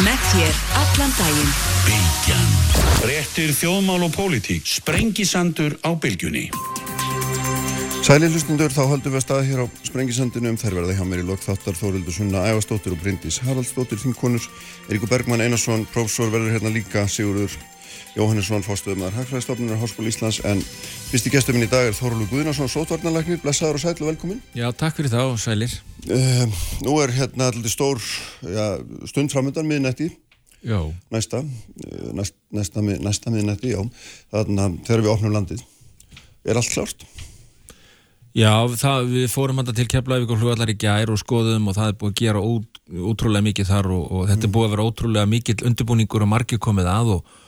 Með þér allan daginn. Bilgjan. Réttir þjóðmál og pólitík. Sprengisandur á bylgjunni. Sæli hlustundur, þá höldum við að staða hér á Sprengisandinu um þær verða hjá mér í lok þáttar Þórildur Sunna, Ævastóttir og Bryndís Haraldsdóttir, þingkonur, Eiríkur Bergmann Einarsson, prófessor verður hérna líka, Sigurður Jóhannesson, fórstöðumæður Hagfræðistofnunar, Háskóla Íslands, en fyrsti gestuminn í dag er Þórólu Guðnarsson, sótvarnalagnir, blessaður og og velkomin. Já, takk fyrir þá, sælir. Uh, nú er hérna alltaf stór ja, stund framöndan miðnætti, næsta, uh, næst, næsta, næsta miðnætti, já, þannig að þegar við opnum landið, er allt klárt? Já, það, við fórum hann til Keflavík og hlugallar í gær og skoðum og það er búið að gera út, útrúlega mikið þar og, og þetta er búið að vera ótrúlega mikið undirbúningur og margir komið að og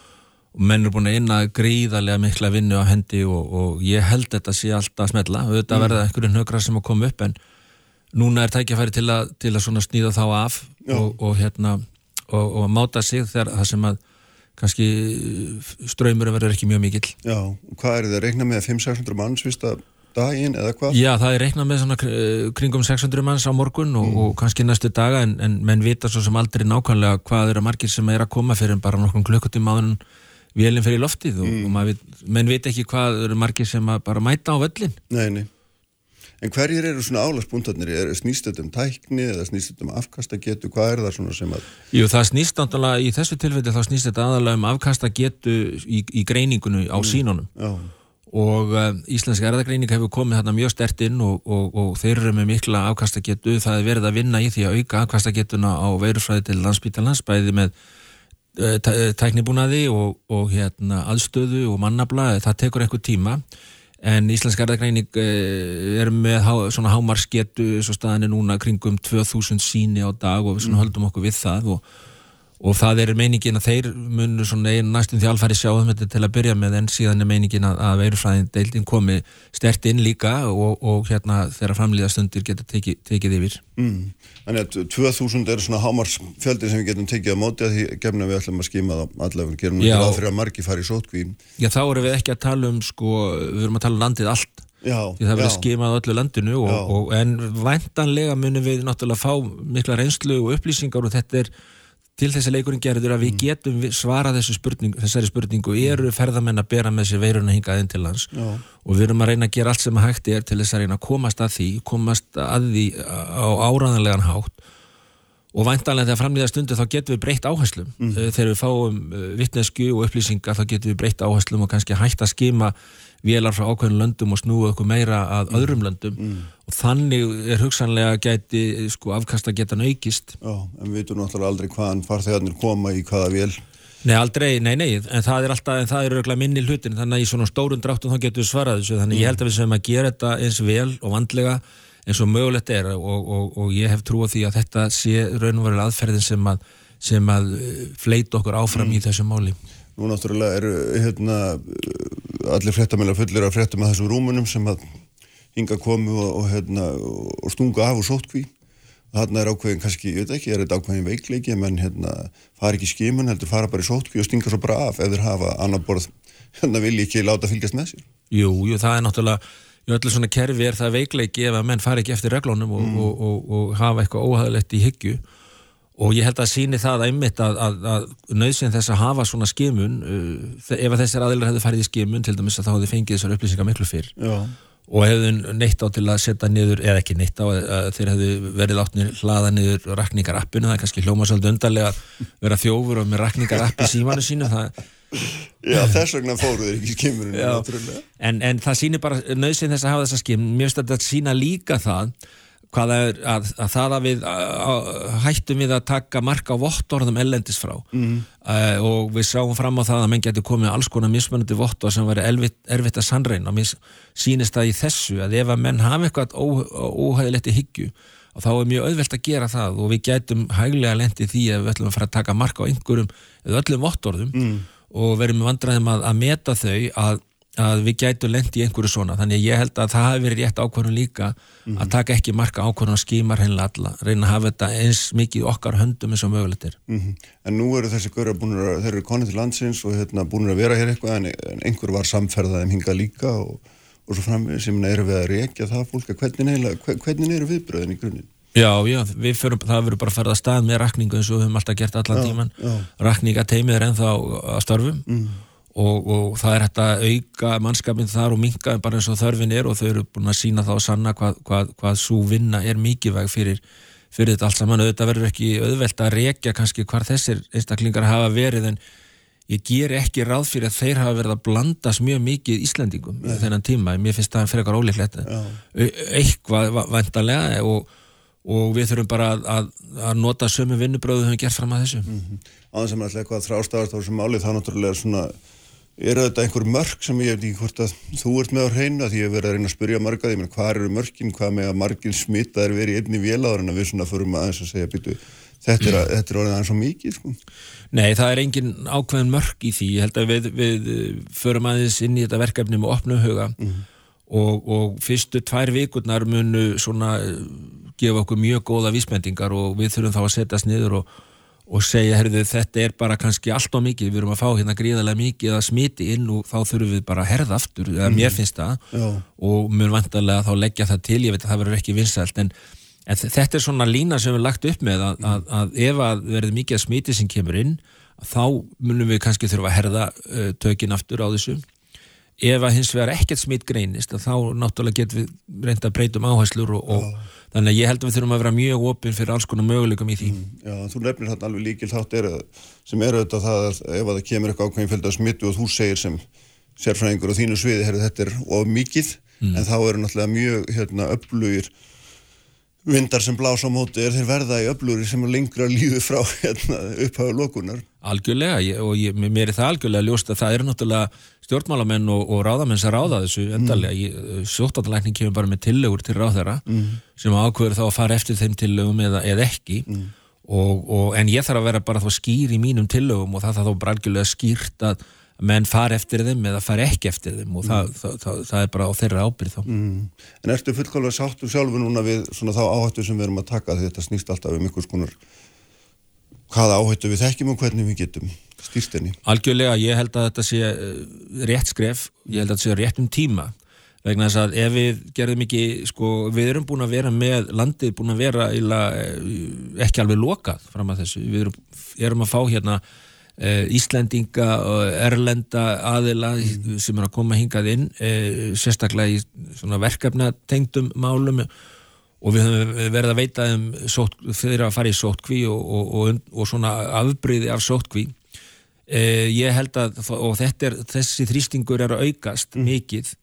og menn er búin að inna gríðarlega mikla vinnu á hendi og, og ég held þetta sé alltaf að smetla, auðvitað mm. verða einhverju nökra sem að koma upp en núna er tækjafæri til að, til að snýða þá af og, og hérna og, og máta sig þegar það sem að kannski ströymur verður ekki mjög mikill Já, hvað er það að reikna með 500-600 manns vista daginn eða hvað? Já, það er reiknað með svona kringum 600 manns á morgun og, mm. og kannski næstu daga en, en menn vita svo sem aldrei nákvæmlega hvað eru margir sem er að koma fyrir bara nokkur klukkutíma vélinn fyrir loftið og, mm. og veit, menn veit ekki hvað eru margir sem bara mæta á völlin Nei, nei En hverjir eru svona álagsbúntarnir? Er snýst þetta um tækni eða snýst þetta um afkastagetu? Hvað er það svona sem að... Jú, það snýst náttúrulega, í þessu tilfelli þá snýst þetta aðalega um afkastagetu í, í greiningunum á mm. sínunum. Já. Og uh, Íslenska erðagreining hefur komið hérna mjög stert inn og, og, og þeir eru með mikla afkastagetu. Það er verið að vinna í því að auka afkastagetuna á veirufræði til landsbítalans, bæði með Eh, eh, tæknibúnaði og, og hérna, aðstöðu og mannabla, það tekur eitthvað tíma en Íslensk erðagreining eh, er með há, svona hámarsketu svo staðin er núna kringum 2000 síni á dag og við mm. höldum okkur við það og og það er meiningin að þeir munur svona einu næstum því alfæri sjáum þetta til að byrja með en síðan er meiningin að, að veirufræðin deildin komi stert inn líka og, og hérna þeirra framlýðastundir geta tekið, tekið yfir. Mm. Þannig að 2000 er svona hámarsfjöldir sem við getum tekið á móti að því gefna við ætlum að skima það allavega, gerum við áfyrir að margi fari í sótkvín Já þá erum við ekki að tala um sko, við erum að tala um landið allt. Já, því það verður skimað öllu landinu og, og, en væntanlega munum við náttúrulega fá mikla reynslu og upplýsingar og þetta er til þess að leikurinn gerður að við mm. getum þessu spurning, þessari spurningu eru ferðamenn að bera með sér veiruna hingað inn til lands Já. og við erum að reyna að gera allt sem að hægt er til þess að reyna að komast að því komast að því á áraðanlegan hátt og væntanlega þegar framlýða stundu þá getum við breytt áherslum mm. þegar við fáum eh, vittnesku og upplýsingar þá getum við breytt áherslum og kannski hægt að skima vélar frá ákveðinu löndum og snúa okkur meira að mm. öðrum löndum mm. og þannig er hugsanlega gæti sko afkasta geta naukist Já, en við veitum náttúrulega aldrei hvaðan farþegarnir koma í hvaða vél Nei, aldrei, nei, nei, en það er alltaf en það er auðvitað minni hlutin, þannig að í svona stórun dráttum þá getum við svarað þessu, þannig mm. ég held að við sem að gera þetta eins vel og vandlega eins og mögulegt er og, og, og, ég hef trú á því að þetta sé raunverulega aðferðin sem að, sem að eh, fleit okkur áfram mm. í þessu máli Nú náttúrulega eru hérna, allir frettamælar fullir af frettum að þessum rúmunum sem að hinga komu og, og, hérna, og stunga af og sótkví. Þarna er ákveðin kannski, ég veit ekki, er þetta ákveðin veikleiki, menn hérna fara ekki skimun, heldur fara bara í sótkví og stinga svo bara af ef þeir hafa annar borð, hérna vil ég ekki láta fylgjast með sér. Jú, jú, það er náttúrulega, jú, allir svona kerfi er það veikleiki ef að menn fara ekki eftir reglónum og, mm. og, og hafa eitthvað óhæðilegt í hyggju og ég held að síni það einmitt að, að, að nöðsinn þess að hafa svona skimun uh, ef þessar aðeinar hefðu farið í skimun til dæmis að þá hefðu fengið þessar upplýsingar miklu fyrr Já. og hefðu neitt á til að setja niður, eða ekki neitt á þeir hefðu verið látnir hlaða niður rakningarappinu, það er kannski hljóma svolítið undarlega að vera þjófur og með rakningarapp í símanu sínu það Já, þess vegna fóruður ekki skimunum en, en það sýnir bara nöðsinn þess að hafa þessa skim. Mér finnst að þetta sína líka það hvað er að, að það að við að, hættum við að taka marka vottorðum ellendis frá. Mm. uh, og við sáum fram á það að menn getur komið alls konar mismunandi vottor sem væri erfitt, erfitt að sannreina og mér sínist það í þessu að ef að menn hafa eitthvað óhæðilegt í hyggju og þá er mjög auðvelt að gera það. Og við gætum hæglega lendi því að við ætlum að fara að taka marka á einhverjum eða öllum vottorðum. Mm. Og verðum vandræðum að, að meta þau að að við gætu lendi í einhverju svona þannig að ég held að það hafi verið rétt ákvörðun líka mm -hmm. að taka ekki marka ákvörðun og skímar hennilega alla, reyna að hafa þetta eins mikið okkar höndum eins og mögulegt er mm -hmm. En nú eru þessi görður búin að þeir eru konið til landsins og hérna, búin að vera hér eitthvað en, en einhver var samferðað um hinga líka og, og svo fram sem eru við að reykja það fólk hvernig, hvernig eru viðbröðin í grunninn? Já, já, við förum, það verður bara að ferða stað með rakningu eins og við höfum alltaf gert allan Já, tíman já. rakningateimið er ennþá að störfum mm. og, og það er hægt að auka mannskapin þar og minka bara eins og þörfin er og þau eru búin að sína þá að sanna hvað, hvað, hvað svo vinna er mikilvæg fyrir, fyrir þetta allt saman. Auðvitað verður ekki auðvelt að rekja kannski hvar þessir einstaklingar hafa verið en ég ger ekki ráð fyrir að þeir hafa verið að blandast mjög mikið Íslandingum í þennan tíma, mér finnst það og, við þurfum bara að, að, að nota sömu vinnubröðu höfum gert fram að þessu. Á þess að maður ætla eitthvað að þrástafast á þessu máli þá náttúrulega svona eru þetta einhver mörg sem ég veit ekki hvort að þú ert með á hreinu að því ég hef verið að reyna að spyrja marga því hvað eru mörgin, hvað með að margin smitta er verið einni véláður en við svona förum aðeins að segja býtu, þetta er, að, þetta er orðið aðeins svo mikið sko. Nei, það er engin ákveðin mörg í því. Ég held að við, við förum aðeins inn í þetta verkefni með opnu huga og, og fyrstu tvær vikurnar munu svona uh, gefa okkur mjög góða vísbendingar og við þurfum þá að setjast niður og, og segja, herðu, þetta er bara kannski allt og mikið, við erum að fá hérna gríðarlega mikið að smiti inn og þá þurfum við bara að herða aftur, eða mér finnst það. Já. og mun vantarlega þá leggja það til, ég veit að það verður ekki vinsælt en, en þetta er svona lína sem við lagt upp með að, að, að ef að verður mikið að smiti sem kemur inn þá munum við kannski þurfa að herða uh, tökin aftur á þessu ef að hins vegar ekkert smitt greinist að þá náttúrulega getum við reynda að breytum áherslur og, og þannig að ég held að við þurfum að vera mjög opinn fyrir alls konar möguleikum í því. Já, þú nefnir þarna alveg líkil þátt er, að- sem er auðvitað það að ef að það kemur eitthvað ákveðin fylgda smittu og þú segir sem sérfræðingur á þínu sviði, herri, þetta er of mikið en þá eru náttúrulega mjög hérna, öflugir vindar sem blása á móti er þeir verða í öflugir sem er lengra líðu frá hérna, upphafu lokunar Algjörlega, ég, og ég, mér er það algjörlega ljóst að það eru náttúrulega stjórnmálamenn og, og ráðamenn sem ráða þessu endalega. Mm. Sjóttalækning kemur bara með tillögur til ráðherra sem ákveður þá að fara eftir þeim tillögum eða, eða ekki og, og, en ég þarf að vera bara þá skýr í mínum tillögum og það þarf þá bara algjörlega skýrt að menn fara eftir þeim eða fara ekki eftir þeim og það, það, það, það er bara á þeirra ábyrð þá. mm. En ertu fullkólega sáttu sjálfu núna við svona þá áhættu sem við erum að taka? Því þetta snýst alltaf um einhvers konar hvaða áhættu við þekkjum og hvernig við getum stýrt henni? Algjörlega, ég held að þetta sé eh, rétt skref, ég held að þetta sé rétt um tíma. Vegna þess að ef við gerðum ekki, sko, við erum búin að vera með landið búin að vera illa, ekki alveg lokað fram að þessu, við erum, erum að fá hérna eh, Íslendinga og erlenda aðila sem er að koma hingað inn eh, sérstaklega í svona verkefnatengdum málum. Og við höfum verið að veita um sótt, þeirra að fara í sótkví og, og, og, og svona afbreyði af sótkví eh, ég held að og þetta er, þessi þrýstingur er að aukast mikið.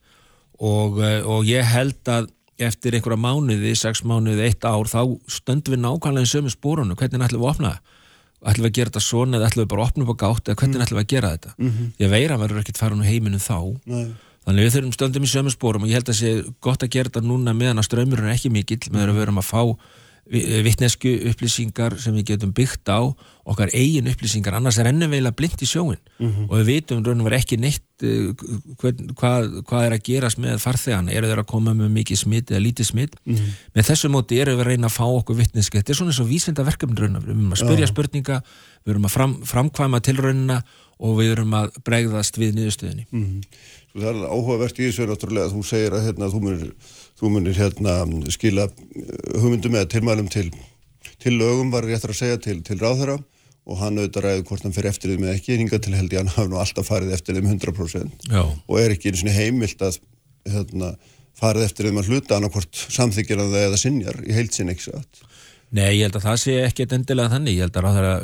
Og, eh, og ég held að eftir einhverja mánuði, sex mánuði, eitt ár þá stöndum við nákvæmlega í sömu spórunum. Hvernig ætlum við að opna það ætlum við að gera þetta svona eða ætlum við bara að opna upp á gátt eða hvernig ætlum við að gera þetta mm -hmm. ég veira að verður ekkert fara nú heiminum þá Nei. Þannig við þurfum stöndum í sömu spórum og ég held að sé gott að gera þetta núna meðan að ströymurinn er ekki mikill meðan við verum að fá vittnesku upplýsingar sem við getum byggt á okkar eigin upplýsingar. Annars er ennum veila blind í sjóin og við vitum raun og verið ekki neitt uh, hvað, hvað, hvað er að gerast með farþegana, eru þeir að koma með mikið smitt eða lítið smitt með þessu móti eru við að reyna að fá okkur vittnesku þetta er svona eins og vísinda verkefni raun og verið við erum að spyrja spurninga, við erum að fram, framkvæma tilraunina og við erum að bregðast við niðurstöðinni Mm. Svo það er áhugavert í þessu er að þú segir að hérna, þú munir, þú munir hérna, skila eh, hugmyndum eða tilmælum til, til lögum var réttar að segja til, til ráðherra og hann auðvitað ræði hvort hann fyrir eftir þeim eða ekki hinga til held ég hann hafi nú alltaf farið eftir þeim 100% Já. og er ekki einu sinni heimilt að hérna, farið eftir þeim að hluta annarkvort samþykir hann það eða sinjar í heilt sinni ekki satt. Nei, ég held að það sé ekkert endilega þannig, ég held að ráðherra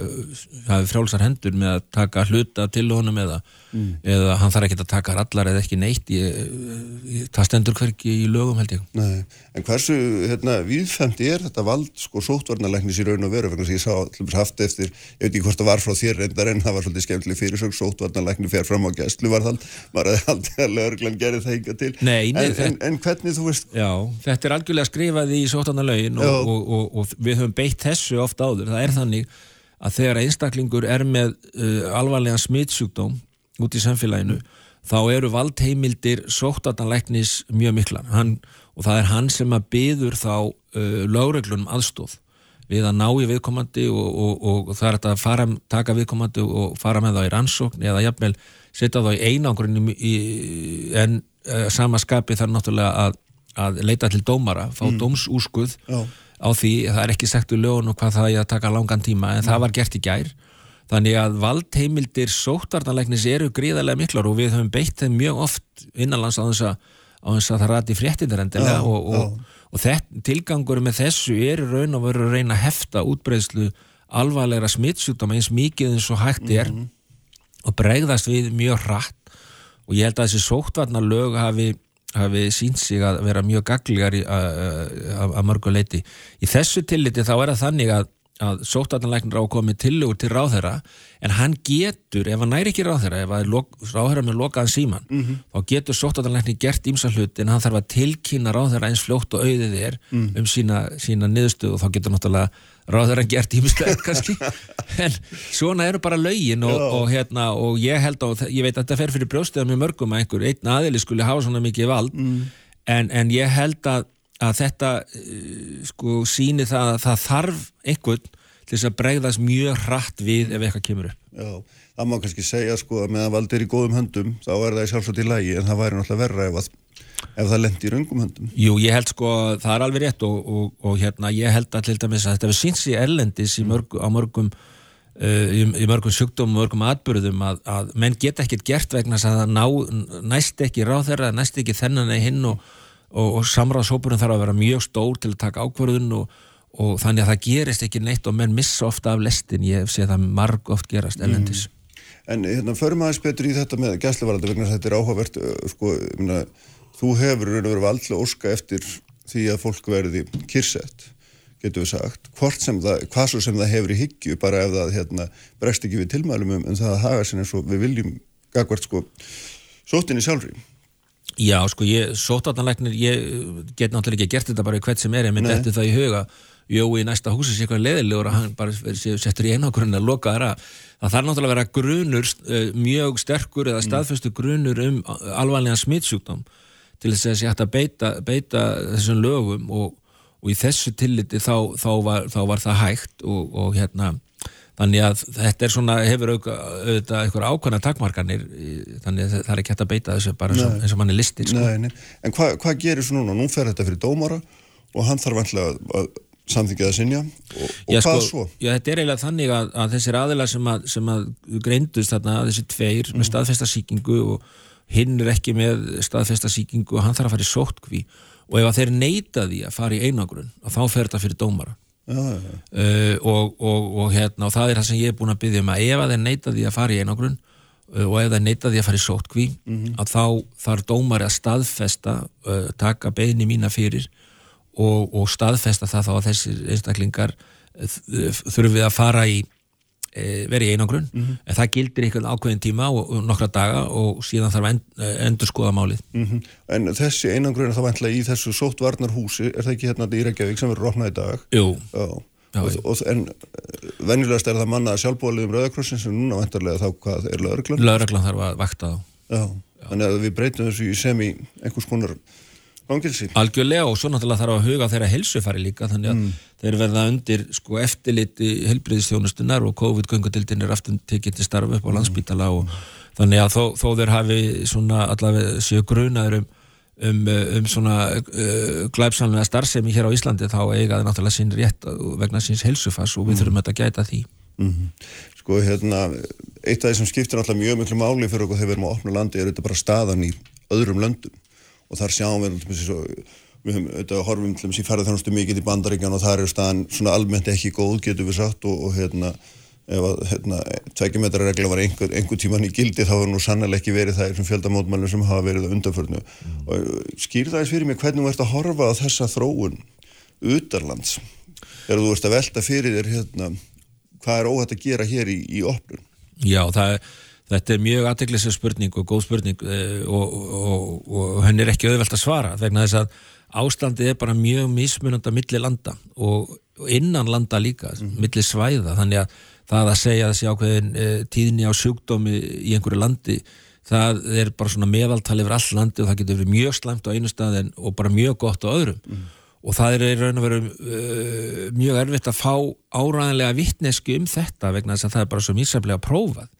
hafi frjálsar hendur með að taka hluta til honum eða, eða hann þarf ekkert að taka allar eða ekki neitt, ég, ég, það stendur hverki í lögum held ég. Nei, en hversu hérna, viðfemt er þetta vald sko sótvarnalæknis í raun og veru? Þess að ég sá allir haft eftir, ég veit ekki hvort það var frá þér reyndar en það var svolítið skemmtileg fyrirsög sótvarnalækni fer fram á gæsluvarðald maður hefði haldið að lögreglan gerir það hinga til? Nei, en, það- en, en hvernig þú veist Já, þetta er algjörlega skrifað í sóttanarlaugin Já. og, og, og, og við höfum beitt þessu oft áður. Það er þannig að þegar einstaklingur er með uh, alvarlega smitsjúkdóm út í samfélaginu þá eru valdheimildir sóttanarlæknis mjög miklar hann, og það er hann sem að byður þá uh, lögreglunum aðstóð við að ná í viðkomandi og, og, og, það er þetta að fara, taka viðkomandi og fara með þá í rannsókn eða jafnvel setja þá í einangrunum en uh, sama skapi þarf náttúrulega að, að leita til dómara, fá dómsúskuð Já. Á því, það er ekki sagt úr lögun og hvað það er að taka langan tíma en það var gert í gær. Þannig að valdheimildir sótvarnalegnis eru gríðarlega miklar og við höfum beitt þeim mjög oft innanlands á þess að, á þess að það rati fréttindir endilega Já, og, og, og þetta, tilgangur með þessu eru raun og veru að reyna að hefta útbreiðslu alvarlegra smittsjúkdama eins mikið eins og hægt er og bregðast við mjög hratt. Og ég held að þessi sóttvarnalög hafi, hafi sínt sig að vera mjög gagligar að mörgu leiti. Í þessu tilliti þá er það þannig að, að sóttvarnalæknir á að komið tillögur til ráðherra en hann getur, ef hann næri ekki ráðherra ef að lok, ráðherra með lokaðan síman þá getur sóttvarnalæknir gert ímsa hluti en hann þarf að tilkynna ráðherra eins fljótt og auðið er um sína, sína niðurstöðu og þá getur náttúrulega ráðherra gert ímslega kannski. En svona eru bara lögin og, og, hérna, og ég held á, ég veit að þetta fer fyrir brjóstiða mjög mörgum að einhver einn aðili skuli hafa svona mikið vald. En, en ég held að, að þetta uh, sko síni það að það þarf einhvern til þess að bregðast mjög hratt við ef eitthvað kemur upp. Já, það má kannski segja sko að meðan vald er í góðum höndum þá er það sjálfsagt í lægi en það væri náttúrulega verra ef, að, ef það lendi í raungum höndum. Jú, ég held sko, það er alveg rétt og, og, og hérna, ég held að til dæmis að þetta við síns í erlendis í mörg, á mörgum uh, í, í mörgum sjúkdómum, mörgum atbyrðum að, að menn geta ekkert gert vegna að það ná, næst ekki ráð þeirra, næst ekki þennan eða hinn og, og, samráðshópurinn þarf að vera mjög stór til að taka ákvörðun og, og þannig að það gerist ekki neitt og menn missa ofta af lestin, ég sé það marg oft gerast erlendis. En hérna, förum aðeins betur í þetta með gæslevarandi vegna þetta er áhugavert, uh, sko, meina, þú hefur raun og verið valdlega óska eftir því að fólk verði kyrsett, getur við sagt, hvort sem það, hvað svo sem það hefur í hyggju, bara ef það, hérna, bregst ekki við tilmælum um, en það að haga sinni eins og við viljum gagvart, sko, sóttinni sjálfri. Já, sko, ég, sótartanleiknir, ég get náttúrulega ekki gert þetta bara í hvert sem er, ég myndi eftir það í huga. Jó, í næsta húsi sé eitthvað leðilegur að hann bara settur í einagrunn að loka þeirra það þarf náttúrulega að vera grunur uh, mjög sterkur eða staðfestu grunur um alvarlega smittsjúkdóm til þess að sé hægt að beita, beita þessum lögum og, og í þessu tilliti þá, þá, var, þá var það hægt og, og hérna þannig að þetta er svona, hefur auðvitað eitthvað ákvæmna takmarkanir þannig að það er ekki hægt að beita þessu bara eins og, eins og mann er listir sko. Nei, nei. En hvað hva gerir svo núna? Nú fer þetta fyrir dómara og hann þarf vantilega að, að samþyggja það sinja og, og Já, hvað sko, svo? Já, þetta er eiginlega þannig að, að þessir aðilar sem að, sem að greindust þarna, þessi tveir Mm. með staðfesta sýkingu og hinn er ekki með staðfesta sýkingu og hann þarf að fara í sótkví og ef þeir neita því að fara í einagrun þá fer þetta fyrir dómara. Já, já, já. uh, og, og, og, hérna, og það er það sem ég er búin að byggja um að ef þeir neita því að fara í einagrun uh, og ef þeir neita því að fara í sótkví að þá þarf dómari að staðfesta uh, taka beini mína fyrir og, og staðfesta það þá að þessir einstaklingar þurfum við að fara í e, vera í einangrun en það gildir einhvern ákveðin tíma og, og nokkra daga og síðan þarf end, endur skoða málið Mm En þessi einangrun er þá vantilega í þessu sóttvarnarhúsi, er það ekki hérna í Reykjavík sem verður opnað í dag? Jú, Já. Já, og, já. og, en eh, venjulegast er það mannað sjálfbólið um Rauðakrossin sem núna vantarlega þá hvað er lögreglan? lögreglan þarf að vakta þá Já. Þannig að við breytum þessu í sem í einhvers konar fangilsi. Algjörlega og svo náttúrulega þarf að huga þeirra helsufari líka þannig að þeir verða undir sko eftirliti helbriðistjónustunar og COVID-göngudildin er aftur tekið til starf upp á landsbítala og þannig að þó, þó þeir hafi svona allavega séu grunaður um, um, um svona uh, glæpsamlega starfsemi hér á Íslandi þá eiga þeir náttúrulega sín rétt vegna síns helsufars og við þurfum þetta að gæta því. Mm Sko hérna, eitt af því sem skiptir náttúrulega mjög miklu máli fyrir okkur þegar við erum að opna landi er þetta bara staðan í öðrum löndum og þar sjáum við við höfum auðvitað horfum til þess í ferðarþjónustu mikið í bandaríkjan og þar er staðan svona almennt ekki góð getur við sagt og, og hérna ef að hérna, tveggjumetrarregla var einhver, einhver tíman í gildi þá hefur nú sannlega ekki verið það sem fjöldamótmælum sem hafa verið á undanförnu. Og skýr það eins fyrir mig hvernig þú ert að horfa á þessa þróun utarlands þegar þú ert að velta fyrir þér hérna hvað er óhætt að gera hér í, í opnun? Já, það, þetta er mjög aðteglislega spurning og góð spurning eh, og, og, og henni er ekki auðvelt að svara vegna þess að ástandið er bara mjög mismunandi að milli landa og, og innan landa líka, milli svæða. Þannig að það að segja þessi ákveðin e, tíðni á sjúkdómi í einhverju landi það er bara svona meðaltal yfir all landi og það getur verið mjög slæmt á einu stað en, og bara mjög gott á öðrum. Og það er í raun og veru uh, mjög erfitt að fá áræðanlega vittnesku um þetta vegna þess að það er bara svo mísaflega prófað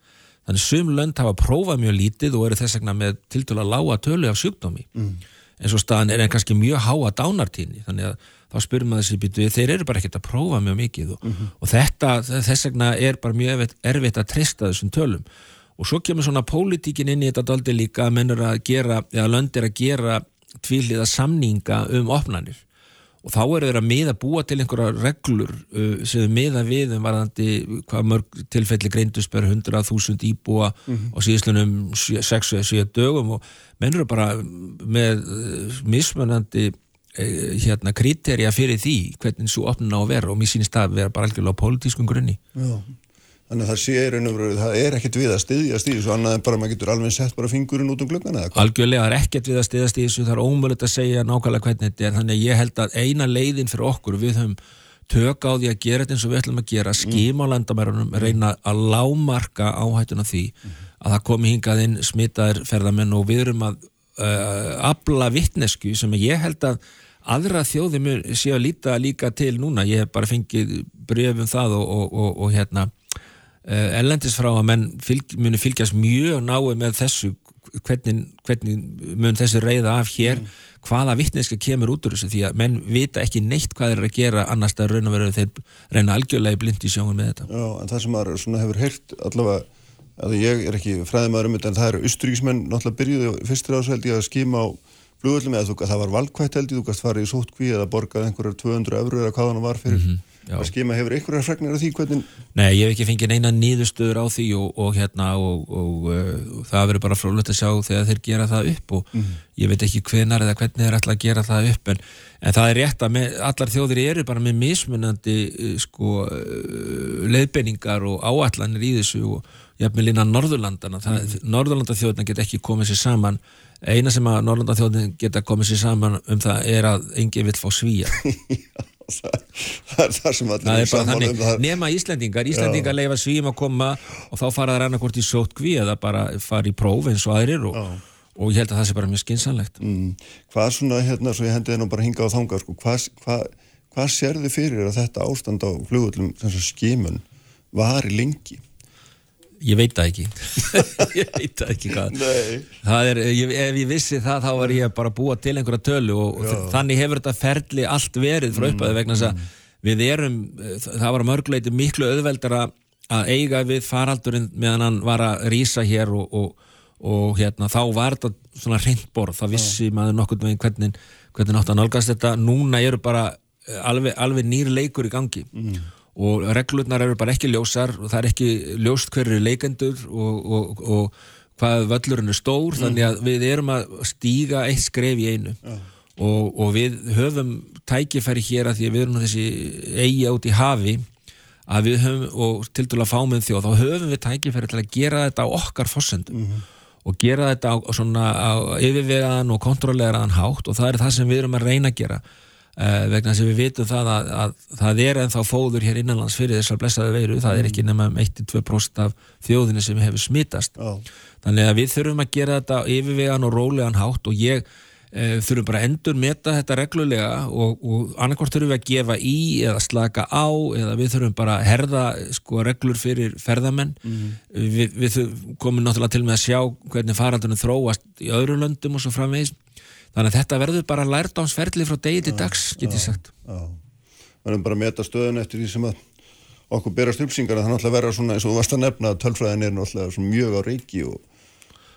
þannig sum lönd hafa prófað mjög lítið og eru þess vegna með tiltölu að lága tölu af sjúkdómi. Mm. eins og staðan er en kannski mjög háa dánartíðni. Þannig að þá spyrum maður þessi býtu þeir eru bara ekkert að prófa mjög mikið og, og þetta, þess vegna er bara mjög erfitt, að trista þessum tölum. Og svo kemur svona pólitíkin inn í þetta daldi líka að mennur að gera, eða löndir að gera tvíliða samninga um opnanir og þá eru þeir að miða búa til einhverja reglur uh, sem miða við um varðandi hvað mörg tilfelli greindust per 100.000 íbúa mm -hmm. á síðistunum 6-7 dögum. Og mennur bara með uh, mismunandi uh, hérna kriterja fyrir því hvernig svo opnuna á að vera. Og mér sínist að vera bara algjörlega á pólitískum grunni. Já Þannig að það sé einhverju, það er ekkert við að styðja stíðu svo annað en bara maður getur alveg sett bara fingurinn út um glöggana? Algjörlega, er ekkert við að styðja stíðu það er ómöðulegt að segja nákvæmlega hvernig þetta er. Þannig að ég held að eina leiðin fyrir okkur við höfum tök á því að gera þetta eins og við ætlum að gera, skima á landamærunum reyna að lámarka áhættuna því að það komi hingað inn smitaðir ferðamenn og við erum að uh, abla vittnesku sem ég held að aðra þjóði mér sé að líta líka til núna, ég hef bara fengið brefum það og, og, og, og hérna ellendis frá að menn fylg, muni fylgjast mjög náðu með þessu hvernig, hvernig mun þessu reyða af hér mm. hvaða vittneska kemur út úr þessu því að menn vita ekki neitt hvað er að gera annars það raun og veru þeir reyna algjörlega í blind í sjónum með þetta Já, en það sem maður hefur heyrt allavega að ég er ekki fræðimaður um þetta en það eru austríkismenn náttúrulega byrjuði fyrstir ásveldi að skima á flugöldum eða það var valkvætt held ég, þú kannst fara í sótkví eða borgað einhverjar 200 eurur eða hvað hann var fyrir mm -hmm. Að skema hefur einhverja fregnir af því hvernig Nei, ég hef ekki fengið neina nýðustöður á því og, og hérna og, og uh, það verður bara frólægt að sjá þegar þeir gera það upp og mm. ég veit ekki hvenar eða hvernig þeir ætla að gera það upp en, en það er rétt að með, allar þjóðir eru bara með mismunandi uh, sko uh, leiðbenningar og áallanir í þessu og jafnvel innan Norðurlandana mm. Norðurlandaþjóðina get ekki komið sér saman eina sem að Norðurlandaþjóðin geta komið sér saman um það er að enginn vil fá svíja það, það er það sem allir er saman um það nema Íslandingar, Íslandingar Já. leifa svíum að koma og þá fara það rannakort í sótkví eða bara fara í próf eins og aðrir og, og ég held að það sé bara mjög skinsanlegt mm. Hvað svona, hérna, svo ég hendiði nú bara hinga á þanga sko, hvað, hvað, hvað sér þið fyrir að þetta ástand á flugullum skimun var í lengi? Ég veit það ekki. Ég veit það ekki hvað. Það er, ég, Ef ég vissi það þá var ég bara búa til einhverja tölu og, og þannig hefur þetta ferli allt verið frá uppaði mm, vegna þess að mm. við erum það var mörgleiti miklu auðveldara að eiga við faraldurinn meðan hann var að rýsa hér og, og, og hérna þá var þetta svona reyndborð, það vissi maður nokkur með hvernig, hvernig nátt að nálgast þetta. Núna eru bara eh, alveg, alveg nýr leikur í gangi. Mm og reglurnar eru bara ekki ljósar og það er ekki ljóst hverju leikendur og, og, og hvað völlurinn er stór mm. þannig að við erum að stíga eitt skref í einu ja. og, og við höfum tækifæri hér að því að við erum þessi eigi átt í hafi að við höfum, og til dæla fáminn þjóð, þá höfum við tækifæri til að gera þetta á okkar fossendum mm -hmm. og gera þetta á, svona, á yfirvegaðan og kontrolleraðan hátt og það er það sem við erum að reyna að gera vegna sem við vitum það að, að það er ennþá fóður hér innanlands fyrir þessar blessaði veiru, það er ekki nema 1-2% af þjóðinu sem hefur smittast oh. þannig að við þurfum að gera þetta yfirvegan og rólegan hátt og ég uh, þurfum bara að endur meta þetta reglulega og, og annarkort þurfum við að gefa í eða slaka á eða við þurfum bara að herða sko reglur fyrir ferðamenn. Mm. við, við komum náttúrulega til með að sjá hvernig farandunum þróast í öðru löndum og svo framvegis þannig að þetta verður bara lært ánsferðli frá degi til dags, get ég sagt. við verðum bara að meta stöðun eftir því sem að okkur berast upplýsingar að það náttúrulega verður svona eins og þú varst að nefna að tölfræðin er náttúrulega mjög á reiki og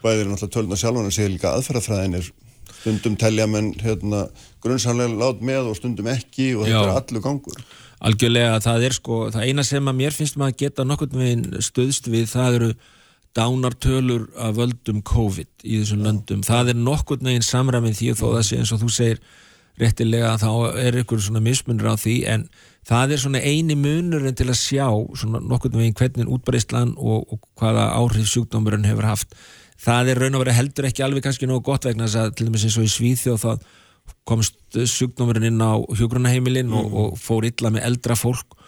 bæðir náttúrulega tölna sjálfan að segja líka aðferðafræðin er stundum telja menn hérna, grunnsamlega lát með og stundum ekki og þetta Já. er allu gangur. Algjörlega, það er sko, það eina sem að mér finnst maður að geta nokkur með stöðst við það eru dánartölur að völdum COVID í þessum löndum. Það er nokkur neginn samræmið því þó það sé eins og þú segir réttilega að þá er ykkur svona mismunur á því en það er svona eini munurinn til að sjá svona nokkur neginn hvernig útbreyslan og, og hvaða áhrif sjúkdómurinn hefur haft. Það er raun og verið heldur ekki alveg kannski nógu gott vegna þess að til dæmis eins og í Svíþjóð þá komst sjúkdómurinn inn á hjógrunaheimilinn mm. og, og fór illa með eldra fólk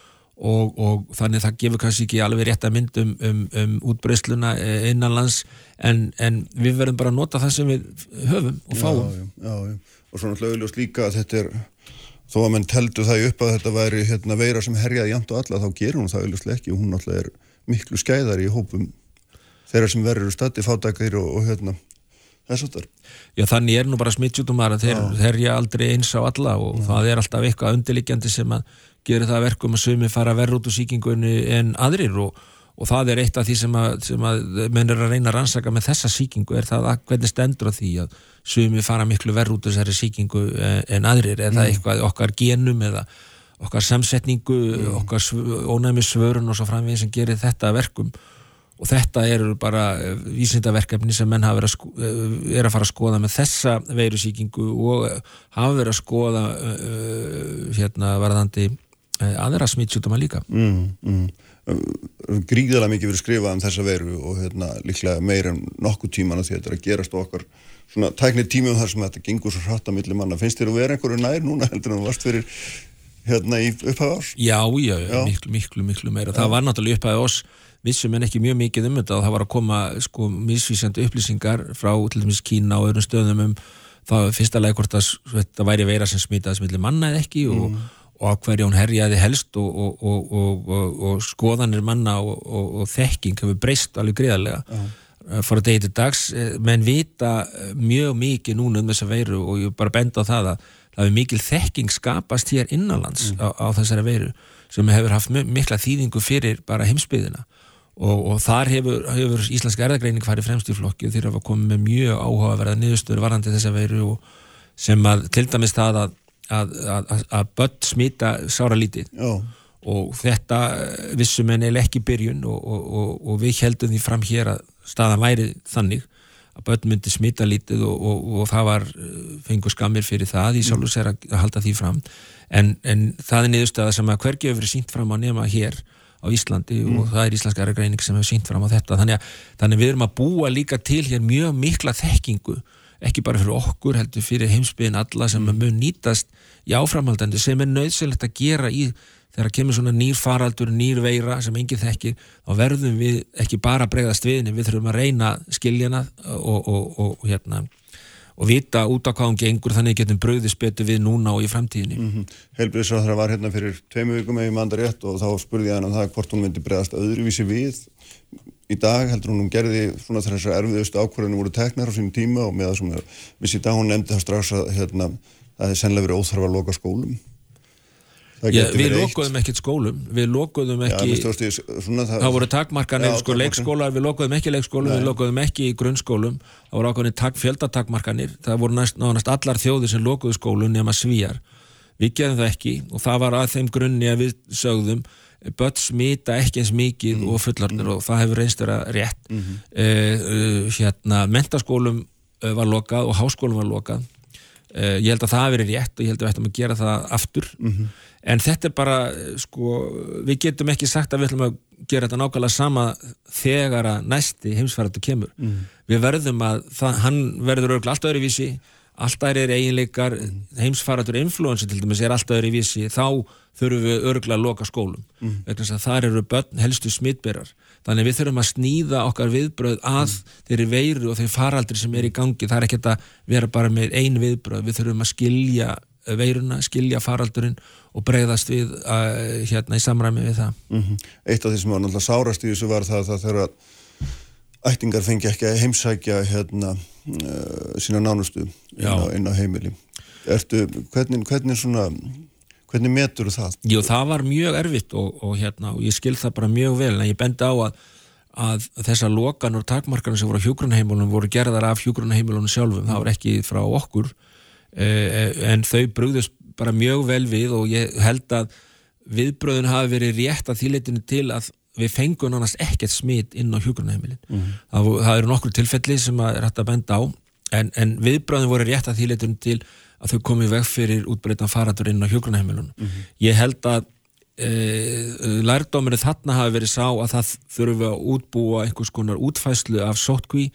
Og, og þannig það gefur kannski ekki alveg rétt að mynd um, um, um útbreysluna eh, innanlands en, en við verðum bara að nota það sem við höfum og fáum. já, já, já, og svona hlauðilegust líka að þetta er þó að mann teldu það upp að þetta væri hérna, veira sem herjaði jæmt og alla þá gerur hún það auðvitað ekki. Og hún alltaf er miklu skæðar í hópum þeirra sem verður stætti fátakir og, og hérna Já, þannig er nú bara smittsjútumar að þeir herja aldrei eins á alla og það er alltaf eitthvað undirliggjandi sem að gera það verkum að sumi fara verð út úr síkingunni en aðrir og, og það er eitt af því sem að, sem að menn er að reyna að rannsaka með þessa síkingu er það að hvernig stendur á því að sumi fara miklu verð út úr þessari síkingu en aðrir, er það mm. eitthvað okkar genum eða okkar samsetningu, mm. okkar ónæmi svörun og svo framveginn sem gerir þetta verkum og þetta eru bara eh, vísindaverkefni sem menn hafa verið að, eh, er að fara að skoða með þessa veirusíkingu og hafa verið að skoða uh, hérna varðandi aðra smítsjútuma líka mm, mm. Gríðilega mikið verið skrifað um þessa veru og hérna líklega meir en nokkuð tíman því þetta er að gerast okkar svona tæknið tímum þar sem þetta gengur svo hratt að milli manna, finnst þér að vera einhverju nær núna heldur en þú varst fyrir hérna í upphæðu ás? Já, já, já, miklu, miklu, miklu meira, það var náttúrulega upphæðu ás vissum en ekki mjög mikið um þetta það var að koma sko misvísjandi upplýsingar frá til dæmis Kína og öðrum stöðum um það fyrsta leið hvort að þetta væri veira sem smitaðis millir manna eða ekki og, mm. Og á hverju hún herjaði helst og, og, og skoðanir manna og þekking hefur breyst alveg greiðarlega mm. fór að degi til dags eh, menn vita eh, mjög mikið núna um þessa veiru og ég bara benda á það að það hefur mikil þekking skapast hér innanlands mm. á, á þessari veiru sem hefur haft mikla þýðingu fyrir bara heimsbyðina og, og þar hefur, hefur Íslensk erðagreining farið fremst í flokki og þeir hafa komið með mjög áhugaverða niðurstöður varandi þess að veru sem að til dæmis það að, að, að, að börn smita sára lítið Já. og þetta vissum en eða ekki byrjun og, og, og við heldum því fram hér að staðan væri þannig að börn myndi smita lítið og það var fengur skamir fyrir það í sjálfs er að halda því fram en, en það er niðurstöða sem að hvergi hefur verið sínt fram á nema hér á Íslandi mm. og það er Íslandska ergreining sem hefur sínt fram á þetta þannig að, þannig að við erum að búa líka til hér mjög mikla þekkingu ekki bara fyrir okkur heldur fyrir heimsbyðin alla sem mm. mun nýtast í áframhaldandi sem er nöðsilegt að gera í þegar kemur svona nýr faraldur, nýr veira sem enginn þekkir, þá verðum við ekki bara bregðast viðni, við þurfum að reyna skiljana og, og, og, og hérna og vita út á hvað hún gengur þannig getum bröðis betur við núna og í framtíðinni mm -hmm. Helbriðsráður var hérna fyrir tveimu vikum eða í mandar rétt og þá spurði ég hann um það hvort hún myndi bregðast öðruvísi við í dag heldur hún hún gerði svona þessar erfiðustu ákvarðinu voru teknar á sín tíma og með það sem við síðan hún nefndi það strax að hérna, það er sennilega verið óþarfa að loka skólum. Já, við lokuðum ekkert skólum við lokuðum ekki já, stið, svona, það, það voru takmarkanir, sko, leikskólar við lokuðum ekki leikskólum, Nei. við lokuðum ekki í grunnskólum. Það voru ákveðin tak, fjöldatakmarkanir. Það voru næst, nánast allar þjóðir sem lokuðu skólum nema svíjar við geðum það ekki og það var að þeim grunni að við sögðum börn smita ekki eins mikið mm. og fullarnir mm. og það hefur reynst vera rétt mm -hmm. uh, uh, hérna mentaskólum uh, var lokað og háskólum var lokað ég held að það hefur verið rétt og ég held að við ættum að gera það aftur -hmm en þetta er bara sko, við getum ekki sagt að við ætlum að gera þetta nákvæmlega sama þegar að næsti heimsfæratu kemur mm. við verðum að, það, hann verður örgulega allt öðru vísi allt aðri er eiginleikar mm. heimsfæratur influensi til dæmis er allt öðru vísi þá þurfum við örgulega að loka skólum mm. vegna að þar eru börn helstu smittberar þannig við þurfum að sníða okkar viðbröð að mm. þeirri veiru og þeirri faraldri sem er í gangi það er ekki að vera bara með ein viðbröð við þurfum að skilja veiruna, skilja faraldurinn og breyðast við uh, hérna í samræmi við það mm -hmm. Eitt af því sem var náttúrulega sárast í þessu var það að þegar ættingar fengi ekki að heimsækja hérna uh, sína nánustu inn á, inn á heimili. Ertu, hvernig, hvernig svona hvernig metur það? Jú, það var mjög erfitt og, og hérna, og ég skil það bara mjög vel en ég bendi á að að þessar lokan og takmarkarnir sem voru á hjúgrunheimilunum voru gerðar af hjúgrunheimilunum sjálfum, það var ekki frá okkur. Eh, en þau brúðust bara mjög vel við og ég held að viðbröðun hafi verið rétt að þýleitinu til að við fengum annars ekkert smit inn á hjókurnaheimilin mm -hmm. það, það eru nokkur tilfelli sem að er hægt að benda á en, en viðbröðun voru rétt að þýleitinu til að þau komið veg fyrir útbreytan faratur inn á hjókurnaheimilun mm -hmm. ég held að e, lærdóminu þarna hafi verið sá að það þurfum að útbúa einhvers konar útfæslu af sótkví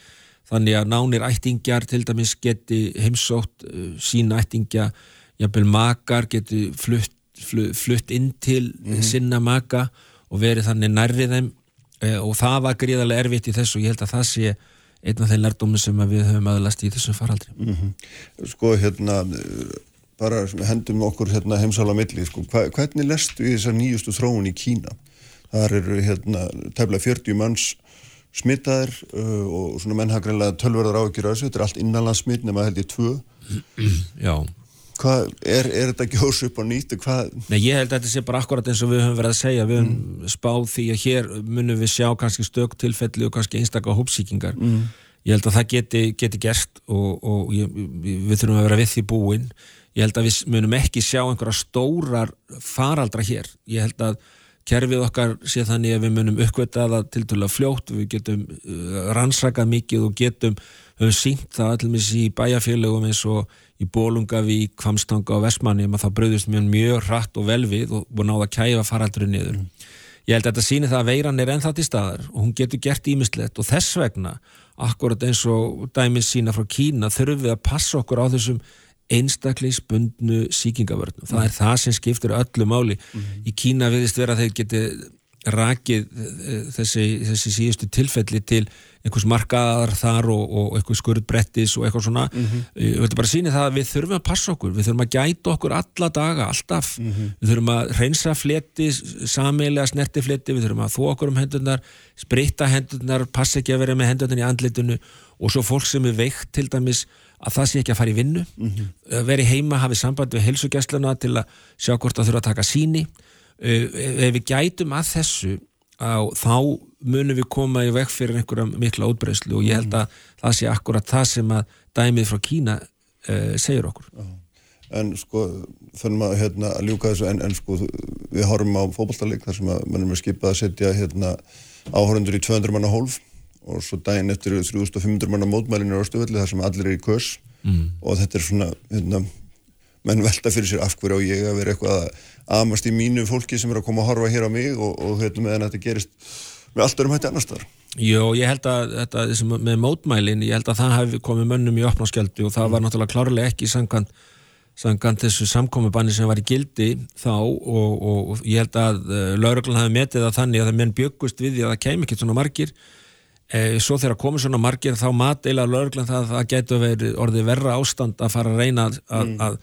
þannig að nánir ættingjar til dæmis geti heimsótt uh, sína ættingja jafnvel makar getur flutt, flutt, flutt inn til mm -hmm. sinna maka og verið þannig nærrið þeim e, og það var gríðarlega erfitt í þessu og ég held að það sé einn af þeim lærdómi sem við höfum aðlast í þessum faraldri. Mm -hmm. Sko hérna bara hendum okkur hérna, heimsála milli, sko, hva, hvernig lestu í þessar nýjustu þróun í Kína? Það eru hérna tefla 40 manns smitaðir uh, og svona menn hafa greinlega tölverðar áhyggjur á þessu, þetta er allt innanlandsmitt nema held ég tvö. Já Hvað, er, er þetta gjós upp á nýttu? Nei, ég held að þetta sé bara akkurat eins og við höfum verið að segja við höfum mm. spáð því að hér munum við sjá kannski stök tilfelli og kannski einstaklega hópsíkingar mm. ég held að það geti, geti gerst og, og ég, við þurfum að vera við því búin ég held að við munum ekki sjá einhverja stórar faraldra hér ég held að kerfið okkar sé þannig að við munum uppkvöta það til dæla fljótt, við getum uh, rannsakað mikið og getum höfum sínt það allir í bæjarfélögum eins og í Bólungavík, Kvamstanga og Vestmanni að það bröðist mjög mjög hratt og vel við og, og náða að kæfa faraldurinn niður. Mm. Ég held að þetta síni það að veiran er ennþá til staðar og hún getur gert ímislegt og þess vegna, akkurat eins og dæmis sína frá Kína, þurfum við að passa okkur á þessum einstakleisbundnu síkingavörnum. Mm. Það er það sem skiptur öllu máli. Mm. Í Kína viðist vera að þeir geti rakið eh, þessi, þessi síðustu tilfelli til einhvers markaðar þar og, og einhvers skurðbrettis og eitthvað svona. Mm -hmm. við höfum bara sýnið það að við þurfum að passa okkur. Við þurfum að gæta okkur alla daga, alltaf. Mm -hmm. við þurfum að reynsa fletti samilega snerti fletti við þurfum að þó okkur um hendurnar spritta hendurnar, passa ekki að vera með hendurnar í andlitinu. Og svo fólk sem er veikt til dæmis að það sé ekki að fara í vinnu. Mm -hmm. veri heima, hafi samband við helsugjastluna til að sjá hvort það þurfa að taka síni ef við gætum að þessu á, þá munum við koma í vekk fyrir einhverja mikla útbreyslu og ég held að það sé akkurat það sem að dæmið frá Kína uh, segir okkur. En sko, þannig að hérna, ljúka þessu en, en sko, við horfum á fókbaltalik þar sem að mannum er skipað að setja hérna, áhörundur í 200 manna hólf og svo daginn eftir 3500 manna mótmælinir á stöðvelli þar sem allir er í kös mm. og þetta er svona hérna, menn velta fyrir sér af hverju á ég að vera eitthvað að amast í mínu fólki sem er að koma að horfa hér á mig og, og hérna meðan þetta gerist með allt örum hætti annars þar. Jó, ég held að þetta, með mótmælin, ég held að það hefði komið mönnum í opnáskjöldu og það var náttúrulega klárlega ekki sangant, sangant þessu samkomiðbanni sem var í gildi þá og, og, og ég held að uh, eh, lauruglan hafi metið það þannig að það menn byggust við því að það kem ekki svona margir e, svo þegar komið svona margir þá mateila lauruglan það að það getur verið orðið verra ástand að fara að reyna að, mm. að,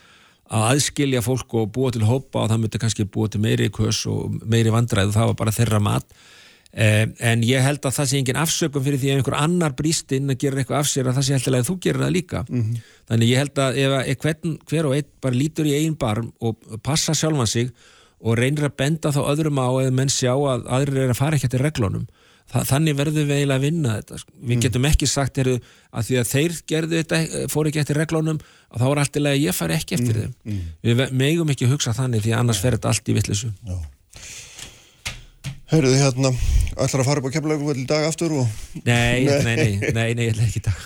að aðskilja fólk og búa til hópa og það myndi kannski búa til meiri kös og meiri vandræð og það var bara þeirra mat Eh, en ég held að það sé engin afsökum fyrir því að einhver annar brýst inn að gera eitthvað af sér að það sé alltaf að þú gerir það líka mm -hmm. þannig ég held að ef hvern, hver og einn bara lítur í einn barm og passa sjálfan sig og reynir að benda þá öðrum á eða menn sjá að aðrir er að fara ekki eftir reglunum Þa, þannig verður við eiginlega að vinna þetta sko. við mm. getum ekki sagt heru, að því að þeir gerðu þetta, eh, fór ekki eftir reglunum og þá er alltaf að ég fari ekki eftir mm. þeim mm. við megum ekki hugsa þannig því annars fer þetta allt í vittlisu þið hérna, ætlar að fara upp á kemlaugum í dag aftur og... Nei, nei, nei, nei, nei, ég ætla ekki í dag.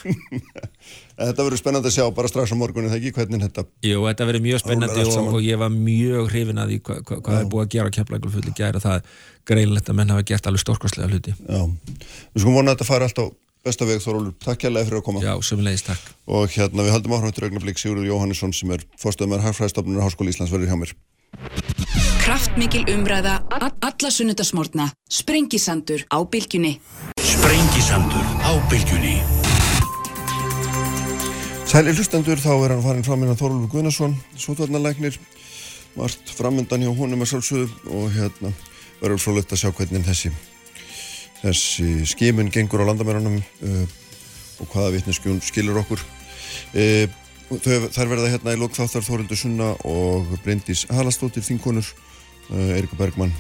þetta verður spennandi að sjá bara strax á morgunni, þegar ekki, hvernig þetta... Jú, þetta verður mjög spennandi og, og ég var mjög hrifin að því hvað hva, hva er búið að gera á kemlaugum fulli gæra, það greinlegt að menn hafa gert alveg stórkvæslega hluti. Já, við skum vona að þetta fara allt á besta veg Þorólur, takk kærlega fyrir að koma. Já, sömulegis takk. Og hérna við haldum áhrifn til augnablik Sigurður Jóhannesson sem er fórstöðumar Harfræðstofnun Háskóli Íslands verður hjá mér. Kraftmikil umræða, alla sunnudasmórna, Sprengisandur á bylgjunni. Sprengisandur á bylgjunni. Sæli hlustendur, þá er hann farin fram innan Þorlur Guðnarsson, sótvarnarleiknir, margt framöndan hjá honum að sjálfsögðu og hérna verður svo lett að sjá hvernig þessi, þessi skimun gengur á landamærunum uh, og hvaða vittneskjún skilur okkur. Uh, þær verða hérna í lokþáttar Þórildur Sunna og Bryndís Halastóttir þínkonur, uh, Eirikur Bergmann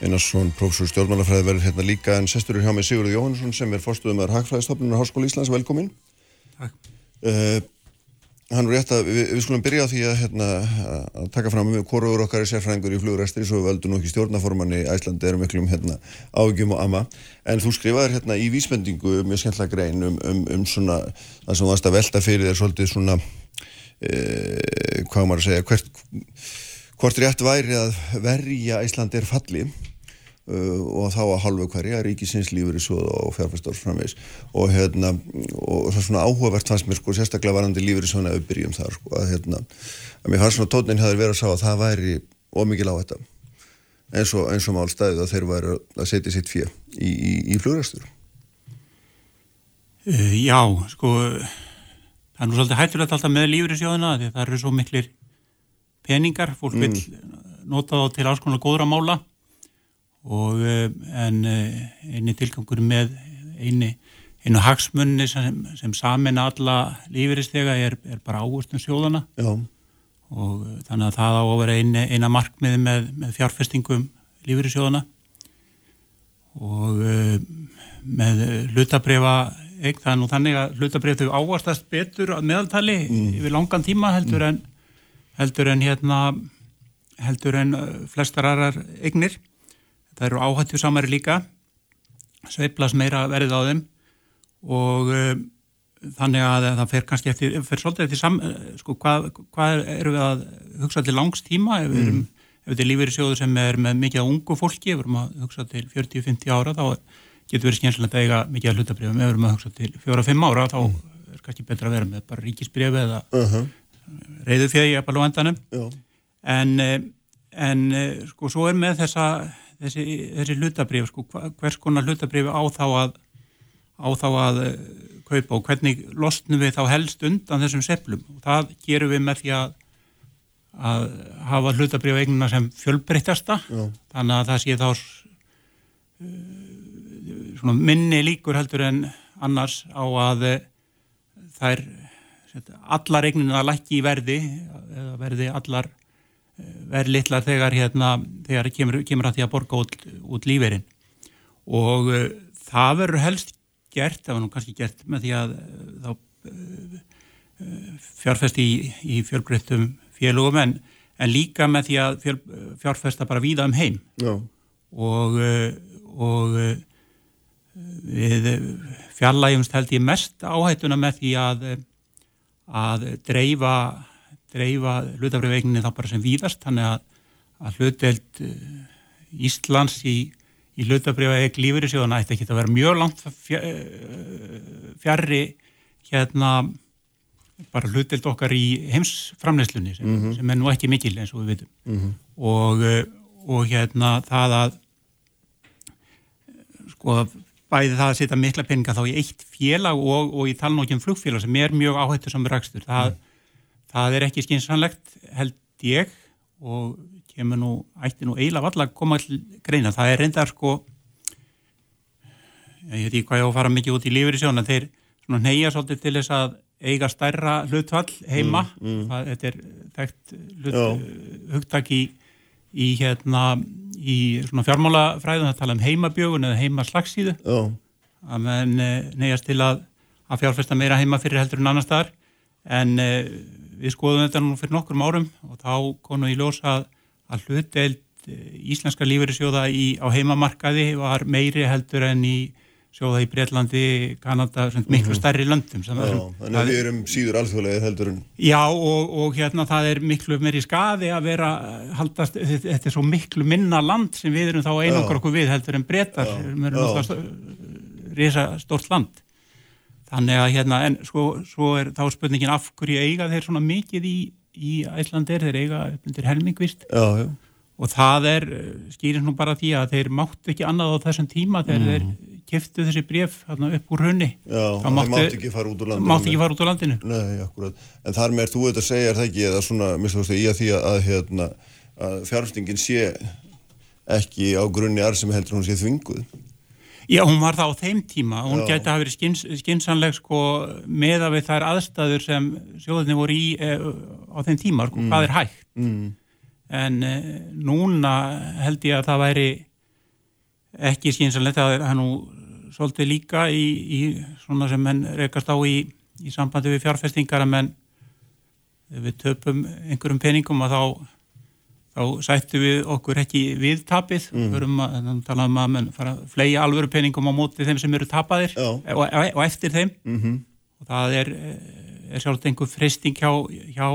Einarsson, professor stjórnmálafræði verður hérna líka en sestur er hjá mig Sigurður Jóhannesson sem er fórstuðum með Hagfræðistofnunar Háskóli Íslands, velkomin Takk uh, Hann er rétt að við, við skulum byrja því að, hérna, að taka fram um hvorur okkar er sérfræðingur í flugræstri svo völdu nú ekki stjórnaformanni Æslandi erum miklum hérna, ágjum og ama en þú skrifaður hérna í vísbendingu mjög skemmtilega grein um, um, um svona það sem þú varst að velta fyrir þér svolítið svona eh, hvað maður að segja hvert, hvort rétt væri að verja Æslandi er falli. Uh, og þá að halvu hverja ríkisins svoð og fjárfæstórsframvegs og hérna og það er svona áhugavert fannst mér sko sérstaklega varandi svona auðbyrjum þar sko að hérna að mér fannst svona tónin hefur verið að sá að það væri ómikið lág þetta eins og, eins og mál stæðið að þeir væri að setja sitt fjö í, í, í flugræstur uh, Já, sko það er nú svolítið hættulegt alltaf með sjóðuna því það eru svo miklir peningar, fólk mm. vil nota þá til alls konar góðra mála og eh, en eh, einni tilgangur með eini, einu hagsmunni sem, sem samin alla lífyristega er, er bara águstum sjóðana Já, og uh, þannig að það á að vera eina, eina markmiði með, með fjárfestingum lífyrirsjóðana og með hlutabrifa eign, það er nú þannig að hlutabrif þau áastast betur meðaltali yfir langan tíma heldur en heldur en hérna heldur en flestar aðrar eignir það eru áhættu samari líka. Sveiflas meira verið á þeim. Og uh, þannig að það fer kannski eftir, fer svolítið eftir sam, uh, sko, hvað, hvað eru við að hugsa til langs tíma? Ef við erum ef þetta er lífeyrissjóður sem er með mikið af ungu fólki, ef við erum að hugsa til 40-50 ára þá getur verið skemmtilegt að eiga mikið af hlutabrifum, ef við erum að hugsa til 4-5 ára þá er kannski betra að vera með bara ríkisbrifi eða uh -huh. reyðu fjegi að balú endanum. Já, en, eh, en eh, sko svo er með þessa þessi, þessi hlutabrif sko, hvers konar hlutabrif á þá að á þá að eh, kaupa og hvernig losnum við þá helst undan þessum seflum og það gerum við með því að að hafa hlutabrif eignina sem fjölbreyttasta. Þannig að það sé þá uh, svona minni líkur heldur en annars á að uh, þær allar eignina lækki í verði eða verði allar verði litlar þegar hérna þegar kemur, kemur að því að borga út, út líferinn og uh, það verður helst gert, það var nú kannski gert með því að uh, þá uh, fjárfesti í, í fjölbreyttum félögum en, en líka með því að fjöl, fjárfesta bara víða um heim. Já, og, eh, og eh, við fjarlægjumst held ég mest áhættuna með því að, að dreifa, dreifa hlutabrifegninni þá bara sem víðast þannig að, að hluteld Íslands í, í hlutabrifeg lífyrirsjóðana ætti ekki að vera mjög langt fja- eh, fjarrri hérna bara hluteld okkar í heimsframleyslunni sem, sem er nú ekki mikil eins og við vitum. Og, eh, og hérna það að sko bæði það að setja mikla peninga þá í eitt félag og, og í talnókjum flugfélag sem er mjög áhættu sem rakstur það, það er ekki skynsanlegt held ég og kemur nú, ætti nú eiginlega valla að koma til greina, það er reyndar sko ég veit ekki hvað ég á að fara mikið út í lífur í sjóna þeir svona neyja svolítið til þess að eiga stærra hlutfall heima. Það, þetta er þekkt hlut, hugtak í, í hérna í svona fjármálafræðum það tala um heimabjögun eða heimaslagsíðu. Að menn eh, neyjast til að, að fjárfesta meira heima fyrir heldur en annar staðar. En eh, við skoðum þetta nú fyrir nokkrum árum og þá konu í ljós að, að hlutdeild eh, íslenska lífeyrissjóða í, á heimamarkaði var meiri heldur en í sjóða í Breitlandi, Kanada, miklu stærri löndum sem já, það- þannig að við erum síður alþjóðlega heldur en Já og, og hérna það er miklu meiri skaði að vera haldast, þetta er svo miklu minna land sem við erum þá einangur okkur við heldur en breytar, við erum alltaf risa stórt land þannig að hérna en svo, svo er þá spurningin af hverju eiga þeir svona mikið í, í Æslandir, þeir eiga undir helmingvist. Já, já, og það er skýrins nú bara því að þeir máttu ekki annað á þessum tíma þegar þeir kiftu þessi bref hérna, upp úr hunni já, Það mátti- mátti ekki fara út úr landinu. mátti ekki fara út á landinu. Nei, akkurat, en þar með þú þetta að segja er það ekki eða svona, veist, í að því að, hérna, að fjárfstingin sé ekki á grunni arð sem heldur hún sé þvinguð Já, hún var það á þeim tíma, hún Já. gæti að hafa verið skins, skinsanleg sko með að við þær aðstæður sem sjóðinni voru í e, á þeim tíma, sko, hvað er hægt. mm. En e, núna held ég að það væri ekki skinsanlegt, það er nú svolítið líka í, í svona sem menn rekast á í, í sambandi við fjárfestingar að menn ef við töpum einhverjum peningum að þá þá sættu við okkur ekki við tapið, mm. förum að þannig tala um að menn fara að fleia alvöru peningum á móti þeim sem eru tapaðir og, og, eftir þeim. Mm og það er, er sjálft einhver freysting hjá, hjá,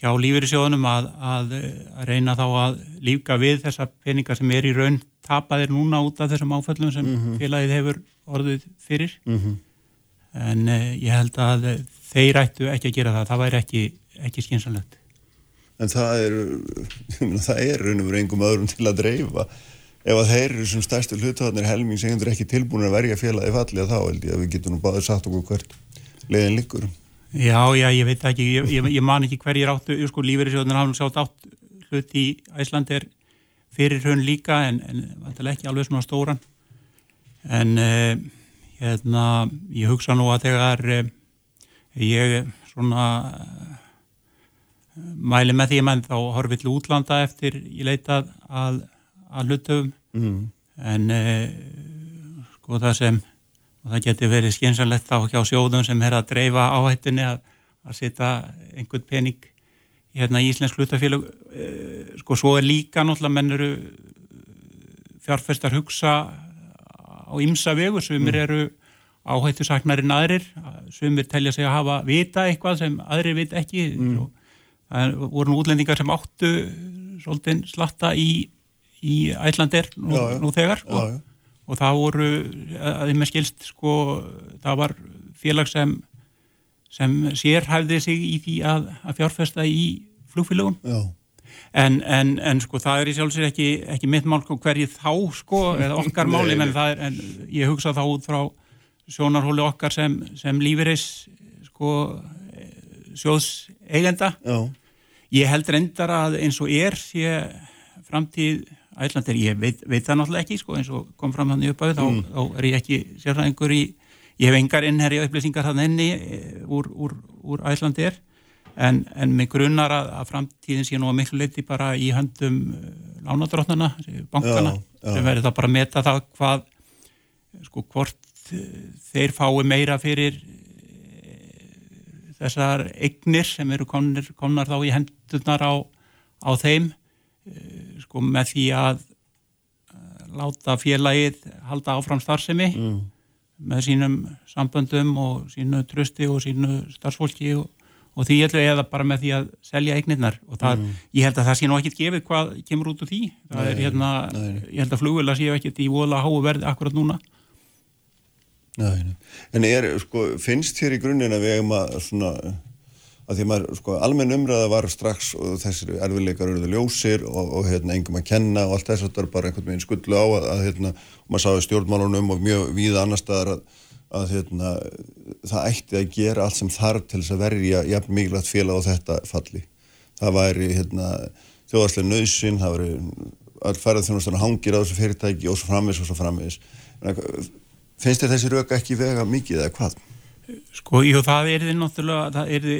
hjá lífyrirsjóðunum að, að, að reyna þá að lífga við þessa peninga sem er í raun tapaðir núna út af þessum áföllum sem félagið hefur orðið fyrir. Mhm. en uh, ég held að eh, þeir ættu ekki að gera það, það væri ekki, ekki skynsanlegt. En það er, það er raun og verið engum öðrum til að dreifa. Ef að þeir eru sem stærstu hluthafarnir helming sem er ekki tilbúin að verja félagi fallið þá held ég að við getum nú báðið sagt okkur hvert leiðin liggur. Já, já, ég veit ekki, ég, ég, ég man ekki hverjir áttu, sko lífeyrissjóðunir hafa nú sátt átt hlut í Æsland er fyrir raun líka en, en ekki alveg svona stóran en uh, hérna, ég hugsa nú að þegar uh, ég svona mæli með því að menn þá horfið til útlanda eftir ég leita að, að hlutum mm. en sko það sem og það getur verið skynsanlegt þá hjá sjóðum sem er að dreifa áhættinni að, að setja einhvern pening hérna í Íslensk hlutafélag sko svo er líka náttúrulega mennuru fjárfestar hugsa á ymsa vegu, sumir mm. eru áhættu saknarinn aðrir, sumir telja sig að hafa vita eitthvað sem aðrir vita ekki mm. Það voru nú útlendingar sem áttu svolítið slatta í, í ætlandir nú, já, nú þegar já, og, og það voru, að því með skilst sko, það var félag sem sem sérhæfði sig í því að, að fjárfesta í flugfélagum En, en, en sko það er í sjálfsvegar ekki, ekki mitt mál hverju þá sko eða okkar máli en, er, en ég hugsa þá út frá sjónarhóli okkar sem, sem lífeyris sko sjóðs eigenda Já. Ég held reyndar að eins og er ég framtíð ætlandir, ég veit, veit það náttúrulega ekki sko eins og kom fram þannig upp á þá, mm. þá er ég ekki sérfæðingur í ég hef engar innherri upplýsingar þannig enni eh, úr, úr, úr ætlandir en, en með grunnar að, að framtíðin sé nú að miklu leiti bara í höndum eh, lánadrótnana, bankana já, já. sem verður það bara að meta það hvað sko hvort eh, þeir fái meira fyrir eh, þessar eignir sem eru komnar, komnar þá í hendunar á, á þeim sko með því að láta félagið halda áfram starfsemi mm. með sínum samböndum og sínu trösti og sínu starfsfólki og og því eða bara með því að selja eignirnar og það, mm. ég held að það sé nú ekkit gefið hvað kemur út úr því það nei, er hérna, nei. ég held að flugvila séu ekkit í vola háu verði akkurat núna nei, En er, sko, finnst þér í grunninn að við hefum að svona, að því maður, sko, almenn umræða var strax og þessir erfiðleikar eruðu ljósir og, og hérna, engum að kenna og allt þess að það er bara einhvern veginn skullu á að, að hérna, maður sáði stjórnmálunum og mjög víða annar staðar að að hérna, það ætti að gera allt sem þarf til þess að verja jafn mikilvægt félag á þetta falli. Það væri hérna, þjóðarslega nöðsinn, það væri all færað þjónastunum hangir á þessu fyrirtæki og svo framvis og svo framvis. Finnst þér þessi röka ekki vega mikið eða hvað? Sko, jú, það er því náttúrulega, það er því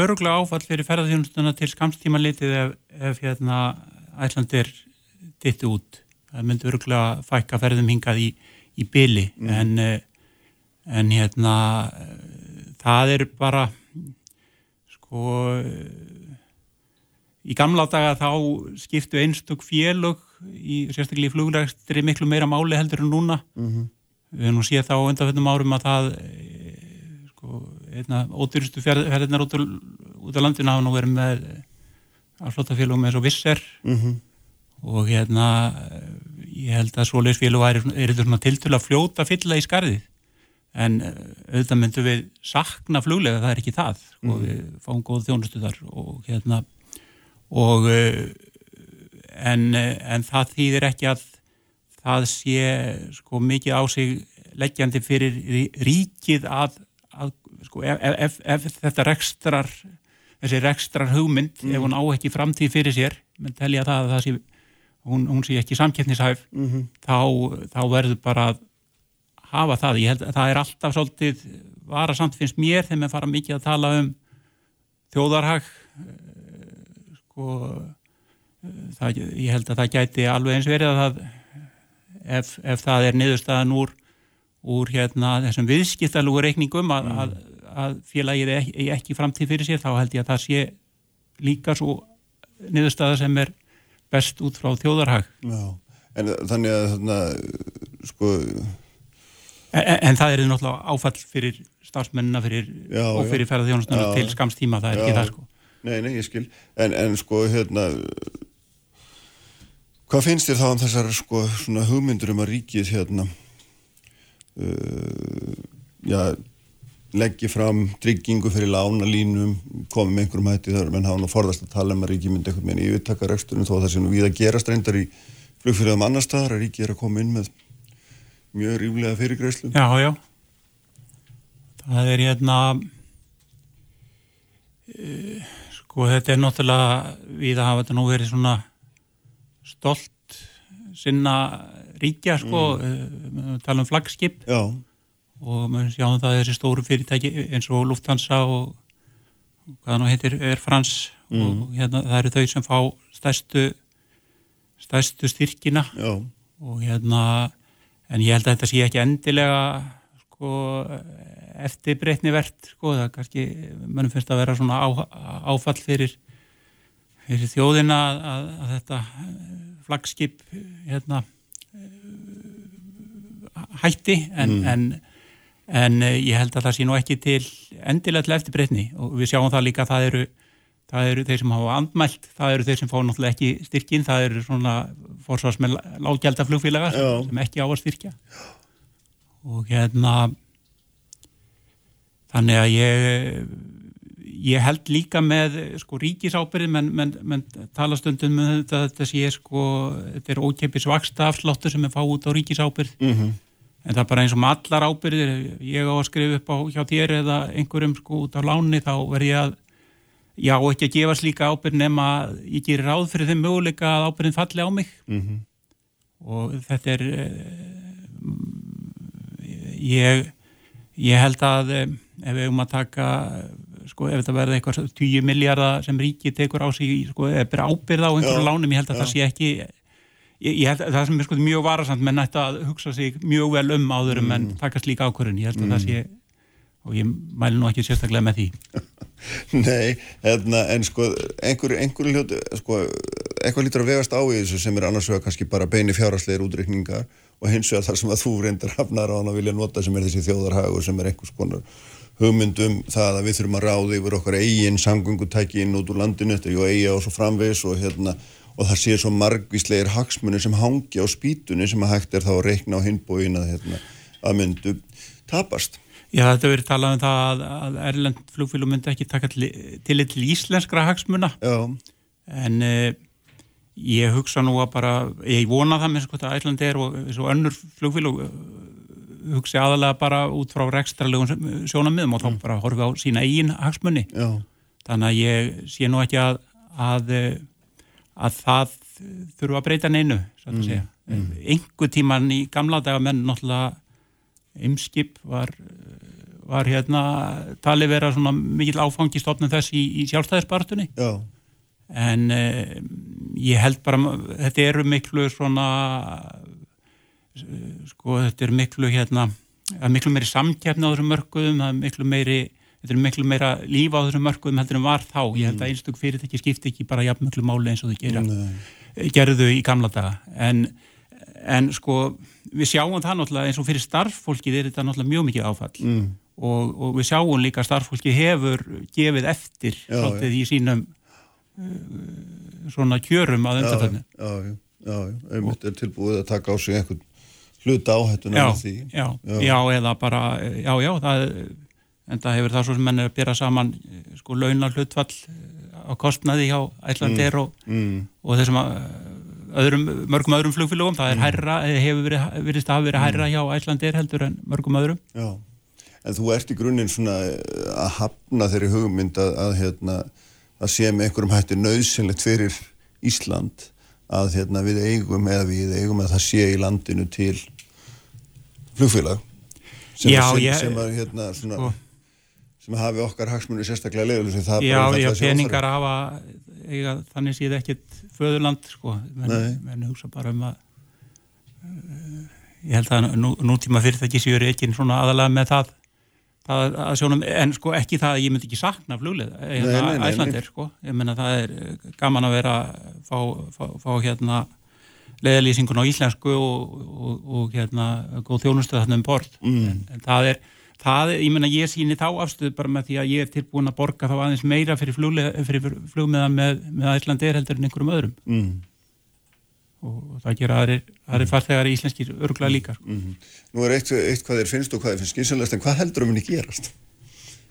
öruglega áfall fyrir ferðarþjónustuna til skamstíma litið ef, ef hérna ætlandir ditti út. Það myndi öruglega fækka ferðum hingað í, í byli, mm. en en hérna það er bara sko í gamla daga þá skiptu einstök félög í sérstaklega í flugrækstri miklu meira máli heldur en núna mm -hmm. Við hefum nú séð þá undanfjöndum árum að það sko, einna ódýrstu ferðirnar út, út á landinu hafa nú verið með allflótafélögum eins og visser mm -hmm. og hérna ég held að svoleiðsfélög er, er, er til til að fljóta fylla í skarðið en eh, auðvitað myndum við sakna fluglega, það er ekki það sko, mm. og við fáum góð þjónustu þar og hérna og eh, en, eh, en það þýðir ekki að það sé sko mikið á sig leggjandi fyrir ríkið að, að sko ef, ef, ef þetta rekstrar þessi rekstrar hugmynd, mm. ef hún á ekki framtíð fyrir sér, menn telja það að það sé hún, hún sé ekki samkeppnishæf mm -hmm. þá, þá verður bara að hafa það. Ég held að það er alltaf svolítið vara samt finnst mér þegar maður fara mikið að tala um þjóðarhag eh, sko það, ég held að það gæti alveg eins verið að það ef, ef það er niðurstaðan úr úr hérna þessum viðskiptalugur reikningum að, mm. að, að félagið er ekki, ekki framtíð fyrir sér þá held ég að það sé líka svo niðurstaða sem er best út frá þjóðarhag Já, en þannig að þarna sko En, en það er náttúrulega áfall fyrir já, og fyrir ferðarþjónustunum til skamstíma, það er já, ekki það sko. Nei, nei, ég skil. En, en sko, hérna, hvað finnst þér þá um þessar sko, hugmyndur um að ríkið, hérna, uh, já, leggja fram tryggingu fyrir lánalínum, komið með einhverjum hætti þar, menn hafa nú forðast að tala um að ríkið myndi eitthvað með í yfirtakarekstunum, þó það sé nú við að gera streyndar í flugfyrirðum annar staðar, að ríkið er að koma inn með mjög ríflega fyrirgræslu Já, já. Það er hérna uh, sko þetta er náttúrulega við að hafa þetta nú verið svona stolt sinna ríkja sko, mm. tala um flagskip. Já, og maður sjáum það þessi stóru fyrirtæki eins og Lufthansa og hvað nú heitir Air France og hérna það eru þau sem fá stærstu stærstu styrkina. Já, og hérna en ég held að þetta sé ekki endilega sko eftirbreytni verðt sko. Það kannski, mannum finnst að vera svona á, áfall fyrir fyrir þjóðina að, að, að þetta flagskip hérna hætti en, en, en eh, ég held að það sé nú ekki til endilega til eftirbreytni og við sjáum það líka að það eru það eru þeir sem hafa andmælt, það eru þeir sem fá náttúrulega ekki styrkin, það eru svona fórsvars með lágjaldar flugfélagar Já. sem ekki á að styrkja og hérna þannig að ég ég held líka með sko ríkisábyrði menn, menn, menn tala stundum með þetta að þetta sé sko þetta er ókeipis vaksta afsláttur sem er fá út á ríkisábyrð mhm, en það er bara eins og allar ábyrðir ég á að skrifa upp á hjá þér eða einhverjum sko út á láni þá verð ég að já ekki að gefa slíka ábyrð nema ég gerir ráð fyrir þeim möguleika að ábyrðin falli á mig. Mhm, og þetta er eh, ég ég held að eh, ef við um að taka sko ef þetta verði eitthvað 10 miljardar sem ríki tekur á sig sko eða bera ábyrð á einhverju Já, lánum ég held að það sé ekki ég, ég held að það sem er sko mjög varasamt menn ætti að hugsa sig mjög vel um áður um en takast líka ákvörðun. Ég held að það sé og ég mæli nú ekki sérstaklega með því. Nei, hérna, en sko einhver, einhver hlut, sko eitthvað lítur að vegast á í þessu sem er annars vegar kannski bara beini fjáraslegir útreikningar og hins vegar þar sem að þú reyndar hafnar á hann að vilja nota sem er þessi þjóðarhagur sem er einhvers konar hugmyndum það að við þurfum að ráða yfir okkar eigin sangungutæki inn út úr landinu þetta og eiga og svo framvegis og hérna og það sé svo margvíslegir hagsmunir sem hangi á spýtunni sem að hægt er þá að reikna á hinbóin að, hérna, að myndu tapast. Já, þetta verið talað um það að, að Erlend flugfélug myndi ekki taka til, til, til íslenskra hagsmuna Já, en uh, ég hugsa nú að bara, ég vona það með sko þetta Ærlandi er og svo önnur flugfélug uh, hugsi aðalega bara út frá rekstralegum sjónamiðum og þá bara horfi á sína eigin hagsmunni já, þannig að ég sé nú ekki að að, eh, að það þurfa að breyta neinu svo að segja. einhver tíman í gamla daga menn náttúrulega ymskip var var hérna talið vera svona mikill áfangi stofnum þess í, í sjálfstæðisbartunni já, en uh, ég held bara þetta eru miklu svona sko þetta er miklu hérna er miklu meiri samkjæfni á þessum mörkuðum það er miklu meiri þetta er miklu meira líf á þessum mörkuðum heldur en var þá. Ég held að einstök fyrirtæki skipti ekki bara jafn miklu máli eins og þau gera gerðu í gamla daga. En, en sko við sjáum það náttúrulega eins og fyrir starffólkið er þetta náttúrulega mjög mikið áfall. Mm, og, og við sjáum líka að starffólki hefur gefið eftir Já, svolítið í sínum uh, svona kjörum að já, undanfönnu. já, já, já, já, einmitt er tilbúið að taka á sig einhvern hluta áhættuna Já, með því. já, já, eða bara, já, já, það, en það hefur það svo sem menn er að bera saman eh, sko launar hlutfall á kostnaði hjá Æslandir og, Mm, og þessum að öðrum, mörgum öðrum flugfélögum, það er hærra, eða hefur verið, verið að vera hærra hjá Æslandir heldur en mörgum öðrum. já, en þú ert í grunninn svona eh, að hafna þeirri hugmynd að, að hérna, að sé með einhverjum hætti nöðsynlegt fyrir Ísland að hérna við eigum eða við eigum að það sé í landinu til flugfélag sem, Já, sem, ég- sem að hérna svona Sko. sem að hafi okkar hagsmunni sérstaklega það Já, já, peningar hafa eiga, þannig séð ekkit föðurland sko, menn, menn hugsa bara um að uh, ég held að nú, nútíma fyrirtæki séu reikin svona aðalega með það, það að sjónum, en sko ekki það að ég myndi ekki sakna nei, nei, æslandir sko, ég menna það er eh, gaman að vera fá, fá, fá hérna leðalýsingun á íslensku og, og, og hérna góð þjónustu þarna um bort Mm. en, en það er Það, er- ég menna ég síni þá afstöðu bara með því að ég er tilbúin að borga þá aðeins meira fyrir flugmiðan með, með Æslandir heldur en einhverjum öðrum. Mm, og það gera aðrir, aðrir farþegar í íslenskir örgla líka sko. mm. Nú er eitt, eitt hvað þér finnst og hvað þér finnst skynsanlegast en hvað heldur um henni gerast?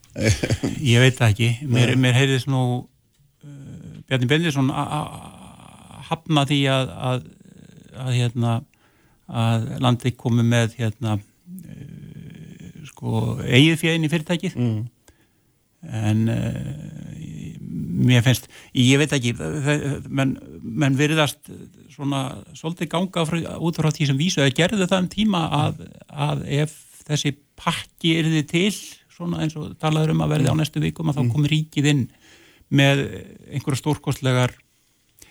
ég veit það ekki, mér, mér heyrðist nú uh, Bjarni Bendisson hafna því að, að, að hérna að landi komi með hérna uh, sko eigið fjæðin í fyrirtækið Mm. En uh, mér finnst, ég veit ekki menn, menn veriðast svona svolítið ganga frá, út frá því sem vísu, eða gerðu það um tíma að, að ef þessi pakki er þið til, svona eins og talaður um að verði á mm. næstu vikum að þá mm. komi ríkið inn með einhverja stórkostlegar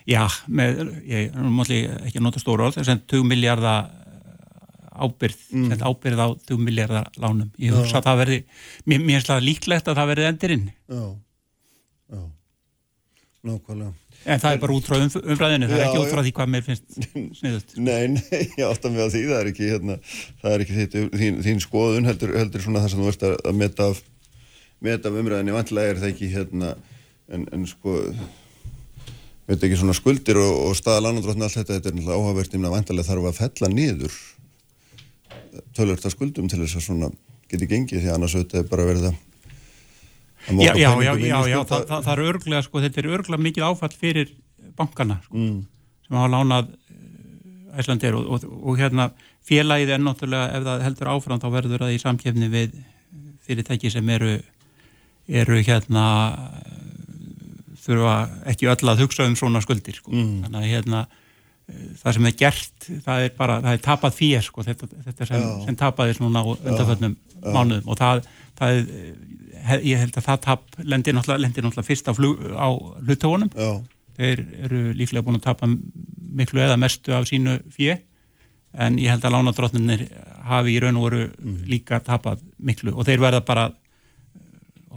já, með, ég er náttúrulega ekki að nota stóra orð, þess að 20 miljardar ábyrð, mm. ábyrð á 20 miljardar lánum, ég hugsa að það verði mér, finnst það líklegt að það verði endirinn Já, já. Nákvæmlega. En það er bara út frá umræðinu, það er ekki út frá því hvað mér finnst sniðut. Nei, nei, ég átta mig á því, það er ekki, hérna, það er ekki þitt, þín, þín skoðun heldur, heldur svona það sem þú ert að meta af, meta af umræðinu, vantilega er það ekki, hérna, en, en sko, veit ekki svona skuldir og, og staða landandróttin allt þetta, þetta er náttúrulega áhugavert, ég meina vantilega þarf að fella niður tölvört að skuldum til þess að svona geti gengið því annars auðvitað er bara verið að Já, já, já, já, já það, það, það er örglega, sko, þetta er örglega mikið áfall fyrir bankana sko, mm. sem hafa lánað eh, Æslandir og, og, og hérna félagið er náttúrulega, ef það heldur áfram þá verður það í samkefni við fyrirtæki sem eru eru hérna þurfa ekki öll að hugsa um svona skuldir sko. mm. þannig að hérna það sem er gert, það er bara það er tapað fyrir sko, þetta, þetta sem, sem tapaðist núna á undanföldnum mánuðum og það, það er, ég held að það tap lendir náttúrulega, lendir náttúrulega fyrst á, á hlutónum þeir eru líklega búin að tapa miklu eða mestu af sínu fjö en ég held að lánadróttunir hafi í raun og veru mm. líka tapað miklu og þeir verða bara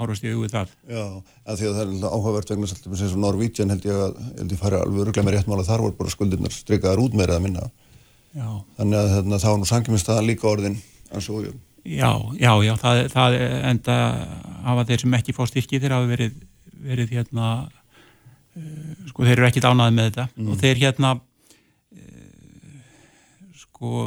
horfast í auðvitað. Já, að því að það er áhugavert vegna svolítið sem svo Norvítsjan held ég að held ég fari alveg öruglega með réttmála þar voru bara skuldirnar streikaðar út meira að minna. Já. Þannig að þarna, þá nú sangimist það líka orðin eins og ég. Já, já, já, það, það enda hafa þeir sem ekki fá styrki þeir hafa verið, verið hérna, uh, sko þeir eru ekki dánaði með þetta mm. og þeir hérna, uh, sko,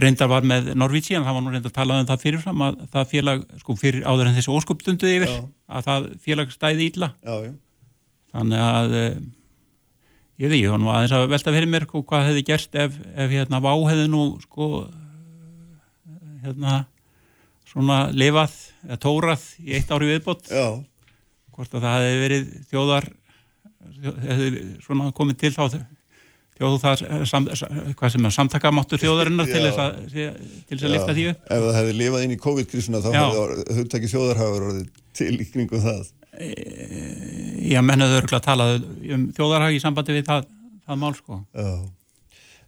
reyndar var með Norvítsían, það var nú reyndar að tala um það fyrirfram að það félag, sko fyrir áður en þessu óskupstunduði yfir, já. að það félag stæði ílla já, þannig að eh, ég veit ekki, hann var aðeins að velta fyrir mér sko, hvað hefði gerst ef, ef hérna Vá hefði nú sko hérna svona lifað, eða tórað í eitt ári viðbót. Hvort að það hefði verið þjóðar hefði svona komið til þá þjóðu það sam, hvað sem er samtakamáttur þjóðarinnar til þess að, til þess að lifta því upp. Ef það hefði lifað inn í COVID-krísuna þá hefði hugtæki þjóðarhafur orðið til í kringum það. E, Já, mennaðu örgulega að tala um þjóðarhag í sambandi við það, það mál sko.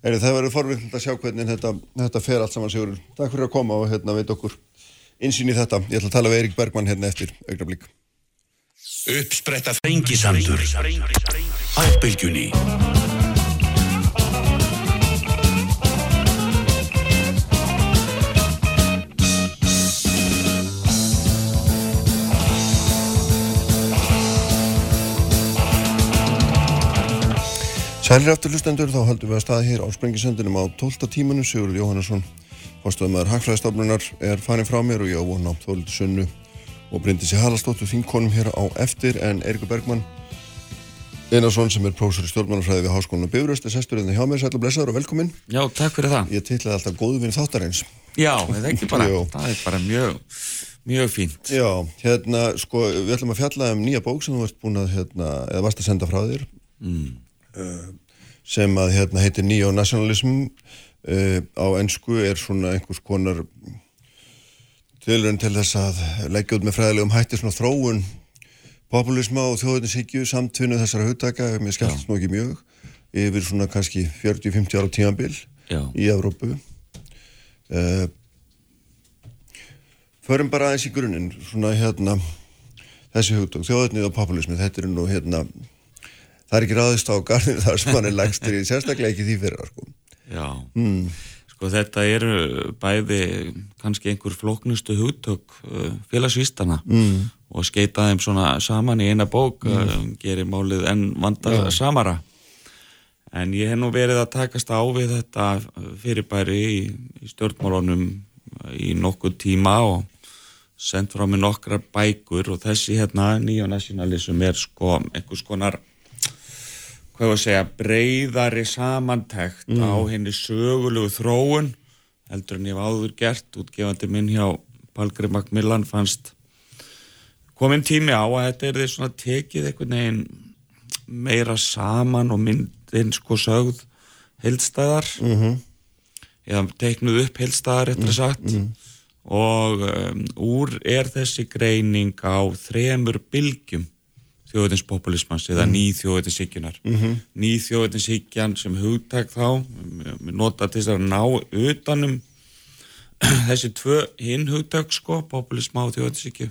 Er, Það verður forvill að sjá hvernig þetta, þetta fer allt saman sigur Takk fyrir að koma og hérna veit okkur insýn í þetta, ég ætla að tala við Eirik Bergman hérna eftir augnablík Uppspretta fengisandur. Ábylgjunni Sælir aftur hlustendur, þá haldum við að staði hér á Sprengisendinum á 12. tímanu. Sigurður Jóhannesson, fórstöðumæður Hagfræðistofnunar, er farin frá mér og ég á vona á Þóliti Sunnu og Bryndisi Halastóttu þingkonum hér á eftir en Eirikur Bergman, Einarsson sem er prófessor í stjórnmálafræði við Háskólanum Bifröst, er sestur hérna hjá mér, og blessaður og velkomin. Já, takk fyrir það. Ég tillaði alltaf góðvinn þáttarins. Já, það er ekki bara, það er bara mjög, mjög fínt. Já, hérna, sko, við ætlum að fjalla um nýja bók sem þú ert búin að, hérna, eða varst að senda frá þér. Mm. Uh, sem að hérna heitir Neo-Nationalism uh, á ennsku er svona einhvers konar tilurinn til þess að leggja út með fræðilegum hætti svona þróun populisma og þjóðuninshyggju samtvinnu þessara hugtaka, mér skemmtist nú ekki mjög yfir svona kannski 40-50 ára tímanbill í Evrópu. Uh, förum bara aðeins í grunninn svona hérna þessi hugtök, þjóðunni og populismi, þetta er nú hérna það er ekki ráðist á garðinu þar sem hann er legstur í sérstaklega ekki því fyrir sko. Já, mm. sko þetta eru bæði kannski einhver floknustu hugtök uh, félagsvístana mm. og skeita þeim svona saman í eina bók mm. uh, gerir málið en vandar samara en ég hef nú verið að takast á við þetta fyrirbæri í, í stjórnmálunum í nokkuð tíma og sendt frá mig nokkra bækur og þessi hérna nýjónationalism er sko einhvers konar hvað var að segja, breyðari samantækt mm. á henni sögulegu þróun heldur en ég var áður gert útgefandi minn hjá Palgrim Macmillan fannst komin tími á að þetta er því svona tekið einhvern veginn meira saman og myndin sko sögð heildstæðar mm -hmm. eða teiknuð upp heildstæðar eftir að sagt mm -hmm. og um, úr er þessi greining á þremur bylgjum þjóðutinspopulismans eða mm -hmm. nýþjóðutinsíkjunar nýþjóðutinsíkjan sem hugtæk þá nota til þess að ná utanum þessi tvö hinn hugtæk sko, populisma og þjóðutinsíkju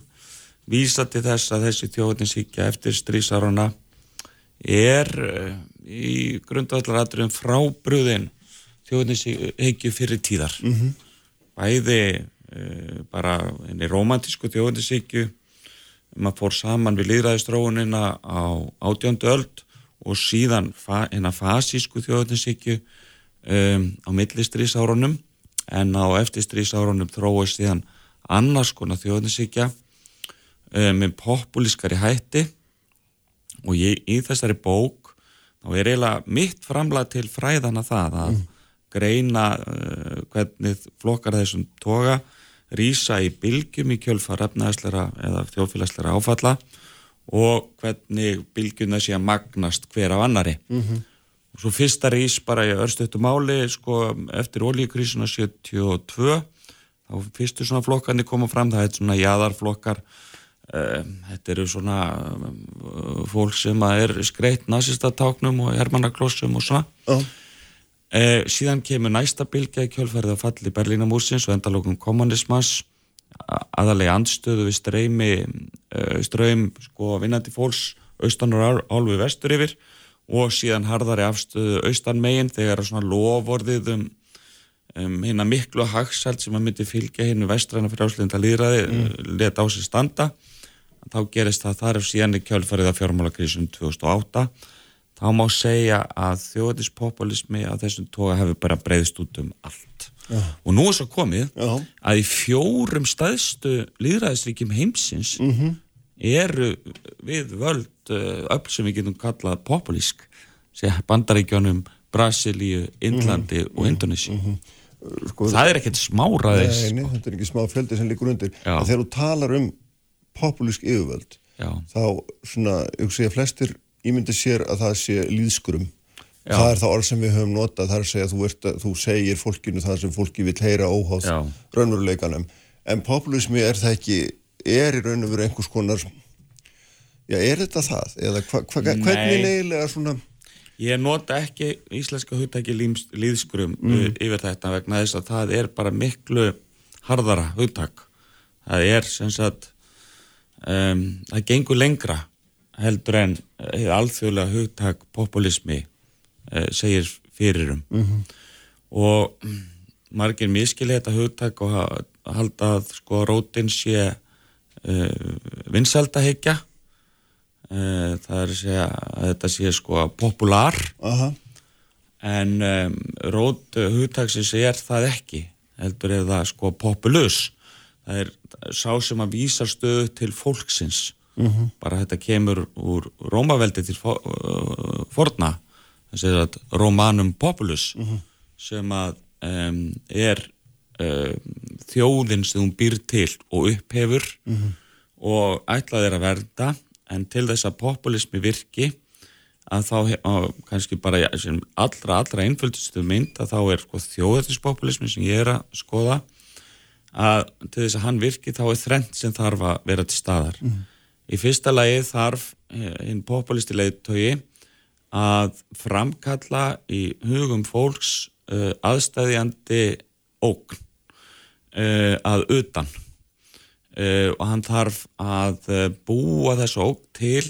vísa til þess að þessi þjóðutinsíkja eftir strísarona er uh, í grundvallaratriðum frábröðin þjóðnishyggju fyrir tíðar mm -hmm. bæði uh, bara enni romantísku þjóðnishyggju maður fór saman við líðræðistróunina á átjöndu öld og síðan enna fasísku þjóðnishyggju um, á millistrýsárunum en á eftirstrýsárunum þróist síðan annars konar þjóðnishyggja um, með populískari hætti. Og ég, í þessari bók þá er eiginlega mitt framlega til fræðana það að mm. greina uh, hvernig flokkar þessum toga rýsa í bylgjum í kjölfar efnaðsleira eða þjóðfélagsleira áfalla og hvernig bylgjuna sé að magnast hver af annari mm -hmm. og svo fyrsta rýs bara í örstuðtu máli sko eftir ólíkrísuna 72 þá fyrstu svona flokkarnir koma fram það er svona jæðarflokkar Þetta eru svona fólk sem er skreitt nazistatáknum og hermannaklossum og svona. Uh. Eh, síðan kemur næsta bylgja í kjölferði að falli Berlínamúsins og endalókum kommunismas, aðalega andstöðu við streymi, uh, ströym sko vinnandi fólks austan og álfi vestur yfir og síðan hardari afstöðu austan megin þegar svona lovorðið um, um hérna miklu hagsalt sem að myndi fylgja hérna vestræna fyrir áslinda líðræði mm. leta á sig standa. Þá gerist það þar ef síðan er kjálfarið af fjármálakrísum 2008 þá má segja að þjóðispopulismi að þessum tóka hefur bara breyðst út um allt Já. og nú er svo komið Já. að í fjórum staðstu líðræðisríkjum heimsins mm -hmm. eru við völd eh, öll sem við getum kallað populísk bandaríkjónum, Brasilíu Indlandi mm -hmm. og Indonési mm -hmm. sko, það er ekkert smáraðis Nei, þetta er ekki smá fjöldi sem líkur undir þegar þú talar um populísk yfirvöld Já. þá svona, ég sé að flestir ímyndir sér að það sé líðskurum Já. það er það orð sem við höfum notað það er að segja að þú, ert, þú segir fólkinu það sem fólki vil heyra óháð raunveruleikanum, en populismi er það ekki, er í raun og veru einhvers konar já, er þetta það? eða hva, hva, hvernig neilega svona Ég nota ekki íslenska hugtæki líðskurum mm. yfir þetta vegna þess að það er bara miklu hardara hugtæk það er sem sagt um, það gengur lengra heldur en eh, alþjóðlega hugtak populismi uh, segir fyrirum mm -hmm. og margir miskili þetta hugtak og halda að sko rótin sé uh, vinsaldahegja uh, það er að segja að þetta sé sko popular. -huh. en um, rót hugtaksins er það ekki heldur er það sko populus. Það er sá sem að vísa stöðu til fólksins mm -hmm. bara þetta kemur úr Rómaveldi til uh, forna þess að Romanum Populus mm -hmm. sem að um, er um, þjóðin sem hún býr til og upphefur mm -hmm. og ætlað er að verða en til þess að populismi virki að þá á, kannski bara ja, allra allra einföldustu mynd að þá er sko, þjóðættispopulismi sem ég er að skoða að til þess að hann virki þá er þrent sem þarf að vera til staðar. Mm. Í fyrsta lagi þarf hinn eh, populisti leiðtögi að framkalla í hugum fólks uh, aðstæðjandi ógn uh, að utan uh, og hann þarf að búa þessu ógn til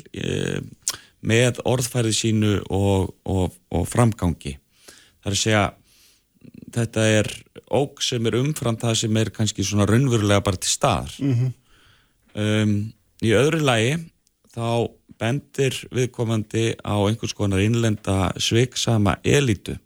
með orðfærið sínu og, og, og framgangi. Það er að segja þetta er óg sem er umfram það sem er kannski svona raunverulega bara til staðar mm -hmm. um, í öðru lagi þá bendir viðkomandi á einhvers konar innlenda sveiksama elitu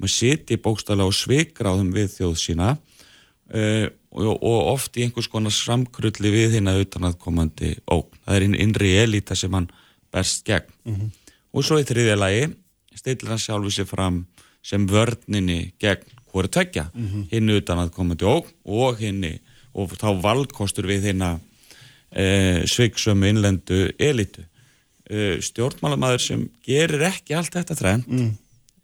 maður siti bókstala og sveikráðum við þjóð sína uh, og, og oft í einhvers konar samkrulli við hérna utan aðkomandi óg það er einn innri elita sem hann berst gegn mm -hmm. og svo í þriðja lagi stillir hann sjálfu sér fram sem vörninni gegn hvori tveggja mm -hmm. hinn utan að koma til óg og hinni og þá valdkostur við hérna e, sviksum innlendu elitu. E, stjórnmálamæður sem gerir ekki allt þetta þrenn mm.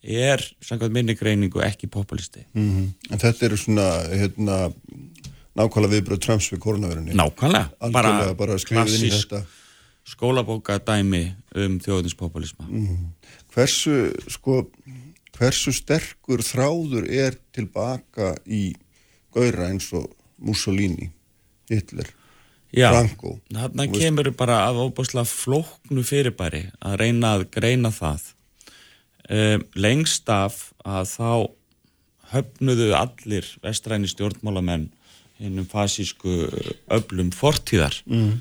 er samkvæmt minni greiningu ekki populisti mm -hmm. En þetta eru svona hérna, nákvæmlega viðbröð Trumps við koronavirunni Nákvæmlega, bara, bara í þetta. skólabóka dæmi um þjóðinspopulisma mm -hmm. Hversu sko hversu sterkur þráður er tilbaka í gauðra eins og Mussolini, Hitler Já, þarna kemur bara af óbúslega flóknu fyrirbæri að reyna að greina það. Um, lengst af að þá höfnuðu allir vestræni stjórnmálamenn hennum fasísku öflum fortíðar. Mm.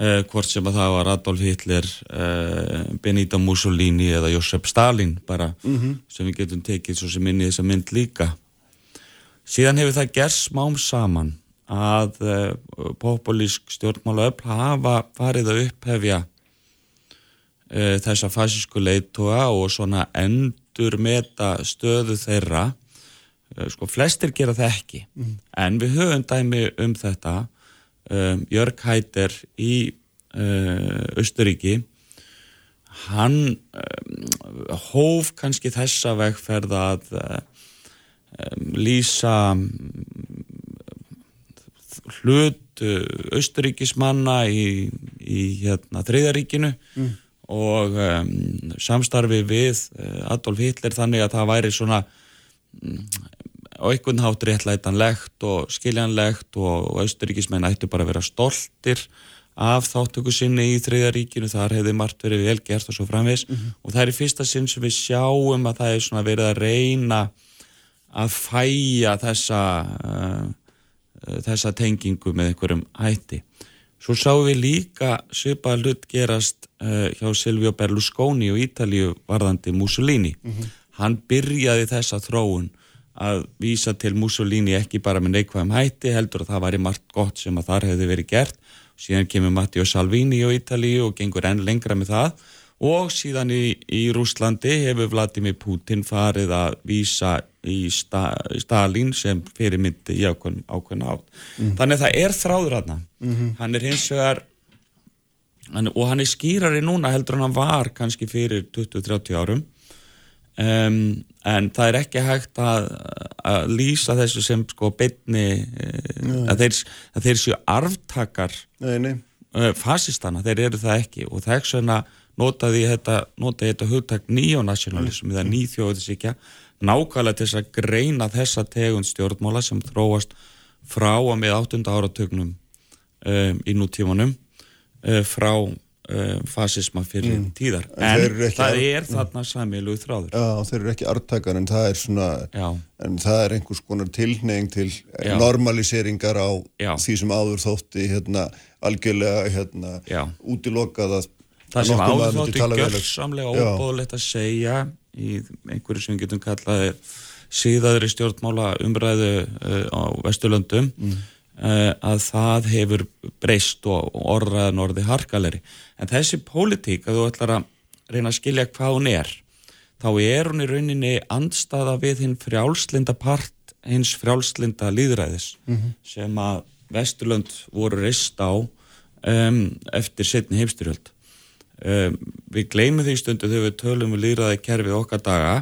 uh, hvort sem að það var Adolf Hitler uh, Benito Mussolini eða Josef Stalin bara mm -hmm. sem við getum tekið svo sem inn í þessa mynd líka. Síðan hefur það gerð smám saman að uh, populísk stjórnmála öll hafa farið að upphefja uh, þessa fasísku leitóa og svona endur meta stöðu þeirra. Uh, sko flestir gera það ekki. Mm. en við höfum dæmi um þetta um, Jörg Hætter í Östuríki hann um, hóf kannski þessa vegferð að um, lýsa hlut austuríkismanna í, í hérna, þriðaríkinu mm. og um, samstarfi við uh, Adolf Hitler þannig að það væri svona um, á einhvern hátt réttlætanlegt og skiljanlegt og, austuríkismenn ættu bara að vera stoltir af þáttöku sinni í þriðaríkinu, þar hefði margt verið velgert og svo framvis mm -hmm. og það er í fyrsta sinn sem við sjáum að það er svona verið að reyna að fæja þessa uh, Eh, þessa tengingu með einhverjum hætti. Svo sáum við líka svipaða hlut gerast uh, hjá Silvio Berlusconi og Ítalíu varðandi Mussolini. Mm -hmm. Hann byrjaði þessa þróun að vísa til Mussolini ekki bara með neikvæðum hætti, heldur að það væri margt gott sem að þar hefði verið gert. Síðan kemur Matteo Salvini á Ítalíu og gengur enn lengra með það og síðan í, í Rúslandi hefur Vladimir Putin farið að vísa í sta, Stalin sem fyrirmyndi í ákveðin átt. Mm. Þannig að það er þráður aðna. Mm -hmm. Hann er hins vegar hann, og hann er skýrari núna heldur en hann var kannski fyrir 20-30 árum um, en það er ekki hægt að, að lýsa þessu sem sko beitni uh, að, þeir, að þeir séu arftakar uh, fasistana, þeir eru það ekki og það er svona notaði þetta, notaði þetta hugtak nýjónationalism eða nýþjóðisíkja nákvæmlega til þess að greina þessa tegund stjórnmála sem þróast frá að með 8. áratögnum um, í nútímanum uh, frá um, fasisma fyrir mm. tíðar en, en það er þarna mm. samiluð þráður Já, þeir eru ekki artakar en það er svona Já. en það er einhvers konar tilneying til Já. normaliseringar á Já. því sem áður þótti hérna, algjörlega hérna, útilokað að það sem áður þótti gjörsamlega óbóðlegt að segja í einhverju sem við getum kallaði síðaðri stjórnmála umræðu uh, á Vesturlöndum mm. uh, að það hefur breyst og orðraðan orði harkaleri. En þessi pólitík að þú ætlar að reyna að skilja hvað hún er, þá er hún í rauninni andstaða við hinn frjálslinda part hins frjálslinda líðræðis mm -hmm. sem að Vesturlönd voru reist á um, eftir setni heimstyrjöld. Um, við gleymum því stundu þegar við tölum um líðræði kerfið okkar daga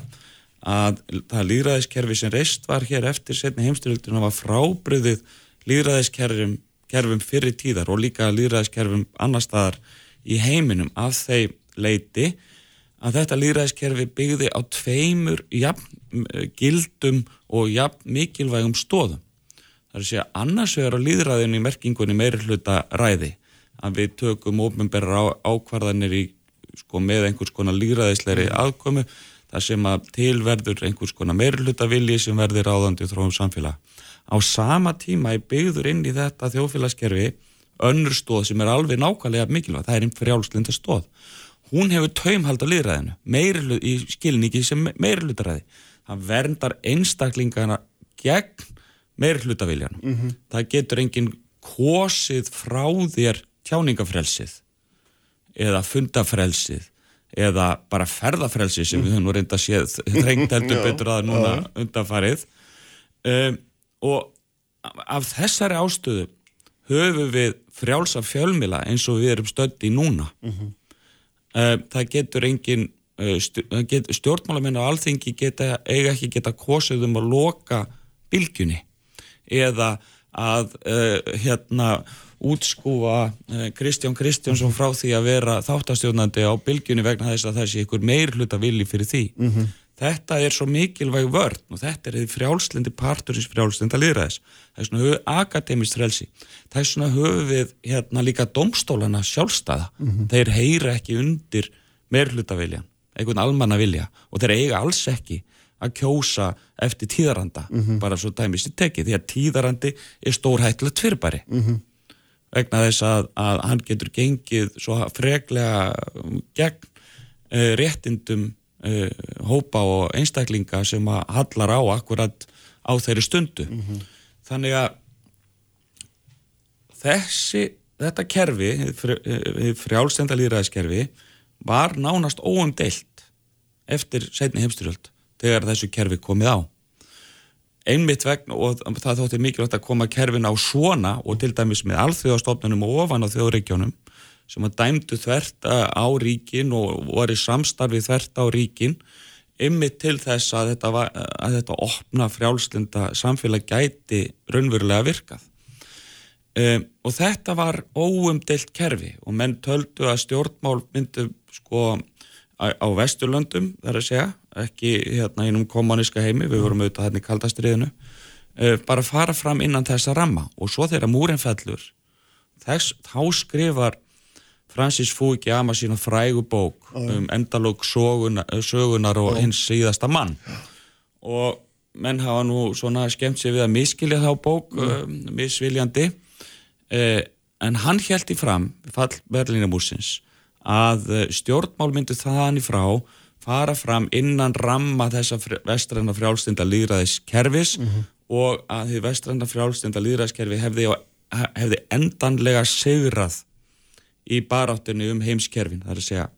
að það líðræðiskerfi sem reist var hér eftir setni heimstyrjöldina var frábriðið líðræðiskerfum fyrir tíðar og líka líðræðiskerfum annar staðar í heiminum af þeim leiti að þetta líðræðiskerfi byggði á tveimur jafn, gildum og jafn mikilvægum stóðum. Það er að segja annars vegar á líðræðinu í merkingunni meiri hluta ræði að við tökum ofnbæra ákvarðanir í, sko, með einhvers konar líraðisleiri mm. aðkomu þar sem að tilverður einhvers konar meirluta vilji sem verður áðandi þróum samfélag. Á sama tíma er byggður inn í þetta þjófélagskerfi önnur stóð sem er alveg nákvæmlega mikilvæg, það er einn frjálslinda stóð. Hún hefur taumhald á líðræðinu, meirlu, í skilningi sem meirlutaræði. Það verndar einstaklingana gegn meirlutaviljan. Mm -hmm. Það getur enginn kosið frá þér tjáningafrelsið eða fundafrelsið eða bara ferðafrelsið sem við höfum reynda að séð þrengt heldur betur að núna undanfarið. Um, og af þessari ástöðu höfum við frjálsa fjölmila eins og við erum stöndi í núna. Uh, það getur engin uh, stjórnmálamenn á alþingi geta, eiga ekki geta kosið um að loka bylgjunni eða að uh, hérna útskúa Kristján Kristjánsson frá því að vera þáttastjónandi á bylgjunni vegna þess að það sé ykkur meir hluta vilji fyrir því mm -hmm. þetta er svo mikilvæg vörn og þetta er frjálslindi parturins frjálslinda liðræðis það er svona akademist frelsi það er svona höfu við hérna líka domstólana sjálfstæða mm -hmm. þeir heyra ekki undir meir hluta vilja einhvern almanna vilja og þeir eiga alls ekki að kjósa eftir tíðaranda mm -hmm. bara svo dæmis í teki því að tíðarandi er stórhættilegt fyrirbæri mm -hmm. Vegna þess að, að hann getur gengið svo freglega gegn uh, réttindum uh, hópa og einstaklinga sem að hallar á akkurat á þeirri stundu mm -hmm. þannig að þessi þetta kerfi, frjálstendalýraðiskerfi var nánast óumdeilt eftir setni heimstyrjöld þegar þessu kerfi komið á einmitt vegna og það þótti mikilvægt að koma kerfin á svona og til dæmis með alþjóðastofnunum og ofan á þjóðregjónum sem að dæmdu þvert á ríkin og voru samstarfið þvert á ríkin einmitt til þess að þetta, var, að þetta opna frjálslinda samfélag gæti raunverulega virkað. Um, og þetta var óumdelt kerfi og menn töldu að stjórnmál myndu sko á, á vesturlöndum þar að segja ekki hérna einum kommuníska heimi, við vorum auðvitað hérna í kaldastriðinu, uh, bara fara fram innan þessa ramma. Og svo þegar múrin fellur, þess, þá skrifar Francis Fukuyama sína frægu bók um endalók sögunar, sögunar og hins síðasta mann. Og menn hafa nú svona skemmt sér við að miskilja þá bók, um, misviljandi, uh, en hann held í fram, fall Berlínamúsins, að stjórnmál myndu þaðan í frá fara fram innan ramma þessa vestræna frjálstynda líðræðiskerfis mm -hmm. og að því vestræna frjálstynda líðræðiskerfi hefði, hefði endanlega segrað í baráttunni um heimskerfin, það er að segja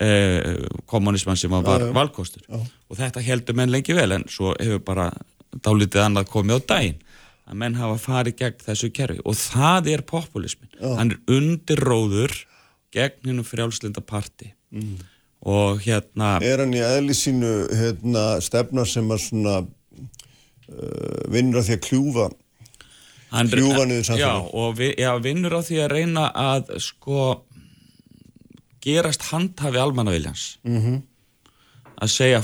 eh, kommunismann sem var já, já. valkostur já. og þetta heldur menn lengi vel en svo hefur bara dálítið annað komið á daginn að menn hafa farið gegn þessu kerfi og það er populismin, hann er undirróður gegn hennum frjálslinda parti mm og hérna Er hann í eðli sínu hérna, stefna sem að svona uh, vinnur á því að kljúfa kljúfa niður samfélag Já, og vi, já, vinnur á því að reyna að sko gerast handhafi almannaviljans mm -hmm. að segja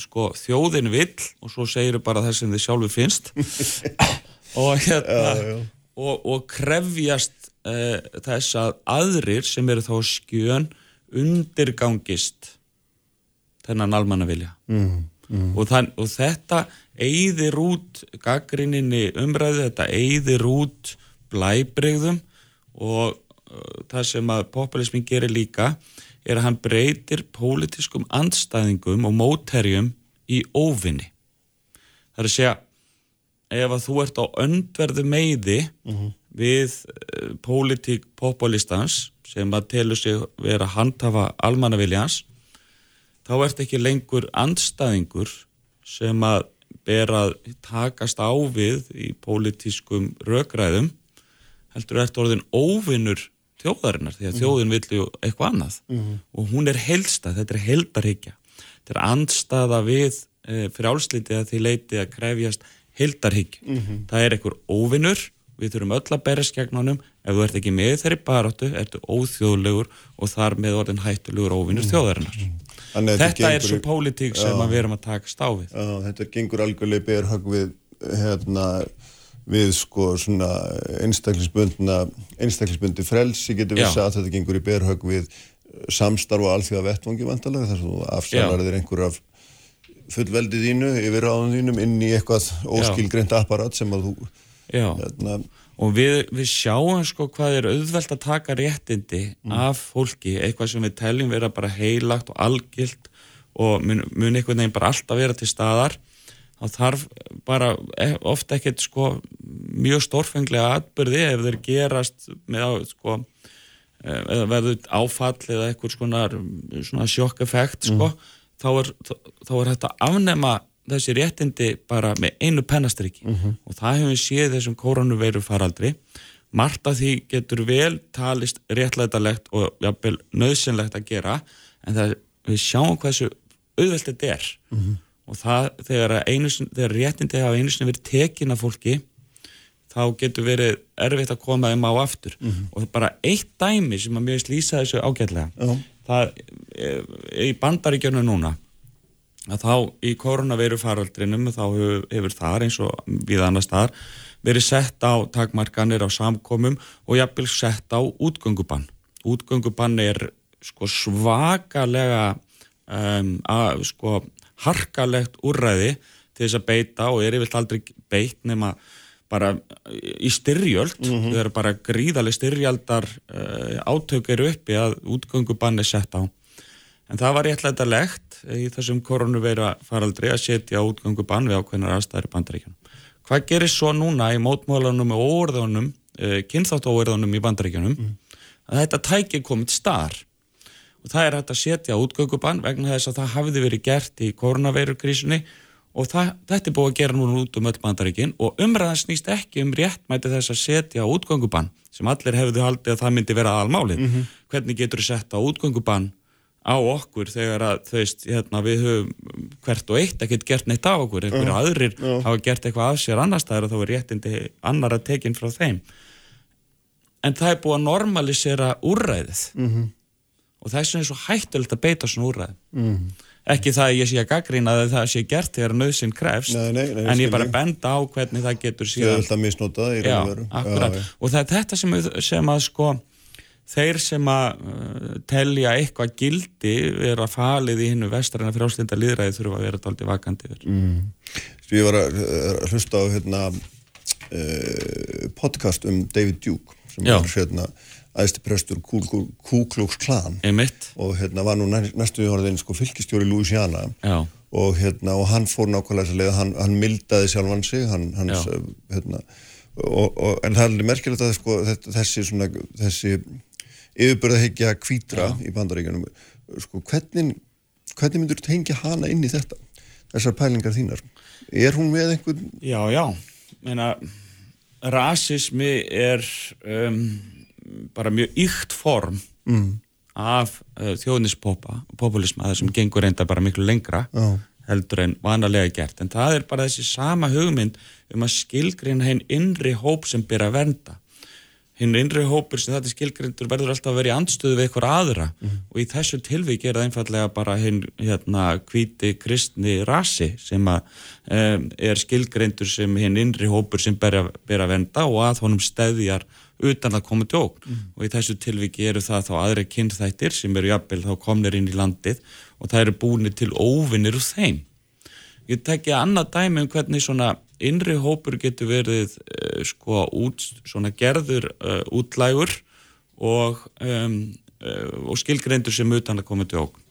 sko þjóðin vill og svo segir bara þess sem þið sjálfu finnst og hérna já, já. Og, og krefjast uh, þess að aðrir sem eru þá skjön undirgangist þennan almannavilja mm, mm. Og, og þetta eigðir út gaggrinninni umræðu, þetta eigðir út blæbreyðum og uh, það sem að populismin gerir líka er að hann breytir pólitískum andstæðingum og mótherjum í óvinni. Það er að segja, ef að þú ert á öndverðu meiði mm -hmm. við uh, pólitík populistans sem að telur sig vera handhafa almannaviljans þá ert ekki lengur andstæðingur sem að ber að takast á við í pólitískum rökræðum heldur eftir orðin óvinnur þjóðarinnar því að mm. þjóðin vill ju eitthvað annað mm. og hún er helstað, þetta er heldarhyggja þetta er andstaða við e, frjálslítið að því leiti að krefjast heldarhyggja mm -hmm. það er einhver óvinnur við þurfum öll að berjast gegn honum. Ef þú ert ekki með þeirri baróttu ertu óþjóðlegur og þar með orðin hættulegur óvinnur mm. þjóðarinnar. mm. Þetta, þetta er svo pólitík sem já, við erum að taka stáfið já, Þetta gengur algjörlega berhag við hérna, við sko svona einstaklisbundna einstaklisbundi frelsi getur við að þetta gengur í berhag við samstarf og alþjóða vettvangi vantalega þar sem þú afsalarðir einhver af fullveldið þínu yfir áðun þínum inn í eitthvað óskilgreynd apparat sem að þú hérna, og við, við sjáum sko hvað er auðvelt að taka réttindi mm. af fólki, eitthvað sem við teljum vera bara heilagt og algilt og mun, mun einhvern veginn bara alltaf vera til staðar þá þarf bara e, ofta ekkert sko mjög stórfenglega atbyrði ef þeir gerast með sko e, eða verður áfall eða eitthvað svona, sjokkeffekt sko mm. þá er, þá er þetta afnema þessi réttindi bara með einu pennastriki. Mhm. og það hefum við séð þessum koronaveiru faraldri. Margt af því getur vel talist réttlætalegt og jafnvel nöðsynlegt að gera. En það, við sjáum hversu auðvelt þetta er. Mhm. og það þegar, einu, þegar réttindi hafa einu sinni verið tekin af fólki þá getur verið erfitt að koma þeim á aftur. Og bara eitt dæmi sem að mjög slýsa þessu ágætlega það er í bandaríkjörnu núna að þá í koronaveiru faraldrinum þá hefur, hefur þar eins og við annars þar verið sett á takmarkanir á samkomum og jafnvel sett á útgöngubann. Útgöngubann er sko svakalega um, að, sko harkalegt úrræði til þess að beita og er yfirlt aldrei beitt nema bara í styrjöld. Þau eru bara gríðaleg styrjaldar uh, átök eru uppi að útgöngubann er sett á. En það var réttlætalegt í þessum koronaveira faraldri að setja útgöngubann við ákveðnar aðstæður í bandaríkjunum. Hvað gerir svo núna í mótmólanum og óorðunum, uh, kynþátt óorðunum í bandaríkjunum? Að þetta tæki komið starf og það er hægt að setja útgöngubann vegna þess að það hafði verið gert í koronaveirukrísunni og það, þetta er búið að gera núna út um öll bandaríkin og umræðan snýst ekki um réttmæti þess að setja útgöngubann sem allir hefðu haldið að það myndi vera aðalmálið. Hvernig getur þú sett á útgöngubann á okkur þegar að þú veist, hérna, við höfum hvert og eitt ekkert gert neitt á okkur, einhverju aðrir hafa gert eitthvað af sér annars staðar og þá er réttindi annar að tekin frá þeim. En það er búið að normalisera úrræðið Mhm. og þess vegna er svo hættulegt að beita svona úrræðum. Ekki það að ég sé að gaggrína að það sé gert þegar nöðsinn krefst, Nei, nei, nei, en ég bara benda á hvernig það getur Þau síðan er alltaf misnotað. Já, já. Og það er þetta sem, sem að sko þeir sem að uh, telja eitthvað gildi vera falið í hinnu vestræna frjálslinda líðræði þurfa að vera dálítið vakandi yfir. Mm. Ég var að, hlusta á hérna, uh, podcast um David Duke sem Já. var hérna æðsti prestur Ku Ku- Ku Klux Klan og hérna var nú næ- næstu orðin sko fylgistjóri Louisiana og hérna og hann fór nákvæmlega leiða, hann, hann mildaði sjálfan sig hann, hans, uh, hérna og, og, en það er merkilegt að sko, þessi svona, þessi yfirbörðahyggja kvítra í bandaríkjunum sko, hvernig, hvernig myndur þú tengja hana inn í þetta þessar pælingar þínar er hún með einhvern Já, já. Meina, rasismi er um, bara mjög ykt form mm. af uh, þjóðnispopulisma, það sem gengur reynda bara miklu lengra Já. heldur en vanalega gert. En það er bara þessi sama hugmynd um að skilgreina hinn innri hóp sem byrja að vernda. Hinn innri hópur sem þetta er skilgreindur verður alltaf að vera í andstöðu við eitthvað aðra. Og í þessu tilvík er það einfallega bara hinn hérna hvíti kristni rasi sem að um, er skilgreindur sem hinn innri hópur sem byrja að venda og að honum stæðjar utan að koma til ógn. Og í þessu tilvíki eru það þá aðri kynþættir sem eru jafnvel þá komnir inn í landið og það eru búinir til óvinnir úr þeim. Ég tekja annað dæmi um hvernig svona innri hópur getur verið uh, sko út, svona gerður uh, útlægur og, um, og skilgreindur sem utan að koma til ógn.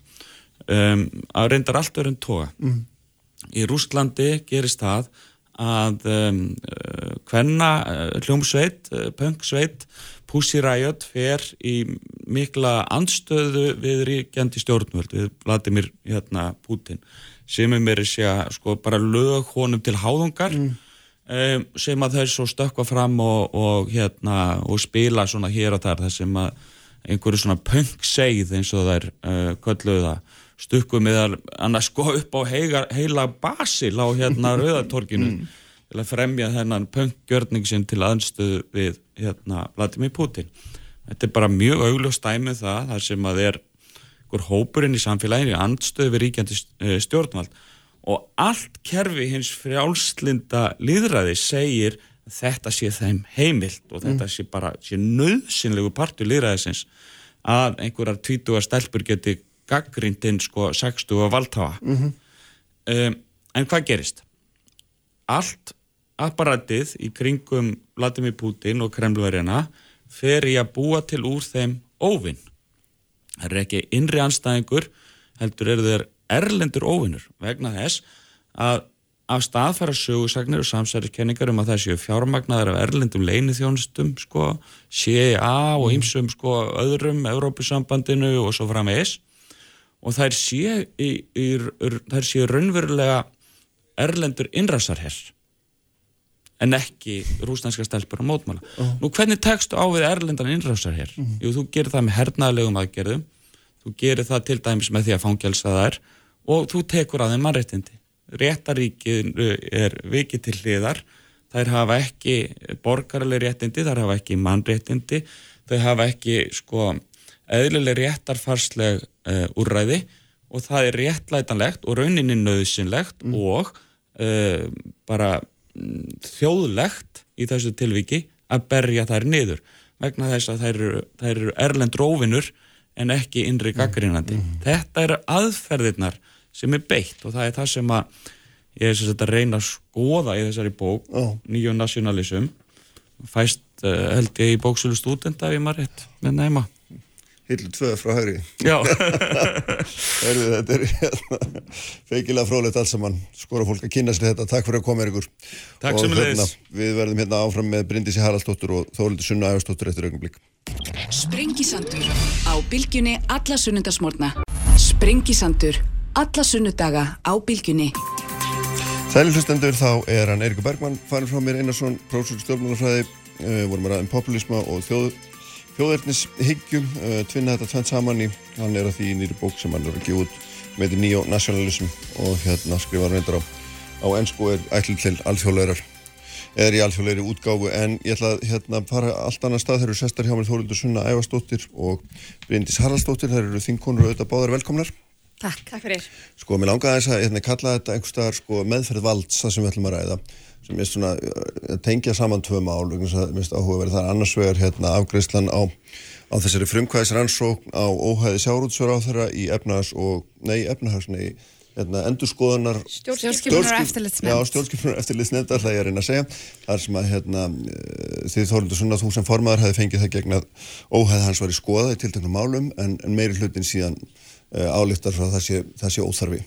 Um, að reyndar allt öðrum toga. Mm. Í Rústlandi gerist það að um, hvenna hljómsveit, punksveit, Pussy Riot fer í mikla anstöðu við ríkjandi stjórnvöld, við Vladimir hérna, Putin sem er mér að segja sko bara lög honum til háðungar um, sem að þau svo stökkva fram og, og hérna og spila svona hér og þar þar sem að einhverju svona punk-seið eins og þær uh, kölluðu það. Stukku meðal annars sko upp á heiga, heila basil á hérna rauðatorkinu til að fremja þennan punk-gjörning sinn til aðnstöðu við hérna Vladimir Putin. Þetta er bara mjög augljós dæmið það þar sem að er einhver hópurinn í samfélaginu andstöðu við ríkjandi eh, stjórnvald. Og allt kerfi hins frjálslinda líðræði segir þetta sé þeim heimilt og þetta sé bara sé nöðsynlegu partur líðræðisins að einhverjar tvítuga stelpur geti gaggrindinn sko 60 og valdhafa um, en hvað gerist? Allt apparatið í kringum Vladimir Putin og Kremlverjana fer í að búa til úr þeim óvinn það er ekki innri anstæðingur heldur eru þeir erlendur óvinnur vegna þess að af staðfæra sögursagnir og samsæriskenningar um að það séu fjármagnaðar af erlendum leinithjónustum sko, CIA og ýmsum sko, öðrum, Evrópusambandinu og svo fram eðis og þær séu, í, í, þær séu raunverulega erlendur innrásarherr en ekki rúsnænska stelpur og mótmála. Uh. Nú hvernig tekstu á við erlendan innrásarherr? Uh. Jú, þú gerir það með hernaðlegum aðgerðum, þú gerir það til dæmis með því að fangjálsa þær og þú tekur að þeim mannréttindi. Réttaríkið er vikið til hliðar, þær hafa ekki borgarlega réttindi, þær hafa ekki mannréttindi, þau hafa ekki sko eðlileg réttarfarsleg uh, úrræði og það er réttlætanlegt og rauninni nöðsynlegt mm. og uh, bara þjóðlegt í þessu tilviki að berja þær niður vegna þess að þær eru, þær eru erlend rófinur en ekki innri gaggrínandi. Mm. Þetta eru aðferðirnar sem er beitt og það er það sem að ég er sem að reyna að skoða í þessari bók, oh. nýju nationalism fæst uh, held ég í bóksölu stúdenda ef ég maður rétt með næma Hillu tvöð frá högri Já. Heyrðu, Þetta er hérna, feikilega frólægt alls saman. Skora fólk að kynna sér þetta, takk fyrir að koma ykkur Takk sem er leiðis Við verðum hérna áfram með Bryndisi Haraldsdóttur og Þórildur Sunna Ægastóttur eftir augnumblík Sprengisandur á bylgjunni alla sunnundasmórna Sprengisandur alla sunnudaga á bylgjunni. Sæli hlustendur, þá er hann Eirikur Bergman farin frá mér Einarsson, prófessor stjórnmálafræði uh, vorum að ræða um populisma og þjóð þjóðverðnishyggjum uh, tvinna þetta tvenn saman í, hann er að því nýri bók sem hann er að gefa út með neo-nationalism og hérna skrifa reyndar á, á ennsku er ætlum til alþjóðleirar er í alþjóðleiri útgáfu. En ég ætla að hérna fara allt annar stað, þeir eru sestar hjá mér Þóruldur Sunna Ævastóttir og Bryndis Haraldsdóttir, þeir eru þinkonur auðvitað báðar. Velkomnar. Takk, takk fyrir. Sko, mér langaði þess að hérna, kalla þetta einhverstaðar sko, meðferð valds, það sem við ætlum að ræða sem er svona að tengja saman tvö mál, er áhugaverð. Það er annars vegar hérna, afgreðslan á, á þessari frumkvæðisrannsókn á óhæði sjárútsverð á þeirra í efnahags og, nei, efnahags, nei hérna, endurskoðunar stjórnskipunar eftirlitsnefnd já, stjórnskipunar eftirlitsnefnd það er ég að reyna að segja. Þar sem að hérna, því þólundu svona þú sem formadur hefði fengið það gegn að óhæði hans var í skoða í tilteknum málum en, en meiri hlutin síðan uh, álíktar frá það sé, það sé óþarfi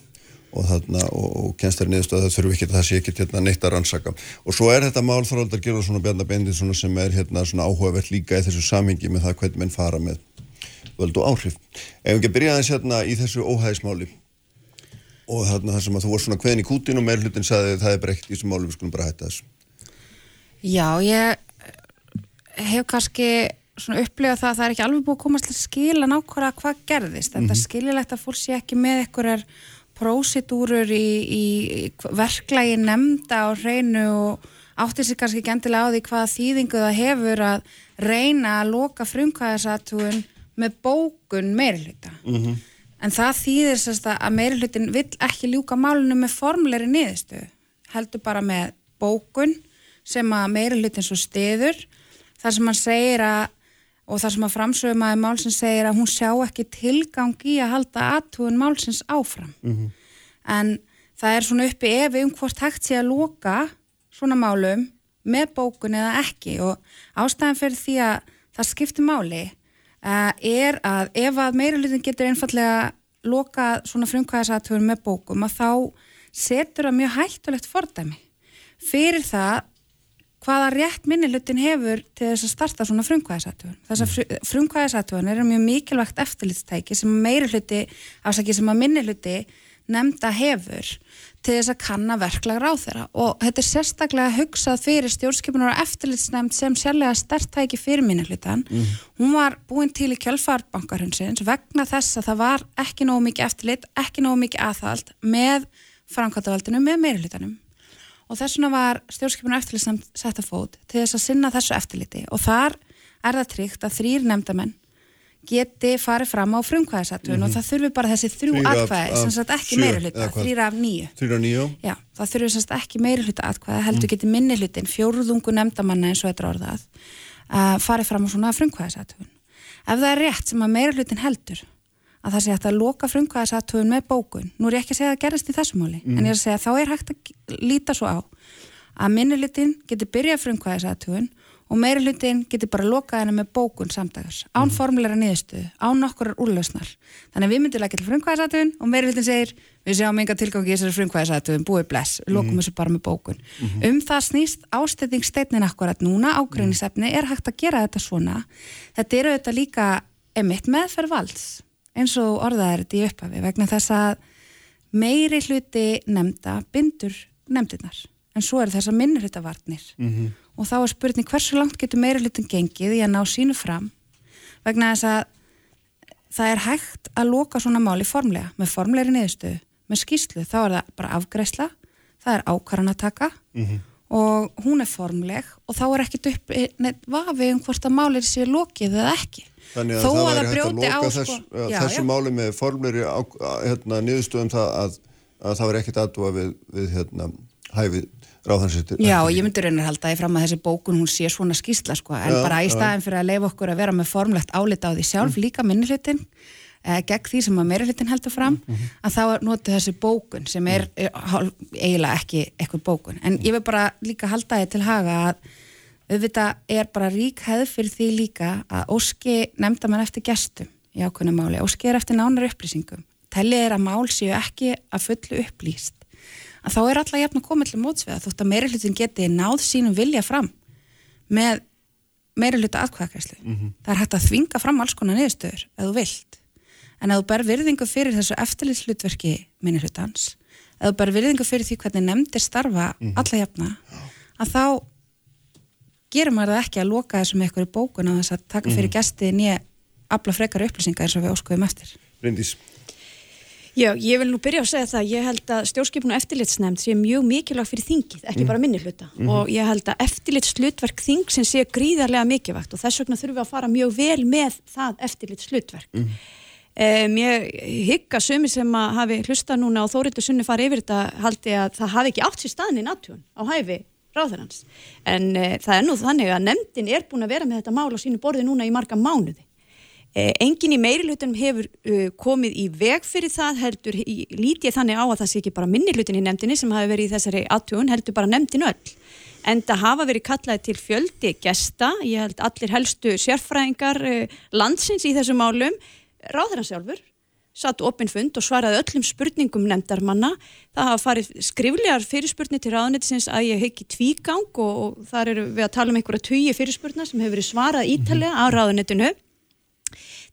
og, þarna, og, og kennstari niðurstöð það þurfu ekki að það sé ekki hérna, neitt að rannsaka. Og svo er þetta mál þróldar gerur svona bjarnabendin sem er hérna, áhugavert líka í þessu samhengi með það hvernig menn fara með völd og áhrif. Ef við ekki að byrja aðeins hérna, í þessu óhæðismáli? Og þarna þar sem að þú var svona kveðin í kútin og meir hlutin sagði það er bara ekkert í þessu máli við skulum bara hætta þessu. Já, ég hef kannski svona upplifað það að það er ekki alveg búið að komast til skila nákvæmlega hvað gerðist. Þetta mm -hmm. skiljilegt að fólk sé ekki með einhverjar prósitúrur í, í verklægi nefnda á hreinu og áttir sér kannski ekki endilega á því hvaða þýðingu það hefur að reyna að loka frumkvæðisatúin með bókun meirhluta. Mm -hmm. En það þýðir sérst að meirhlutin vill ekki ljúka málunum með formleiri niðurstu. Heldur bara með bókun sem að meirhlutin svo stiður þar sem hann segir að og þar sem að framsögum að málsins segir að hún sjá ekki tilgang í að halda aðtúin málsins áfram. Mm -hmm. en það er svona uppi ef um hvort hægt sé að loka svona málum með bókun eða ekki. Og ástæðan fyrir því að það skiptir máli uh, er að ef að meirilutin getur einfallega loka svona frumkvæðisatúin með bókum að þá setur það mjög hættulegt fordæmi. Fyrir það hvaða rétt minnilutin hefur til þess að starta svona frumkvæðisatúan. Þessar mm. frumkvæðisatúan eru mjög mikilvægt eftirlitstæki sem meiri hluti, afsakið sem að minniluti nefnda hefur til þess að kanna verklag ráð þeirra og þetta er sérstaklega hugsað fyrir stjórnskipunar og eftirlitsnefnd sem sérlega stertæki fyrir minnilutan. Mm. Hún var búin til í kjölfarbankarhundsins vegna þess að það var ekki nógu mikið eftirlit, ekki nógu mikið aðhald með framkvæmtavaldinu með meirilutanum og þessuna var stjórnskipunar eftirlitsamt sett að fót til þess að sinna þessu eftirliti og þar er það tryggt að þrýr nefndamenn geti farið fram á frumkvæðisatun mm -hmm. og mhm. það þurfi bara þessi þrjú atkvæði sem sagt ekki meiri hluta, þrýra af nýju þrýra af nýju? Já, það þurfi sem sagt ekki meiri hluta atkvæði, heldur mm. geti minni hlutin fjóruðungu nefndamanna eins og þetta orðað uh, farið fram á svona frumkvæðisatun ef það er rétt sem að meiri hlutin heldur að það sé hægt að loka frumkvæðisatúin með bókun. Nú er ég ekki að segja að það gerist í þessu móli, mm. en ég er að segja að þá er hægt að líta svo á að minnilutin getur byrjað frumkvæðisatúin og meirilutin getur bara lokað henni með bókun samdagars, án mm. formuleira niðurstöðu, án nokkurar úrlausnar. Þannig að við myndum ekki til frumkvæðisatúin og meirilutin segir við séum enga tilgangi í þessari frumkvæðisatúin, búið bless, lokum mm. þessu bara með bókun. -hmm. Um það snýst ástæðingsteitnin akkurat núna, ágreinisefni, er hægt að gera þetta svona. Þetta eru þetta líka emitt meðferð valds eins og orðað er þetta í upphafi vegna þess að meiri hluti nefnda bindur nefndirnar en svo er þessar minnurhutavarnir mm -hmm. og þá er spurning hversu langt getur meira hlutin gengið í að ná sínu fram vegna þess að það er hægt að loka svona máli formlega, með formlegri niðurstöðu með skýslu, þá er það bara afgreisla það er ákvarðanataka mm -hmm. Og hún er formleg og þá er ekkit upp neitt vafi um hvort að málir sé lokið eða ekki Þannig að Þó það væri hægt að loka þess, sko, já, þessu já. máli með formlegri hérna, niðurstöðum það að, að það var ekkit aðdúa við, við hérna, hæfið ráðhansittir. Já, ég myndi raunar halda því fram að þessi bókun hún sé svona skýrsla sko, en já, bara í staðin fyrir að leifa okkur að vera með formlegt álita á því sjálf mm. líka minni hlutin eh, gegn því sem að meira hlutin heldur fram mm -hmm. að þá notu þessi bókun sem er mm. eiginlega ekki eitthvað bókun. En ég vil bara líka halda því til haga að auðvitað er bara rík hefð fyrir því líka að óski nefnda mann eftir gestum í ákveðna máli, óski er eftir nánar upplýsingum. Tellið er að mál séu ekki að fullu upplýst að þá er alla jafn að koma til mótsveða þótt að meiri hlutin geti náð sínum vilja fram með meiri hluta aðkvæðakæslu. Mm -hmm. Það er hægt að þvinga fram alls konar niðurstöður ef þú vilt. En ef þú ber virðingu fyrir þessu eftirlýtslutverki minni hlutans, ef þú ber virðingu fyrir því hvernig nefndir starfa mm -hmm. alla jafna, að þá gerum maður það ekki að loka þessu með eitthvað í bókun að þess að taka fyrir mm -hmm. gesti nýja afla frekar upplýsingar eins og við óskuðum eftir. Bryndís. Já, ég vil nú byrja að segja það, ég held að stjórnskipun og eftirlitsnefnd sé mjög mikilvægt fyrir þingið, ekki mm. bara minni hluta mm -hmm. og ég held að eftirlitslutverk þing sem sé gríðarlega mikilvægt og þess vegna þurfum við að fara mjög vel með það eftirlitslutverk. Mm. Um, ég hygga sumi sem að hafi hlusta núna og þórildu sunni fara yfir þetta haldi að það hafi ekki átt sér staðin í natjón á hæfi ráðarhans en uh, það er nú þannig að nefndin er búin að vera með þetta mál á sínu borði núna í marga mánuði. Eh, engin í meirilutunum hefur uh, komið í veg fyrir það heldur, lítið þannig á að það sé ekki bara minnilutin í nefndinni sem hafi verið í þessari aðtjóðun, heldur bara nefndin öll. En það hafa verið kallaði til fjöldi gesta, ég held allir helstu sérfræðingar landsins í þessu málum, ráður hann sjálfur, satt opinfund og svaraði öllum spurningum nefndarmanna. Það hafa farið skriflegar fyrirspurnir til ráðnættisins að ég heiki tvígang og, og þar eru við að tala um einhverja tugi fyrirspurnar sem hefur verið svarað ítalega á ráðnættinu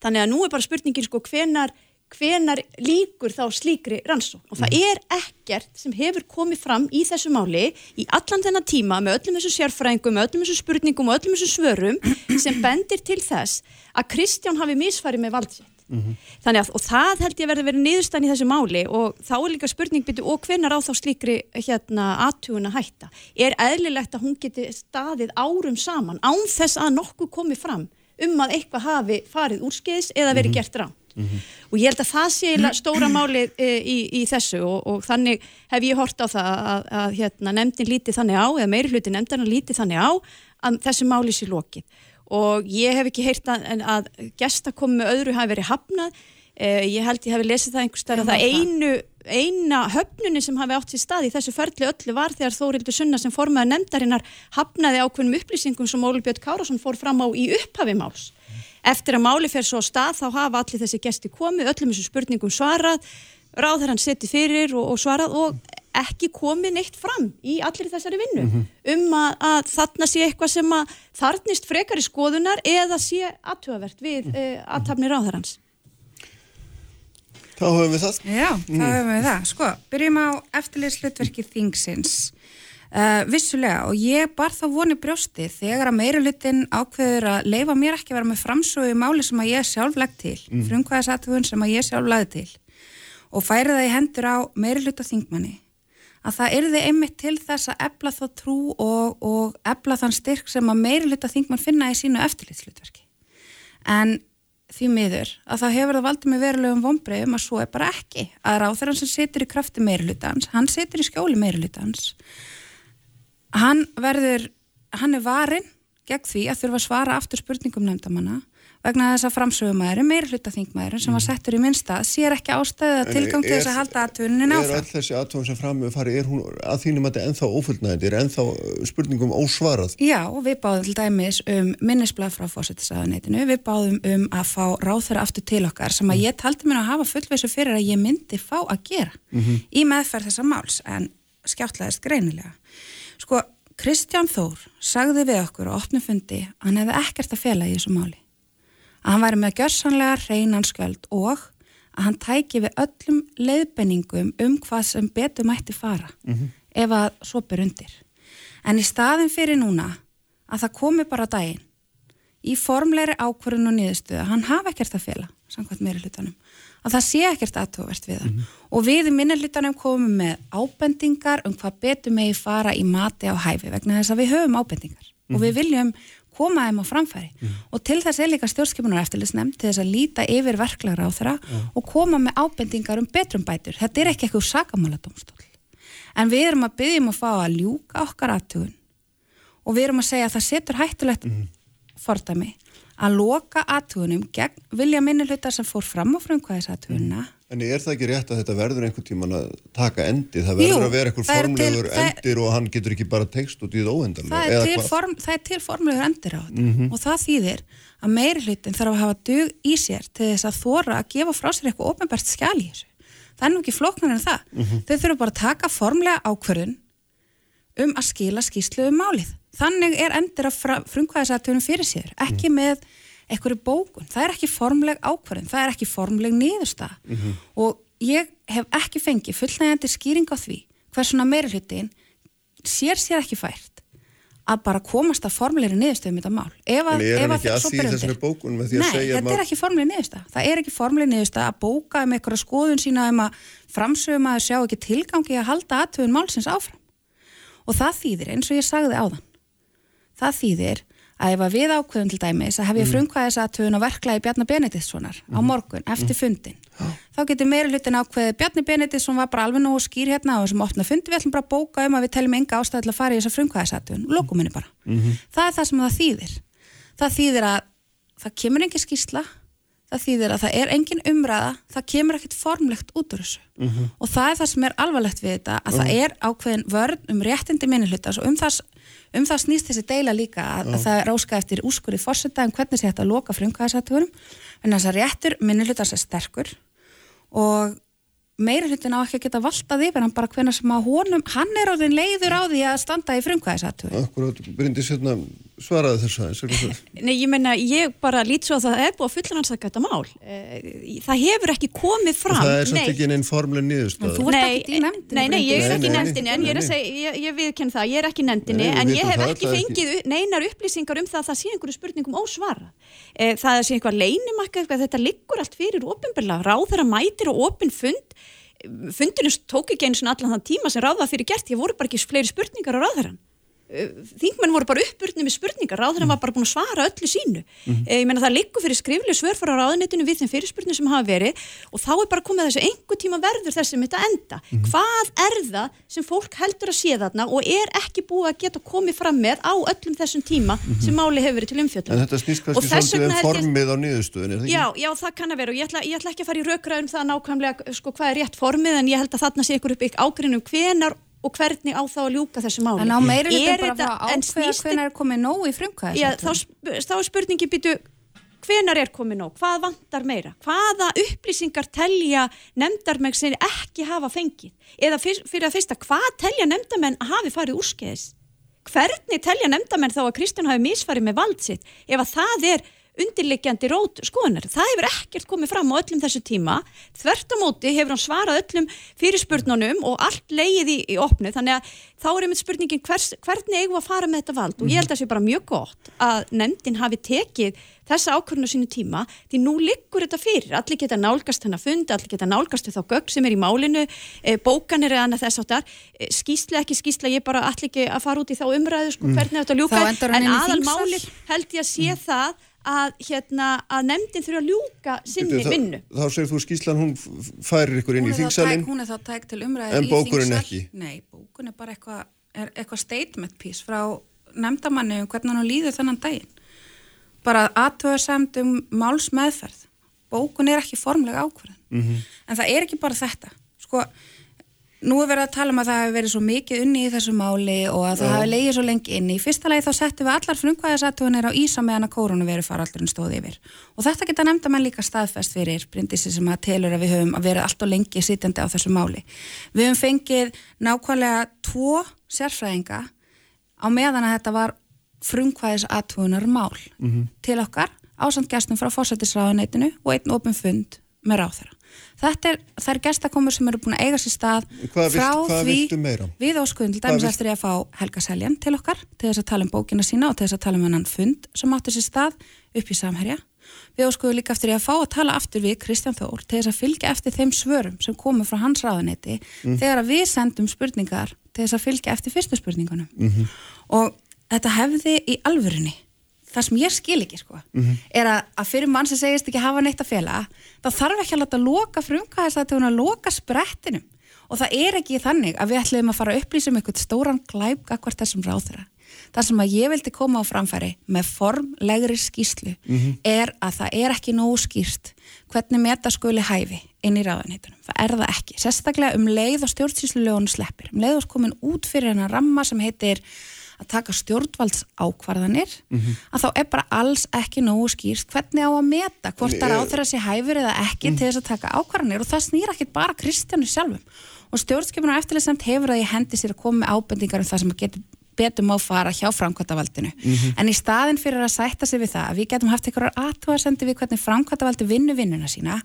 þannig að nú er bara spurningin sko hvenar, hvenar líkur þá slíkri rannsókn og það mm. er ekkert sem hefur komið fram í þessu máli í allan þennan tíma með öllum þessu sérfræðingum, með öllum þessu spurningum og öllum þessu svörum sem bendir til þess að Kristján hafi misfarið með valdsitt. Mm -hmm. Þannig að, og það held ég að verði verið niðurstæðan í þessu máli og þá er líka spurning byrju og hvenar á þá slíkri hérna aðtuguna hætta. Er eðlilegt að hún geti staðið árum saman án þess að nokkuð komi fram um að eitthvað hafi farið úrskeiðis eða verið mhm. gert ránt. Mm -hmm. og ég held að það sé stóra máli e, í, í þessu og, og þannig hef ég hort á það að, að hérna, nefndin líti þannig á eða meiri hluti nefndina líti þannig á að þessu máli sé lokið og ég hef ekki heyrt að, að gesta komi með öðru hafi verið hafnað Eh, ég held ég hef lesið það einhvers stær að það einu, eina höfnunni sem hafi átt sér stað í þessu förli öllu var þegar Þórildur Sunna sem formaði nefndarinnar hafnaði ákveðnum upplýsingum sem Óli Björn Kárásson fór fram á í upphafi máls. Eftir að máli fer svo stað þá hafa allir þessi gesti komið, öllum þessu spurningum svarað, ráð þegar hann seti fyrir og, og svarað og ekki komið neitt fram í allir þessari vinnu mm -hmm. um að, að þarna sé eitthvað sem að þarnist frekar í skoðunar eða sé aðtöðavert við mm -hmm. uh, aðtapni ráðarhans. Þá höfum við það. Já, þá mm. höfum við það. Sko, byrjum á eftirlýðslutverki þingsins. Uh, vissulega, og ég bar þá voni brjósti þegar að meirilutin ákveður að leifa mér ekki að vera með framsögu máli sem að ég sjálf legg til, mm. frumkvæðisathugun sem að ég sjálf lagði til og færi það í hendur á meiriluta þingmanni að það erði einmitt til þess að ebla þá trú og, og ebla þann styrk sem að meiriluta þingmann finna í sínu eftirlýðslutverki. En því miður að það hefur það valdið með verulegum vonbreiðum að svo er bara ekki að ráþæran sem situr í krafti meirulitans hann situr í skjóli meirulitans hann verður hann er varin gegn því að þurfa að svara aftur spurningum nefndamanna vegna þess að framsögumæðurinn, meira hlutafþingmæðurinn sem var mm. settur í minnstað, sér ekki ástæðið að tilgang til þess að halda aðtunin áfram. Er all þessi aðtun sem fram með fari, er hún að þínum að þetta ennþá ófullnæðandi, er ennþá uh, spurningum ósvarað? Já, við báðum til dæmis um minnisblad frá fósættisaðanetinu, við báðum um að fá ráþara aftur til okkar sem að mm. ég taldi mér að hafa fullveisu fyrir að ég myndi fá að gera mm -hmm. í meðferð þessa máls en skjáttlaðist greinilega. Sko, Kristján Þór sagði við okkur á opnum fundi að hann hefði ekkert að fela í þessu máli að hann væri með gjörsanlega reynanskjöld og að hann tæki við öllum leiðbenningum um hvað sem betur mætti fara mm -hmm. ef að svo ber undir. En í staðin fyrir núna að það komi bara á daginn í formleiri ákvörðun og niðurstöðu, hann hafa ekkert að fela, samkvæmt meiri hlutanum, að það sé ekkert aðtóvert við það. Og við í minni hlutanum komum með ábendingar um hvað betur megi fara í mati á hæfi vegna þess að við höfum ábendingar og við viljum koma þeim á framfæri. Og til þess er líka stjórnskipunar eftirlisnefnd til þess að líta yfir verklegra á þeirra og koma með ábendingar um betrum bætur. Þetta er ekki eitthvað sakamála domstól. En við erum að byggja um að fá að ljúka okkar aðtugun og við erum að segja að það setur hættulegt fordæmi að loka aðtugunum gegn vilja minni hlutar sem fór fram á frumkvæðis aðtuguna En er það ekki rétt að þetta verður einhvern tíman að taka endi? Það verður Jú, að vera einhver er til- formlegur það- endir og hann getur ekki bara tekst út í það óendanlega. til form, það er til formlegur endur á þetta og það þýðir að meiri hlutin þarf að hafa dug í sér til þess að þóra að gefa frá sér eitthvað ofinbært skjál í þessu. Það er nú ekki flóknar en það. Þau þurfa bara að taka formlega ákvörðun um að skila skýslu um málið. Þannig er endur að frumkvæðisatönum fyrir sér, ekki með einhverju bókun. Það er ekki formleg ákvörðun, það er ekki formleg niðurstaða og ég hef ekki fengið fullnægjandi skýring á því hversuna meiri hlutin sér sér ekki fært að bara komast að formlegri niðurstöðum þetta mál. Ef að, er ef að ekki að svo í að Nei, þetta er ekki formleg niðurstaða. Það er ekki formleg niðurstaða að bóka um einhverja skoðun sína um að framsögum að sjá ekki tilgangi að halda aðtöfun málsins áfram. Og það þýðir, eins og ég sagði áðan, það þýðir að ef að við ákveðum til dæmis að hef ég frumkvæðis aðtöfun á verklagi Bjarnar Benediktssonar á morgun eftir fundin, þá getur meira hlutin ákveðið Bjarni Benediktsson var bara alveg nógu skýr hérna á þessum opna fundi, við ætlum bara að bóka um að við teljum enga ástæði til að fara í þessa frumkvæðis aðtöfun, lokuminni bara. Það er það sem það þýðir. Það þýðir að það kemur engin skýrsla, það þýðir að það er engin umræða, það kemur ekkert formlegt út úr þessu. Og það er það sem er alvarlegt við þetta, að það er ákveðin vörn um réttindi minnihlutas og um það, um það snýst þessi deila líka að, að það er óska eftir úrskurði fórseta um hvernig sé þetta að loka frumkvæðisaturum, en þess að réttur minnihlutas er sterkur og meira hlutin á ekki að geta valtað yfir hann bara hvenær sem að honum, hann er á þinn leiður á því að standa í frumkvæðisaturum. Akkurat, Bryndis hérna svaraði þessu aðeins. Nei, ég menna, ég bara lít svo að það er búið að fullrannsaka þetta mál. Eh, Það hefur ekki komið fram. Það er Nei. ekki einn formleg niðurstöð. Þú ert ekkert í nefndinni, Nei, nei, ég er ekki í nei, nefndinni en ég er að segja, ég, ég viðkenn það, ég er ekki í við en ég hef ekki fengið ekki. neinar upplýsingar um það að það sé einhverju spurningum ósvara. E, það sé einhvað leinimakka, eitthvað, þetta liggur allt fyrir opinberlega, ráð þeirra mætir og opin fund, fundinu tók ekki einu svona allan þann tíma sem ráða fyrir gert, ég voru bara ekki fleiri spurningar á ráðherran. Þingmenn voru bara uppbyrni með spurningar, ráðherran var bara búin að svara öllu sínu. E, ég menna það liggur fyrir skriflega svör frá ráðunitinu við þeim fyrirspurnir sem hafa verið og þá er bara komið þessu einhver tíma verður þessum þetta enda. Hvað er það sem fólk heldur að sé þarna og er ekki búið að geta komið fram með á öllum þessum tíma sem máli hefur verið til umfjöldum. En þetta snýst kannski svolítið um formið á niðurstöðin, það ekki? Já, já, það kann að vera og ég ætla, ég ætla ekki að fara í raukraðum það nákvæmlega sko, hvað er rétt formið en ég held að þarna sé ykkur upp ykkur ágreinum hvenar og hvernig á þá að ljúka þessu máli. En á meiri Er hlutin bara að ákveða hvenær er komið nóg í frumkvæðis Já, þá, þá er spurningi býtu hvenar er komið nóg, hvað vantar meira? Hvaða upplýsingar telja nefndarmenn sem ekki hafa fengið? Eða fyr, fyrir að fyrsta, hvað telja nefndarmenn að hafi farið úrskeiðis? Hvernig telja nefndarmenn þá að Kristján hafi misfarið með vald sitt ef að það er undirliggjandi rót skoðunar. Það hefur ekkert komið fram á öllum þessu tíma. Þvert á móti hefur hann svarað öllum fyrirspurnunum og allt leið í, í opnu. Þannig að þá er einmitt spurningin hvers, hvernig eigum við að fara með þetta vald og ég held að það sé bara mjög gott að nefndin hafi tekið þessa ákvörðun á sínu tíma því nú liggur þetta fyrir. Allir geta nálgast hennar fund, allir geta nálgast þá gögn sem er í málinu, e, bókanir eða annað þess áttar. E, skýsla ekki skýsla, ég bara allir ekki að fara út í þá umræðu sko, hvernig þetta ljúka. Þá endar hún En aðal málið held ég að sé það að, hérna, að nefndin þurfa að ljúka sinni þá- vinnu. Þá segir þú skýslan, hún færir ykkur inn í þingsalinn. hún er þá tæk til umræði En í bókurinn þingsal. ekki? Nei, bókun er bara eitthvað er eitthvað statement piece frá nefndamanni um hvernig hann líður þennan daginn bara aðtöðasamt um máls meðferð bókun er ekki formlega ákvörðan Mhm. en það er ekki bara þetta sko, nú er verið að tala um að það hefur verið svo mikið unni í þessu máli og að það hefur legið svo lengi inni. Í fyrsta lagi þá settum við allar frumkvæðasatöfunir á ísa meðan að koronaviru faraldurinn stóði yfir. Og þetta geta nefnda mann líka staðfest fyrir brindisi sem að telur að við höfum að vera allt og lengi sitjandi á þessu máli. Við höfum fengið nákvæmlega tvo sérfræðinga á meðan að þetta var frumkvæðisathugunar mál til okkar ásand gestum frá fórsættisráðuneytinu og einn opin fund með ráþara. Þetta er, er gestakomur sem eru búin að eiga sér stað Hvað vilt- frá hvað því við óskuðum til dæmis vilt- eftir að fá Helga Seljan til okkar til þess að tala um bókina sína og til þess að tala um hennan fund sem átti sér stað upp í samherja. Við óskuðum líka eftir að fá að tala aftur við Kristján Þór til þess að fylgja eftir þeim svörum sem komu frá hans ráðanetti þegar að við sendum spurningar til þess að fylgja eftir fyrstu spurningunum. Og þetta hefði í alvörunni það sem ég skil ekki sko er að, að fyrir mann sem segist ekki hafa neitt að fela þá þarf ekki að láta loka frumkvæðis að hún að loka sprettinum. Og það er ekki þannig að við ætlum að fara að upplýsa um eitthvað stóran glæp akkvart þessum ráþurra það sem að ég vildi koma á framfæri með formlegri skýslu er að það er ekki nógu skýrt hvernig meta skuli hæfi inn í ráðanýtunum, það er það ekki. Sérstaklega um leið og stjórnsýslulögunum sleppir. Um leið og komin út fyrir hennar ramma sem heitir að taka stjórnvalds ákvarðanir að þá er bara alls ekki nógu skýrst hvernig á að meta hvort það ráð þeirra sé hæfur eða ekki til þess að taka ákvarðanir. Og það snýr ekki bara Kristjánu sjálfum. Og stjórnskipunar eftirleysamt hefur það í hendi sér að koma með ábendingar um það sem að getur betur má fara hjá framkvæmtavaldinu en í staðin fyrir að sætta sig við það að við getum haft einhverjar aðtúarsendi við hvernig framkvæmtavaldi vinnu vinnuna sína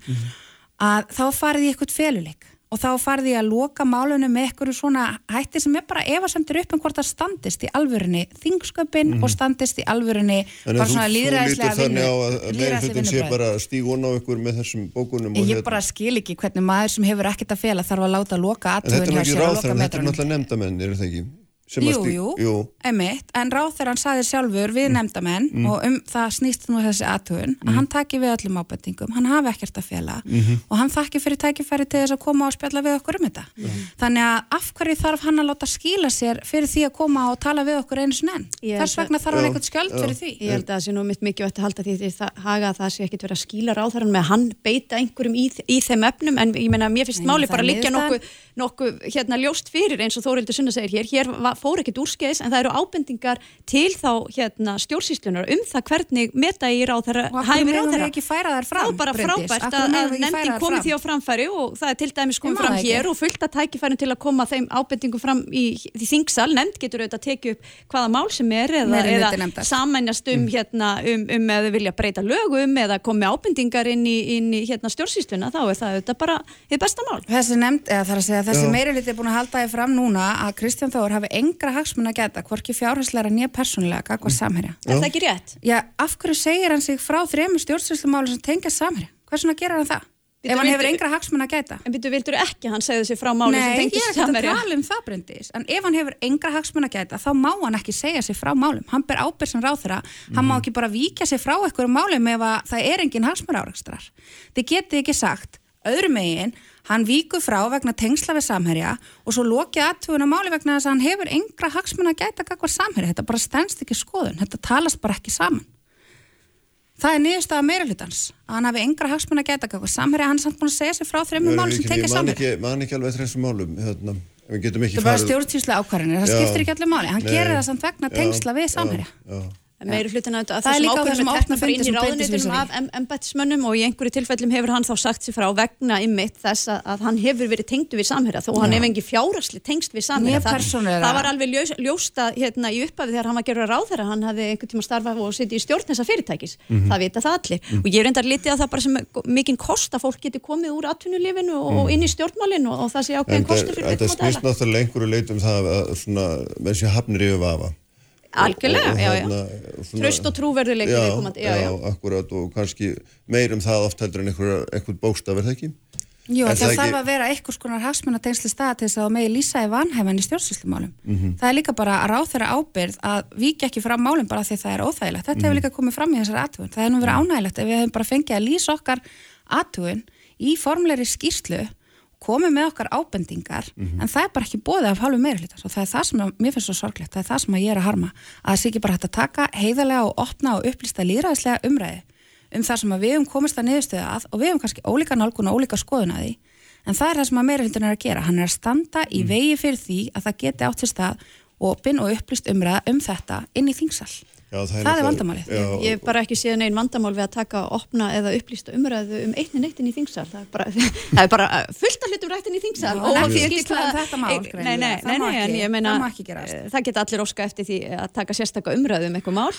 að þá farið í eitthvað feluleik og þá farið í að loka málunum með eitthvað svona hætti sem er bara efasemtur upp um hvort það standist í alvörunni þingsköpin og standist í alvörunni bara að svona líðræðislega lítur þannig að vinnu sé bara stígun á ykkur með þessum bókunum Ég hérna. bara skil ekki hvernig maður sem hefur ekkert að fela þarf að láta loka En þetta er aðtöðun hjá sér að loka þetta er metrunum. náttúrulega nefndamenn, er það ekki? Sem að Jú, jú, jú. emitt, en ráð þegar hann saði sjálfur við nefndamenn Mm. og um það snýst nú þessi aðtöðun að hann taki við öllum ábendingum, hann hafi ekkert að fela Mhm. og hann þakki fyrir tækifæri til þess að koma og spjalla við okkur um þetta. Þannig að af hverju þarf hann að láta skýla sér fyrir því að koma og tala við okkur einu sinni enn? Þess vegna þarf hann eitthvað skjöld fyrir því. Ég held að það sé nú mitt mikið vett að halda því því það, haga að það sé ekkit verið að skýla ráðherran með að hann beita einhverjum í, í þeim efnum en ég meina mér finnst máli bara að liggja nokkuð nokku, hérna ljóst fyrir eins og Þórildur Sunna segir hér, hér var, fór ekkit úrskeiðis en það eru ábendingar til þá hérna stjórnsýslunar um það hvernig meta í ráðherra, Og af hverju hæfi megum við ekki færa þær fram, þá bara frábært að, nefndin komi fram? því á framfæri og það er til dæmis komið fram það ekki. hér og fullt að tækifærin til að koma þeim ábendingum fram í, þingsal, nefnd getur auðvitað að tekið upp hvaða mál sem er eða, eða sammænjast um, hérna, um, um eða vilja breyta lögum eða komi ábendingar inn í, inn í hérna, stjórnsýsluna, þá er það auðvitað bara þið besta mál. Þessi nefnd, eða þar að segja, þessi meiri liti er búin að halda því fram núna að Kristján Þór hafi engra hagsmun að geta, hvorki fjárhæsleira nýja persónulega, gagvað samherja. Er það ekki rétt? Já, af hverju segir hann sig frá þremur stjórnsýslumáli sem tengja samherja? Hversuna gerir hann það? Ef hann hefur engra hagsmun að gæta? En byrju, vildur ekki hann segði sig frá máli sem Nei, ég er ekki að tala um það breyndis en ef hann hefur engra hagsmun að gæta þá má hann ekki segja sig frá málum hann ber ábyrð sem ráþurra, hann má ekki bara víkja sig frá einhverjum málum ef að það er engin hagsmun árakstrar. Þið getið ekki sagt öðrum megin, hann víkur frá vegna tengsla við samherja og svo lokið aðtuguna máli vegna þess að hann hefur engra hagsmun að gæta gagvar samherja, þetta bara stendst ekki skoðun, þetta talast bara ekki saman. Það er niðurstaða meira hlutans að hann hafi engra hagsmun að gæta gagvar samherja, hann er samt búin að segja sig frá þreymum málum sem Ég man samherja. ekki, man ekki alveg þessum málum, hérna, við getum ekki Þetta er bara farið- stjórnsýsla ákvarðinir, það skiptir ekki allir máli, hann Nei. gerir það samt vegna tengsla við já. Meiri hlutin að, að Það er þessum líka á ákvörðum þessum er opna tekna bara inn í sem ráðunitunum af em- embættismönnum og í einhverju tilfellum hefur hann þá sagt sér frá vegna ymmit þess að, að hann hefur verið tengdu við samherja þó hann hefur engi fjárasli tengst við samherja. Mér það, var alveg ljós, ljósta hérna, í upphafi þegar hann var gerður ráð þegar hann hafði einhvern tíma starfað og sitt í stjórn þessa fyrirtækis. Það vita það allir. Og ég reyndar litið að það bara sem mikinn kost að fólk geti komið úr atvinnulífinu og, og inn í stjórnmálinu og, og það sé ákveðin En kostur fyrir algjörlega, Og- og já, já þarna svona- tröst og trúverðuleiki já, já, já. akkurat og kannski meir um það oft heldur en einhver, einhver bókstaf, er það ekki? Jú, það, það þarf ekki- að vera einhvers konar hagsmunatengsli stað til þess að megi lýsa í vanhæfan í stjórnsýslumálum. Mhm. Það er líka bara að ráð þeirra ábyrð að víkja ekki fram málum bara því það er óþægilegt. Þetta Mhm. hefur líka komið fram í þessari aðtugun. Það er nú verið ánægilegt ef við hefum bara fengið að lýsa okkar aðtugun í formleiri skýrslu komið með okkar ábendingar Mhm. en það er bara ekki bóðið af halvu meira og það er það sem mér finnst svo sorglegt það er það sem ég er að harma að það sé ekki bara hægt að taka heiðarlega og opna og upplýsta líðræðislega umræði um það sem að við höfum komist að niðurstöðu að og við höfum kannski ólíka nálgun og ólíka skoðun að því. En það er það sem að meira hlutun er að gera. Hann er að standa í vegi fyrir því að það geti átt sér stað opin og upplýst umræða um þetta inn í þingsal Já, Það er náttúrulega- vandamálið. Já, Ég hef bara ekki séð neinn vandamál við að taka opna eða upplýsta umræðu um einni neittin í þingsal. Það er bara, það er bara uh, fullt af hlutum rættin í þingsal. Já, og ekki því skýrsla um þetta mál, Nei, nei, nei, Það nei, nei en ekki- ég meina, það ekki eh, það geta allir óska eftir því að taka sérstaka umræðu um eitthvað mál.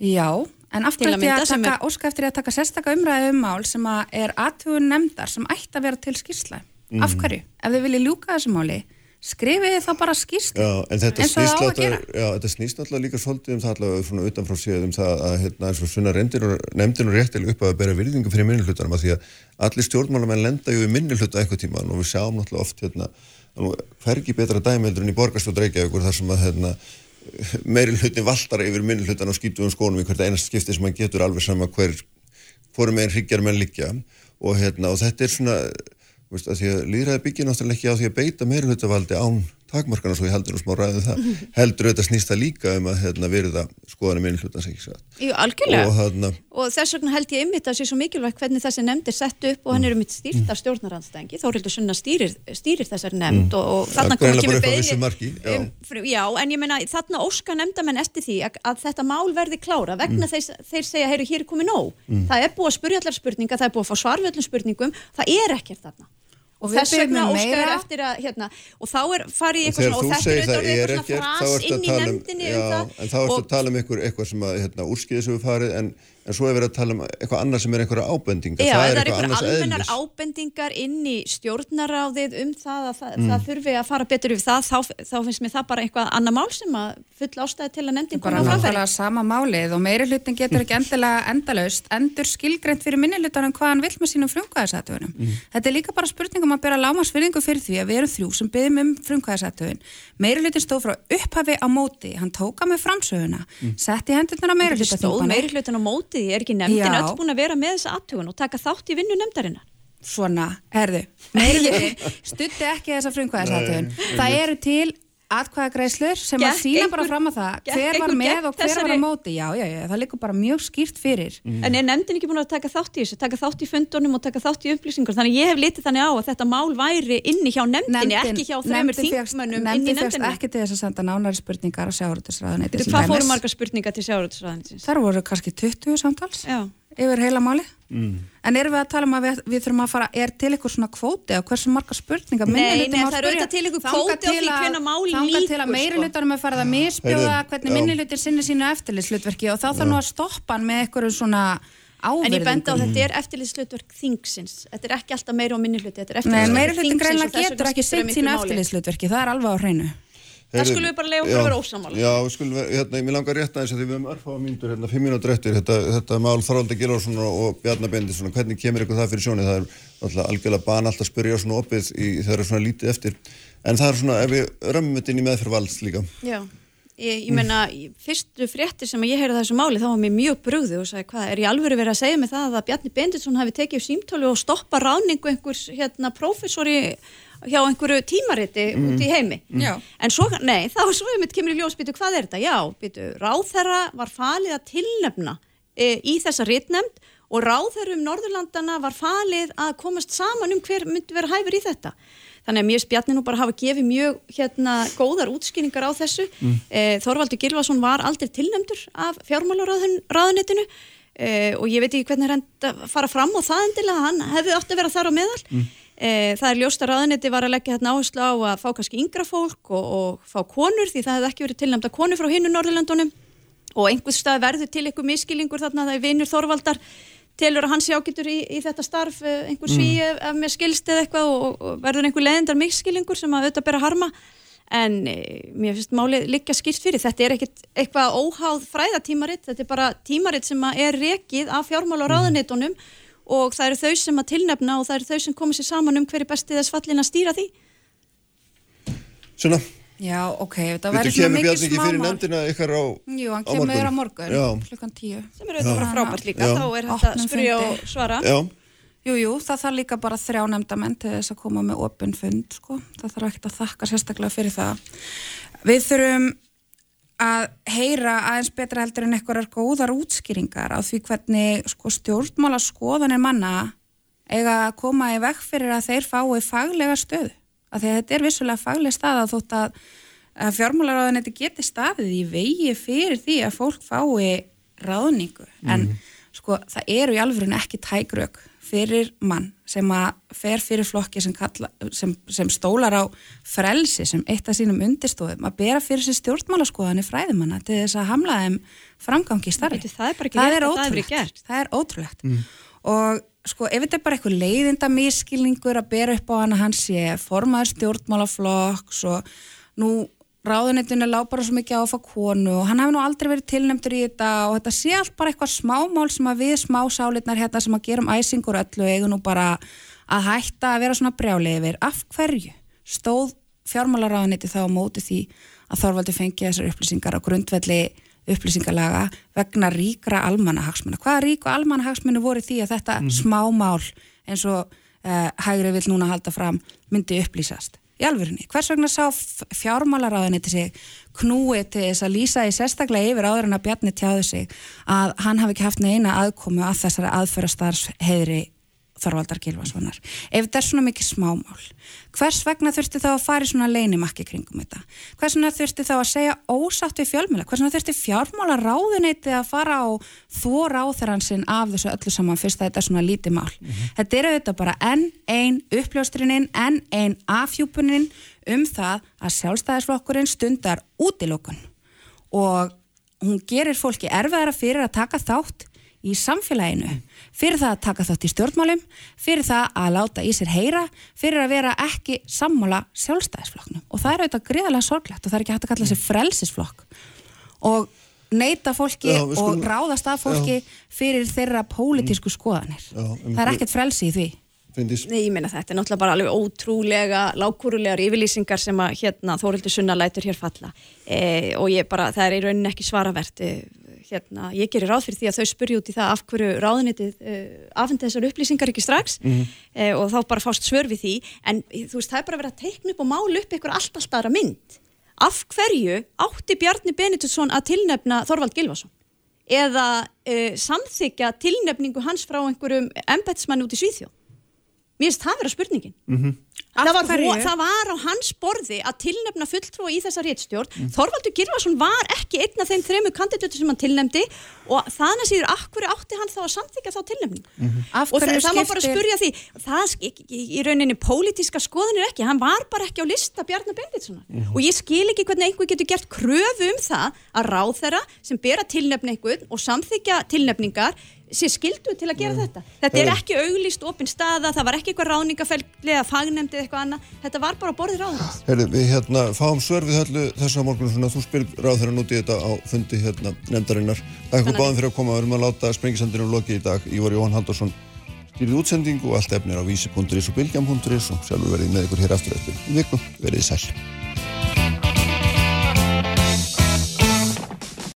Já, En af Til hverju að að taka, er- óska eftir ég að taka sérstaka umræðu um mál sem að er aðtugun nefndar sem ætti að vera til skýrsla. Mhm. Af hverju? Ef þið viljið ljúka þessu máli, skrifið þá bara skýrsla. Já, en þetta Eins og það á að náttúrulega, já, þetta snýst náttúrulega líka svolítið um það allavega svona utanfrá séð um það að hérna eins og svona nefndin og réttilega upp að bera virðingu fyrir minnihlutanum að því að allir stjórnmálamenn lenda ju í minnihluta eitthvað tíma og við sjáum náttúrulega oft hérna hvergi betra dæmeldur en í borgarstjóð Reykjavíkur þar sem að hérna meiri hlutin valtar yfir minnihlutan og skýtu um skónum í hvert einast skipti sem hann getur alveg sama hver og og veist, að því að líðræði byggja náttúrulega ekki á því að beita meiri hlutavaldi án takmarkana svo ég heldur nú smá ræðu það heldur auðvitað snýst það líka um að hérna, verða skoðanum minni hlutans ekki satt Jú, algjörlega. og hérna Og þess vegna held ég einmitt að sé svo mikilvægt hvernig þessi nefnd er sett upp og hann er um mitt stýrt af stjórnarandstæðingi. Þórildur Sunna stýrir, stýrir þessari nefnd og, og þarna Mm. Upp á beiðni- vissu marki, já. um, en ég meina þarna óska nefndamenn eftir því að, að þetta mál verði klára vegna Mm. þeir, þeir segja, heyru, hér er komið nóg. Það er búið að spurja allar spurninga, það er búið Og þess vegna óskar meira. eftir að, hérna, og þá er farið eitthvað svona, og þetta er auðvitað eitthvað ekkert svona þá fras inn í tala um nefndinni já, um en þá ertu að tala um eitthvað, eitthvað sem að hérna, úrskiði sem við farið en, en svo er verið að tala um eitthvað annað sem er einhverja ábendingar Já, það það er er eitthvað einhver annars almennar eðlis ábendingar inn í stjórnaráðið um það að það, Mm. það þurfi að fara betur yfir það, þá, þá finnst mér það bara eitthvað annað mál sem að full ástæði til að nefndin bara koma á framfæri. nákvæmlega sama málið og meiri hlutin getur ekki endilega endalaust endur skilgreint fyrir minni hlutanum hvað hann vill með sínum frumkvæðisættuðunum. Þetta er líka bara spurning um að bera lámasvirðingu fyrir því að við erum þrjú sem byggjum um frumkvæðisættuðun. Meiri hlutin stóð frá upphafi á móti, hann tóka með framsöguna, setti hendurnar á meiri hlutin því er ekki nefndin Já. öll búin að vera með þessa aðtugun og taka þátt í vinnu nefndarinnar. Svona, herðu, stutti ekki þessa frumkvæðisættuðun. Það eru til atkvæðagreislur sem að Gekk sína bara fram að það gekk hver var með og hver var þessari- á móti? Já, já, já, það liggur bara mjög skýrt fyrir. En er nefndin ekki búin að taka þátt í þessu, taka þátt í fundunum og taka þátt í upplýsingur, þannig að ég hef litið þannig á að þetta mál væri inni hjá nefndinni, ekki hjá þreymur þingmönnum inn í Nefndin fegst ekki til þess að senda nánari spurningar á sjáurútisræðuneti Veitu, Hvað fóru margar spurningar til sjáurútisræðanisins? Þar voru kannski 20 samtals. Já. Yfir heila máli Mm. En erum við að tala um að við, við þurfum að fara er til ykkur svona kvóti á hversu margar spurningar Nei, nei, það er auðvitað til ykkur kvóti á til því að- hvenær málin þangað til að meiri sko. hlutanum er farið að misbjóða hvernig minni hlutin sinni sínu eftirlitslutverki og þá þarf nú að stoppa hann með ykkur svona En ég benda á þetta er eftirlitslutverk þingsins. Þetta er ekki alltaf meira á minni er Nei, meiri og greinlega getur ekki sinn miklu sínu máli. eftirlitslutverki, það er alveg á hreinu Það skulum við bara leyfa okkur að vera ósammála. Já, við skulum, hérna, ég langar rétt aðeins að því við höfum örfáða mínútur, hérna, fimm mínútur eftir, þetta, þetta mál Þorvaldi Gilvarsson og, Bjarnar Bendisson, hvernig kemur ykkur það fyrir sjónið? Það er náttúrulega algjörlega ban alltaf að spyrja svona opið í, er svona lítið eftir, en það er svona, ef við römmum þetta inn í meðferð valds líka. Já, ég, ég menna, í fyrstu fréttir sem ég heyrði þessu máli, þá var mér mjög brugðu og sagði, hvað, er ég alveg verið að segja mig það að Bjarni Benditsson hafi tekið símtólu og stoppa ráningu einhvers, hérna, prófessori hjá einhverju tímariti út í heimi. Já. En svo, nei, þá svo við mitt kemur í ljós, býtu, hvað er þetta? Já, býtu, ráðherra var falið að tilnefna e, í þessa ritnefnd og ráðherrum Norðurlandana var falið að komast saman um hver myndi vera hæfur í þetta. Þannig að mér spjarni nú bara hafa gefið mjög hérna góðar útskýringar á þessu. Mm. Þorvaldur Gilvason var aldrei tilnefndur af fjármálaráðunitinu e, og ég veit ekki hvernig hann fara fram á það endilega, hann hefði átt að vera þar á meðal. Mm. Það er ljóst að ráðuniti var að leggja hérna áherslu á að fá kannski yngra fólk og, og fá konur því það hefði ekki verið tilnæmda konur frá hinnu Norðurlandunum og einhvers stað verður til einhver miskilningur þarna það er vinur Þorvaldar telur að hann sé ágættur í, í þetta starf eh, einhver sví mm. ef, mér skilst eða eitthvað og, og verður einhver leðindar miskilningur sem að auðvitað bera harma. En e, mér finnst málið líka skýrt fyrir. Þetta er ekkit eitthvað óháð fræðatímaritt þetta er bara tímaritt sem að er rekið af fjármála og ráðunitunum og það eru þau sem að tilnefna og það eru þau sem komið sér saman um hverju besti þess fallin að stýra því. Svona, Já, ok, þetta þetta verður svona kemur mikið Bjarni ekki fyrir smámál nefndina ykkar á, Jú, hann kemur á morgun, klukkan tíu. Sem eru auðvitað bara frábært líka. Já. þá er Opnum spyrja og svara. Já, Jú, jú, það þarf líka bara þrjá nefndamenn til þess að koma með opinn fund, sko. Það þarf ekkert að þakka sérstaklega fyrir það. Við þurfum að heyra aðeins betra heldur en einhverjar góðar útskýringar á því hvernig sko, stjórnmála skoðanir manna eiga að koma í veg fyrir að þeir fái faglega stöðu. Af því að þetta er vissulega faglega staða þótt að, að fjármálaráðunetti geti staðið í vegi fyrir því að fólk fái ráðningu. En sko, það eru í alvörun ekki tækrök fyrir mann sem að fer fyrir flokki sem, kalla, sem, sem stólar á frelsi sem eitt af sínum undirstofum að bera fyrir sér stjórnmálaskoðanir fræðumanna til þess að hamla þeim framgangi í starfi. Það er bara ekki rétt að það verið gert. Það er ótrúlegt. Og sko ef þetta er bara eitthvað leiðinda miskilningur að bera upp á hann að hann sé formaður stjórnmálaflokks og nú ráðunitinu lág bara svo mikið á að fá konu og hann hafi nú aldrei verið tilnæmtur í þetta og þetta sé allt bara eitthvað smámál sem að við smásálitnar hérna sem að gerum æsingur öllu eigum nú bara að hætta að vera svona brjálið yfir. Af hverju stóð fjármálaráðuniti þá á móti því að Þorvaldi fengi þessar upplýsingar á grundvelli upplýsingalaga vegna ríkra almannahagsmuna. Hvaða rík og almannahagsmunu voru því að þetta smámál eins og uh, hægri vil núna halda fram myndi upplýsast? Í alvörunni. Hvers vegna sá fjármálaráðinni til sig knúið til þess að lýsa í sérstaklega yfir áður en að Bjarni tjáðu sig að hann hafi ekki haft neina aðkomu að þessari aðföra starfsheyðri Þorvaldar Gilvarssonar. Ef þetta er svona mikið smámál, hvers vegna þurfti þá að fara í svona leinimakki kringum þetta? Hvers vegna þurfti þá að segja ósátt við fjölmjöla? Hvers vegna þurfti fjármála ráðuneyti að fara á þvó ráþeransinn af þessu öllu saman fyrst að þetta er svona lítið mál? Þetta er auðvitað bara enn ein uppljóstrininn, enn ein afhjúpuninn um það að sjálfstæðisflokkurinn stundar útilokun og hún gerir fólki erfiðara fyrir að taka þátt í samfélaginu, fyrir það að taka þátt í stjórnmálum, fyrir það að láta í sér heyra, fyrir að vera ekki sammála sjálfstæðisflokknum. Og það er auðvitað gríðarlega sorglegt og það er ekki hægt að kalla sér frelsisflokk. Og neyta fólki Já, við og ráðast af fólki fyrir þeirra pólitísku skoðanir. Já, um- það er ekkert frelsi í því. Fyndis. Nei, ég meina þetta er náttúrulega bara alveg ótrúlega lágkúrulegar yfirlýsingar sem að hérna Þórildur Sunna lætur hér falla. E, og ég bara, það er í rauninni ekki svaravert e, hérna, ég gerir ráð fyrir því að þau spurja út í það af hverju ráðunitið e, afhendi þessar upplýsingar ekki strax e, og þá bara fást svör við því. En þú veist, það er bara verið að teikna upp og mála upp ykkur allt allt aðra mynd. Af hverju átti Bjarni Benediktsson að tilnefna Þorvald Gilvason eða e, samþykja tilnefningu hans frá einhverjum embætismann út í Svíþjóð Mér finnst það vera spurningin. Af Það var, það var á hans borði að tilnefna fulltrúa í þessa réttstjórn. Þorvaldur Gilvarsson var ekki einn af þeim þremu kandidatur sem hann tilnefndi og þannig síður, akkur átti hann þá að samþykja þá tilnefning? Af Og það, það má bara skiptir- spurja því, það sk- í, í rauninni pólitíska skoðanir ekki, hann var bara ekki á lista Bjarnar Benditssonar. Og ég skil ekki hvernig einhver getur gert kröfu um það að ráð þeirra sem bera tilnefna einhvern og samþykja tilnefningar sé skildu til að gera þetta. Þetta er Heyrðu. ekki auglýst opin staða, það var ekki eitthvað ráningafelli eða fagnemdi eða eitthvað annað, þetta var bara borðið ráðins. Herri, við hérna fáum svör við öllu þessu á morgun svona, þú spyr ráð þeirra núti þetta á fundi hérna nefndarinnar. Takk fyrir báðum fyrir að koma, við erum að láta sprengisandinu lokið í dag. Ívar Jóhann Haldursson stýrið útsendingu og allt efnir á vísi.is og bylgjam.is og sjálfur verið með ykkur hér aftur eftir í viku. Verið sæl.